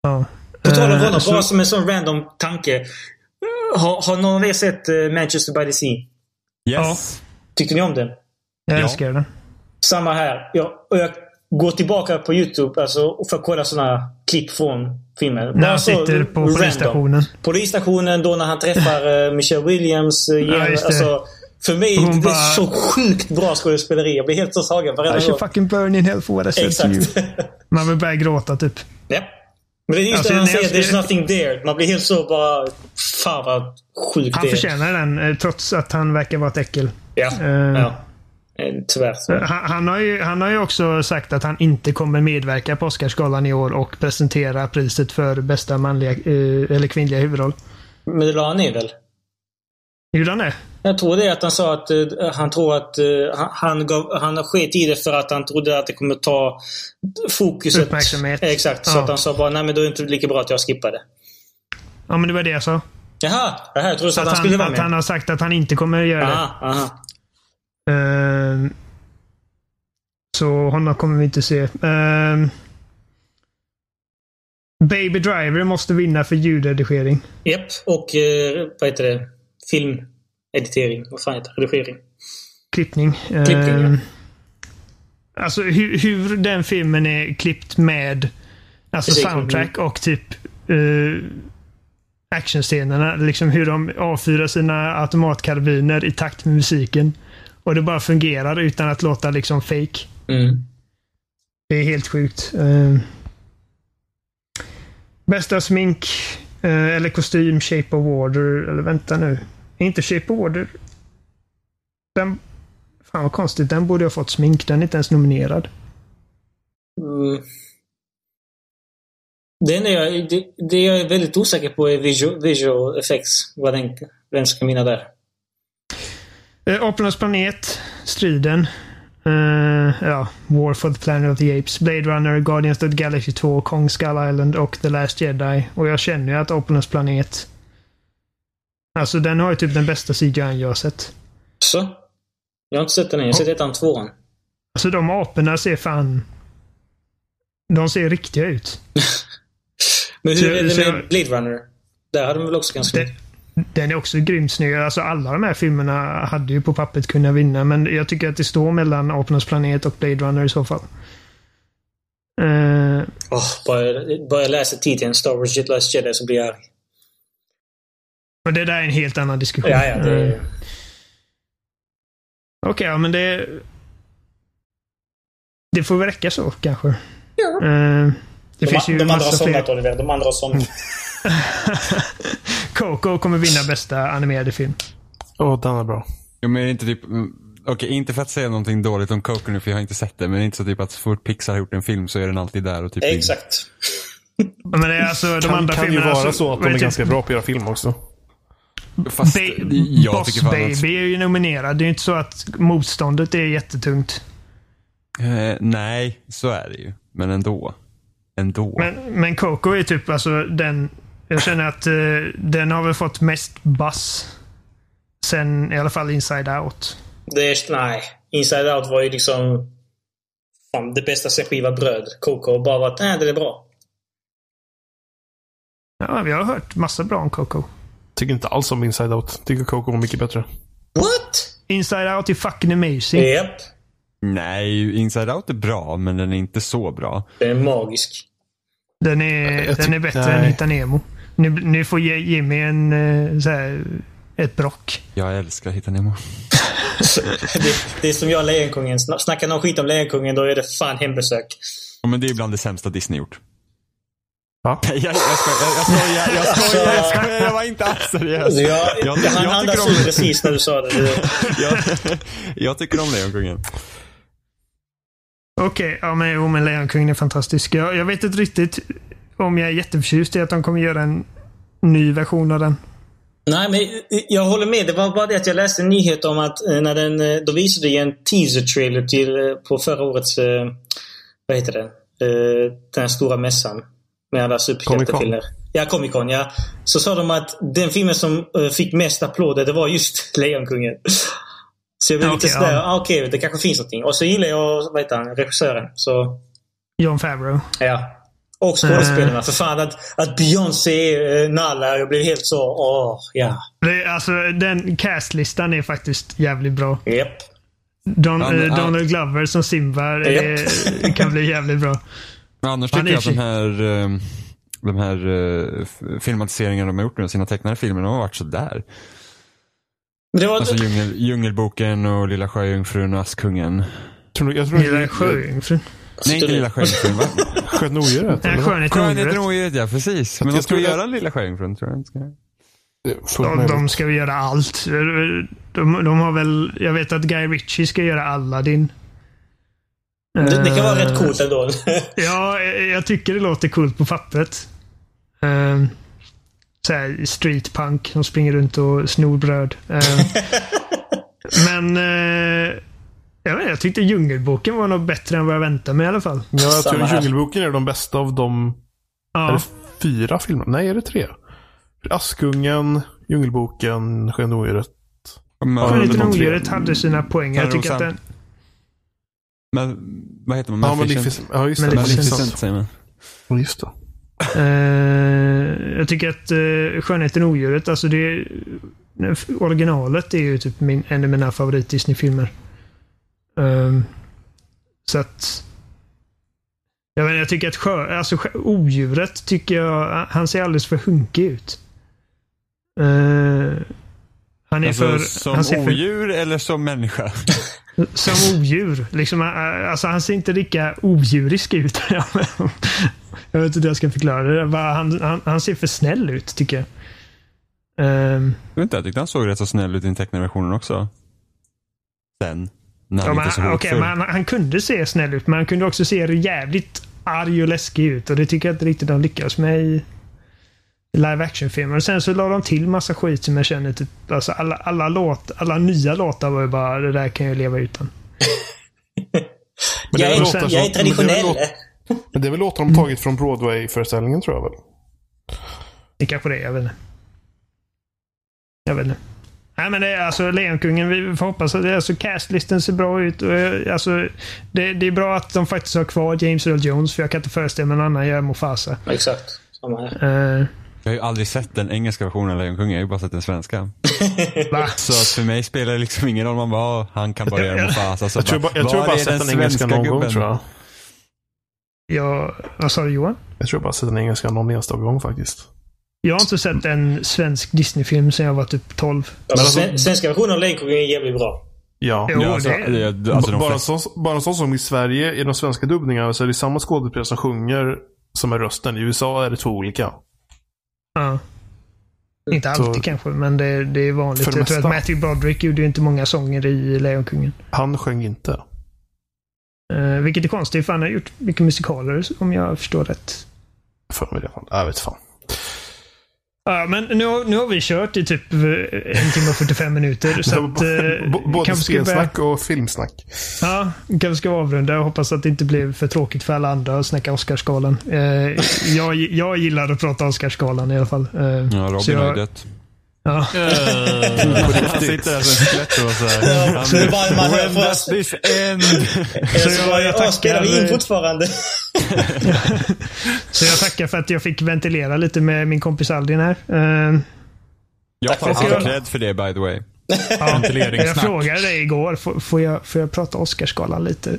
Ja. På tal om Eh, honom, så- bara som en sån random tanke. Eh, Har, har någon av er sett eh, Manchester by the Sea? Yes. Tyckte ni om den? Jag Ja. älskar den. Samma här. Jag, och jag går tillbaka på YouTube alltså, för att kolla såna klipp från filmen. När han sitter på random. polisstationen. Polisstationen då när han träffar Michelle Williams. Uh, Ja, alltså, för mig Hon det är bara- så sjukt bra skådespeleri. Jag blir helt så tagen varenda I should gång. fucking burn in hell for what I said to you. Man vill börja gråta typ. ja. Men det är just Alltså, det han säger. There's nothing there. Man blir helt så bara... Fan vad sjukt Han det är. förtjänar den eh, trots att han verkar vara ett äckel. Ja. Eh. ja. Eh, Tyvärr. Han, han, har ju, han har ju också sagt att han inte kommer medverka på Oscarsgalan i år och presentera priset för bästa manliga eller kvinnliga huvudroll. Men det la han ner väl? Gjorde han det? Jag tror det att han sa att eh, han tror att eh, han, gav, han sket i det för att han trodde att det kommer ta fokuset. Uppmärksamhet. Exakt. Så Ja. att han sa bara, nej men då är det inte lika bra att jag skippar det. Ja, men det var det jag sa. Jaha, här jag trodde så att, Att han skulle han, vara att med. han har sagt att han inte kommer att göra det. Aha, aha. Ehm, så honom kommer vi inte se. Ehm, Baby Driver måste vinna för ljudredigering. Japp, och eh, vad heter det? Filmeditering. Vad fan heter? Redigering. Klippning. Klippning, ja. Ehm, Alltså hur, hur den filmen är klippt med alltså Musik. soundtrack och typ uh, actionscenerna. Liksom hur de avfyrar sina automatkarbiner i takt med musiken. Och det bara fungerar utan att låta liksom fake. Mm. Det är helt sjukt. Ehm, bästa smink eh, eller kostym, Shape of Water. Eller vänta nu. Inte Shape of Water... Den... Fan vad konstigt. Den borde ha fått smink. Den är inte ens nominerad. Mm. Är jag, det, det jag är väldigt osäker på är visual, visual effects. Vad den, vem ska vinna där? Eh, Apornas planet, Striden. eh, ja, War for the Planet of the Apes, Blade Runner, Guardians of the Galaxy 2, Kong Skull Island och The Last Jedi. Och jag känner ju att Apornas planet... Alltså den har ju typ den bästa CGI jag har sett. Så? Jag har inte sett den än. Jag har sett ettan och tvåan. Alltså de aporna ser fan... De ser riktiga ut. Men hur är det med jag- Blade Runner? Där hade de väl också ganska Det, den är också grymt snygg. Alltså alla de här filmerna hade ju på pappret kunnat vinna, men jag tycker att det står mellan Apornas planet och Blade Runner i så fall. Eh, Åh, bara, bara jag läser titeln Star Wars Last Jedi så blir jag arg. Men det där är en helt annan diskussion. Ja, ja. Det, Eh, Okej, ja, men det... Det får väl räcka så kanske. Ja. Eh, det de, finns ju de andra har massa fler. somnat Oliver. De andra har somnat. Coco kommer vinna bästa animerade film. Åh, den är bra. Jo, men är inte typ, mm, okej inte för att säga någonting dåligt om Coco nu för jag har inte sett det, men det är inte så typ att så fort Pixar har gjort en film så är den alltid där och typ Exakt. Men det är alltså de kan, andra kan ju filmerna... vara alltså, så att de är typ- ganska bra på att göra film också. Fast Ba- jag Boss Baby är ju nominerad. Det är ju inte så att motståndet är jättetungt. att, eh, nej, så är det ju. Men ändå. Ändå. Men, men Coco är typ alltså den... Jag känner att eh, den har väl fått mest buzz. Sen i alla fall Inside Out. Det är, nej. Inside Out var ju liksom... Fan, det bästa sen skiva bröd. Coco har bara varit, nej det är bra. Ja, vi har hört massa bra om Coco. Tycker inte alls om Inside Out. Tycker Coco var mycket bättre. What? Inside Out är fucking amazing. Japp. Nej, Inside Out är bra, men den är inte så bra. Den är magisk. Den är, Jag den är bättre nej. än Hitta Nemo. Nu, nu får ge Jimmy en, eh, så här, ett brock. Jag älskar Hitta Nemo. Det, det är som jag och Lejonkungen. Sna- Snackar någon skit om Lejonkungen då är det fan hembesök. Ja, men det är bland det sämsta Disney gjort. Ja. Jag, jag, skojar, jag skojar, jag skojar, jag skojar, jag var inte alls seriös. Alltså jag, Jag- han jag andas tycker om- ut precis när du sa det. Jag, jag tycker om Lejonkungen. Okej, ja men, jo, men Lejonkungen är fantastisk. Jag, jag vet inte riktigt om jag är jätteförtjust i att de kommer göra en ny version av den. Nej, men jag håller med. Det var bara det att jag läste en nyhet om att eh, när den, eh, då visade de en teaser-trailer till, eh, på förra årets, vad heter det, den här stora mässan. Med alla superhjältefilmer. Ja, Comic Con, ja. Så sa de att den filmen som eh, fick mest applåder, det var just Lejonkungen. Så jag blev Ja, lite okej, sådär, ja. ah, okej, det kanske finns någonting. Och så gillar jag, vad heter han, regissören. Så, John Favreau. ja. Och skådespelarna. För fan att, att Beyoncé är Nala, jag blev helt så, åh, ja. Det, alltså, den castlistan är faktiskt jävligt bra. Japp. Don, Han- eh, han- Donald Glover som Simba det, det kan bli jävligt bra. Men annars tycker jag att de här, eh, de här eh, filmatiseringarna de har gjort nu, sina tecknade filmer, de har varit sådär. Det var, Alltså djungel, Djungelboken och Lilla Sjöjungfrun och Askungen. Tror du, jag tror Lilla Sjöjungfrun. Nej, inte Lilla Sjöjungfrun, va? Sköt odjuret? Skönheten och Skönheten och odjuret. ja precis. Men de ska vi göra en Lilla Sjöjungfrun, tror jag inte ska. De, de ska vi göra allt. De, de har väl, jag vet att Guy Ritchie ska göra Aladdin. Det, det kan vara Eh, rätt coolt ändå. Ja, eh, jag tycker det låter coolt på pappret. Um, såhär street punk som springer runt och snor bröd. Ehm, men eh, jag, vet, jag tyckte Djungelboken var nog bättre än vad jag väntade mig i alla fall. Ja, jag Samma tror här. Djungelboken är de bästa av de... Är Ja, det fyra filmer? Nej, är det tre? Askungen, Djungelboken, Skön och odjuret. Men, Ja, Skönheten och odjuret hade sina poäng. Jag tycker att den, men vad heter man? Ja, Maleficent? Ja, just det. Maleficent. Säger man. Ja, Just det. Eh, jag tycker att uh, Skönheten och odjuret, alltså det... Originalet är ju typ min, en av mina favorit Disney-filmer. Ehm, så att... Jag, vet, jag tycker att sjö, alltså, odjuret tycker jag, han ser alldeles för hunkig ut. Eh, han är Alltså, för... som han ser för, odjur eller som människa? som odjur. Liksom, eh, alltså, han ser inte lika odjurisk ut. jag vet inte hur jag ska förklara det. Han, han, han ser för snäll ut, tycker jag. Ehm, Jag inte, jag tyckte han såg rätt så snäll ut i den tecknade versionen också. Sen. När han ja, men, inte okej, hotfull. men han, han kunde se snäll ut, men han kunde också se jävligt arg och läskig ut. Och det tycker jag inte riktigt de lyckas med i live action-filmer. Och sen så la de till massa skit som jag känner typ, alltså alla, alla, låt, alla nya låtar var ju bara, det där kan jag leva utan. Men det jag, är låtar jag som- är men det är traditionell. låt- Men det är väl låtar de tagit från Broadway-föreställningen tror jag väl? Det kanske det är, jag vet inte. Jag vet inte. Nej men det är alltså Lejonkungen, vi får hoppas att det, alltså, castlisten ser bra ut. Och, eh, alltså, det, det är bra att de faktiskt har kvar James Earl Jones, för jag kan inte föreställa mig någon annan gör Mufasa. Exakt. Samma här. Uh, Jag har ju aldrig sett den engelska versionen av Lejonkungen, jag har ju bara sett den svenska. Så att för mig spelar det liksom ingen roll. Man bara, "Ah, han kan bara göra Mufasa. Så Jag tror bara, jag tror bara sett den engelska någon gång tror jag. Jag, vad sa du Johan? Jag tror bara sett den engelska någon enstaka gång faktiskt. Jag har inte sett en svensk Disney-film sedan jag var typ 12. Alltså, alltså- sven- svenska versionen av Lejonkungen är jävligt bra. Ja. Jo, Ja, alltså, det, alltså, de bara, sån, bara sån som i Sverige, i de svenska dubbningarna, så är det samma skådespelare som sjunger som är rösten. I USA är det två olika. Ja. Inte alltid Så- kanske, men det, det är vanligt. Det Jag tror att. Matthew Broderick gjorde ju inte många sånger i Lejonkungen. Han sjöng inte. Uh, vilket är konstigt, för han har gjort mycket musikaler om jag förstår rätt. För mig det. Jag vet fan. Ja, men nu, har- nu har vi kört i typ eh, en timme och 45 minuter. Så att, eh, Både börja, spelsnack och filmsnack. ja, kanske ska avrunda och hoppas att det inte blev för tråkigt för alla andra att snacka Oscarsgalan. Eh, jag, jag gillar att prata Oscarsgalan i alla fall. Eh, ja, Robin har ju dött. Ja. Han sitter där som en skelett och så här. Ja, så det är bara en man When does this end? Så jag- jag spelar vi in tackar- fortfarande? Så jag tackar för att jag fick ventilera lite med min kompis Aldin här. Eh, Jag tar Och all cred för det by the way. ja, jag Ventileringssnack. frågade dig igår, får, får, jag, får jag prata Oscarsgalan lite?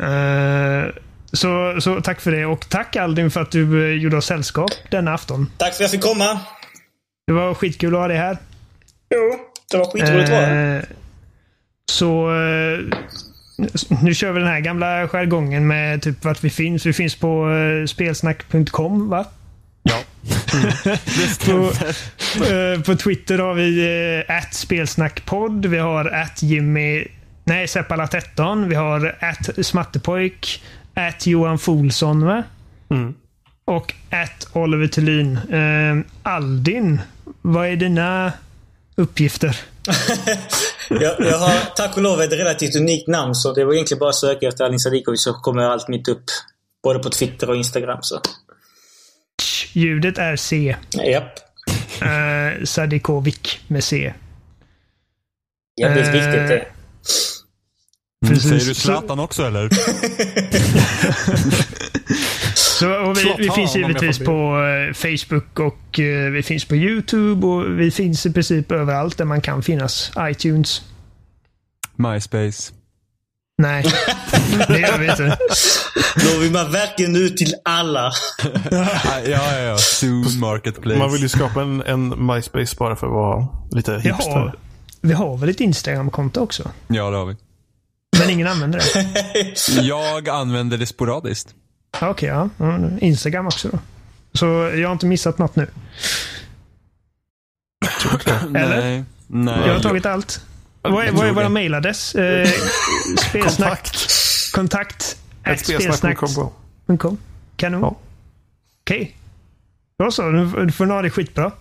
Eh, Så, så tack för det och tack Aldin för att du eh, gjorde oss sällskap denna afton. Tack för att jag fick komma. Det var skitkul att ha dig här. Jo, det var skitroligt att vara här. Eh, Så eh, nu kör vi den här gamla jargongen med typ vart vi finns. Vi finns på eh, spelsnack.com va? Ja. Det På, eh, på Twitter har vi eh, spelsnackpodd. Vi har at Jimmy... Nej, Seppala13. Vi har at Smattepojk. At Johan Folsson va? Mm. Och at Oliver Thulin. Eh, Aldin, vad är dina uppgifter? Jag, jag har tack och lov ett relativt unikt namn så det var egentligen bara att söka efter Alin Sadikovic så kommer allt mitt upp. Både på Twitter och Instagram. Så. Ljudet är C. Japp. Eh, Sadikovic med C. Jävligt Eh, viktigt det. Precis. säger du Zlatan också eller? Så, och vi, vi finns givetvis på eh, Facebook och eh, vi finns på YouTube och vi finns i princip överallt där man kan finnas. iTunes. MySpace. Nej, det gör vi inte. Når vi man verkligen ut till alla. ja, ja, ja. Zoom Marketplace. Man vill ju skapa en, en MySpace bara för att vara lite hipster. har, vi har väl ett Instagram-konto också? Ja, det har vi. Men ingen använder det. Jag använder det sporadiskt. Ja, Okej, ja. Mm, Instagram också då. Så jag har inte missat något nu. Eller? Nej. Nej. Jag har tagit allt. Vad är, vad är vår mailadress? Eh, spelsnack. Kontakt. Kontakt. Spelsnack.com. Kanon. Ja. Okej. Då så. Nu får ha det skitbra.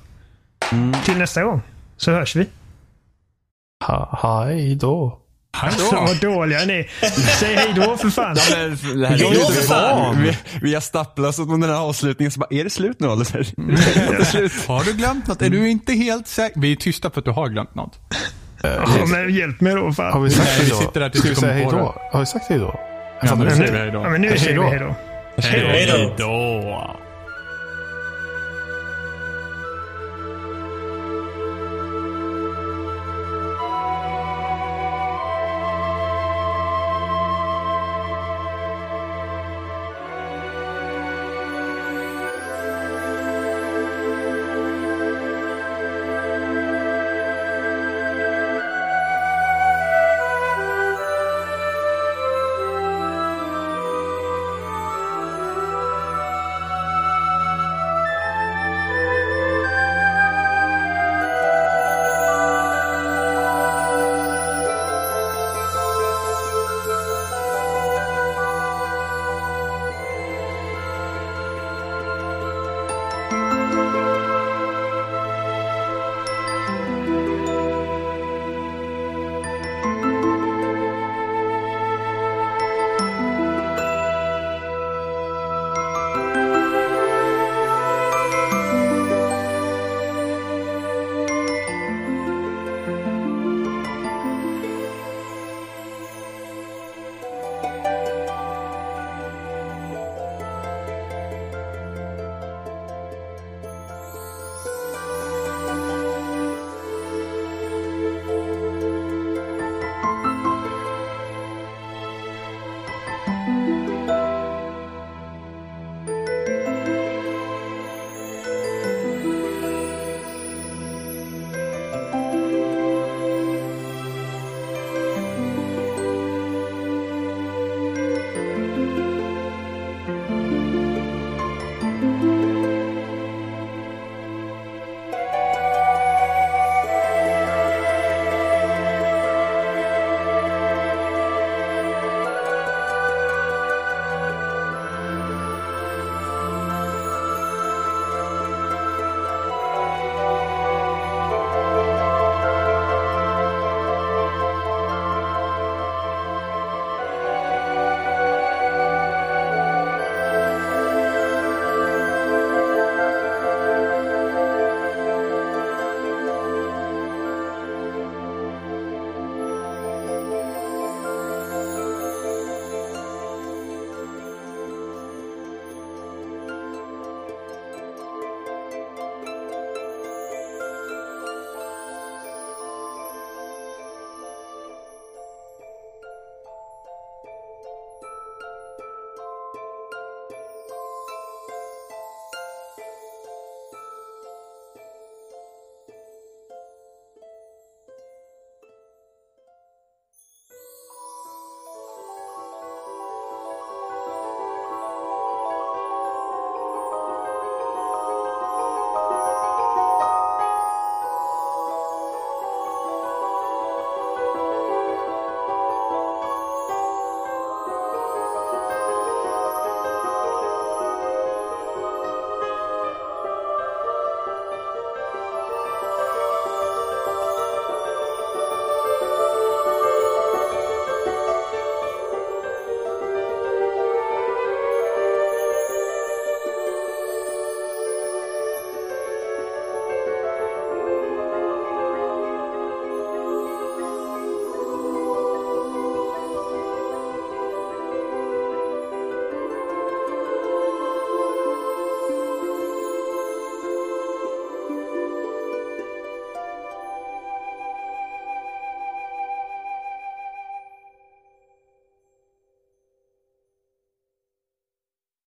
Mm. Till nästa gång. Så hörs vi. Ha, hej då. Alltså, vad dåliga ni är. Säg hej då för fan. Men det här Jo, är inte fan. Vi, vi har stapplat oss mot den här avslutningen så bara, är det slut nu det slut? Har du glömt något? Är du inte helt säker? Vi är tysta för att du har glömt något. Ja, men hjälp mig då Har fan. vi sagt hej vi då? sitter där tills vi vi kommer hej då? Har vi sagt hej då? Ja, men nu säger vi hej då. ja, men nu säger vi hej då. Hej då.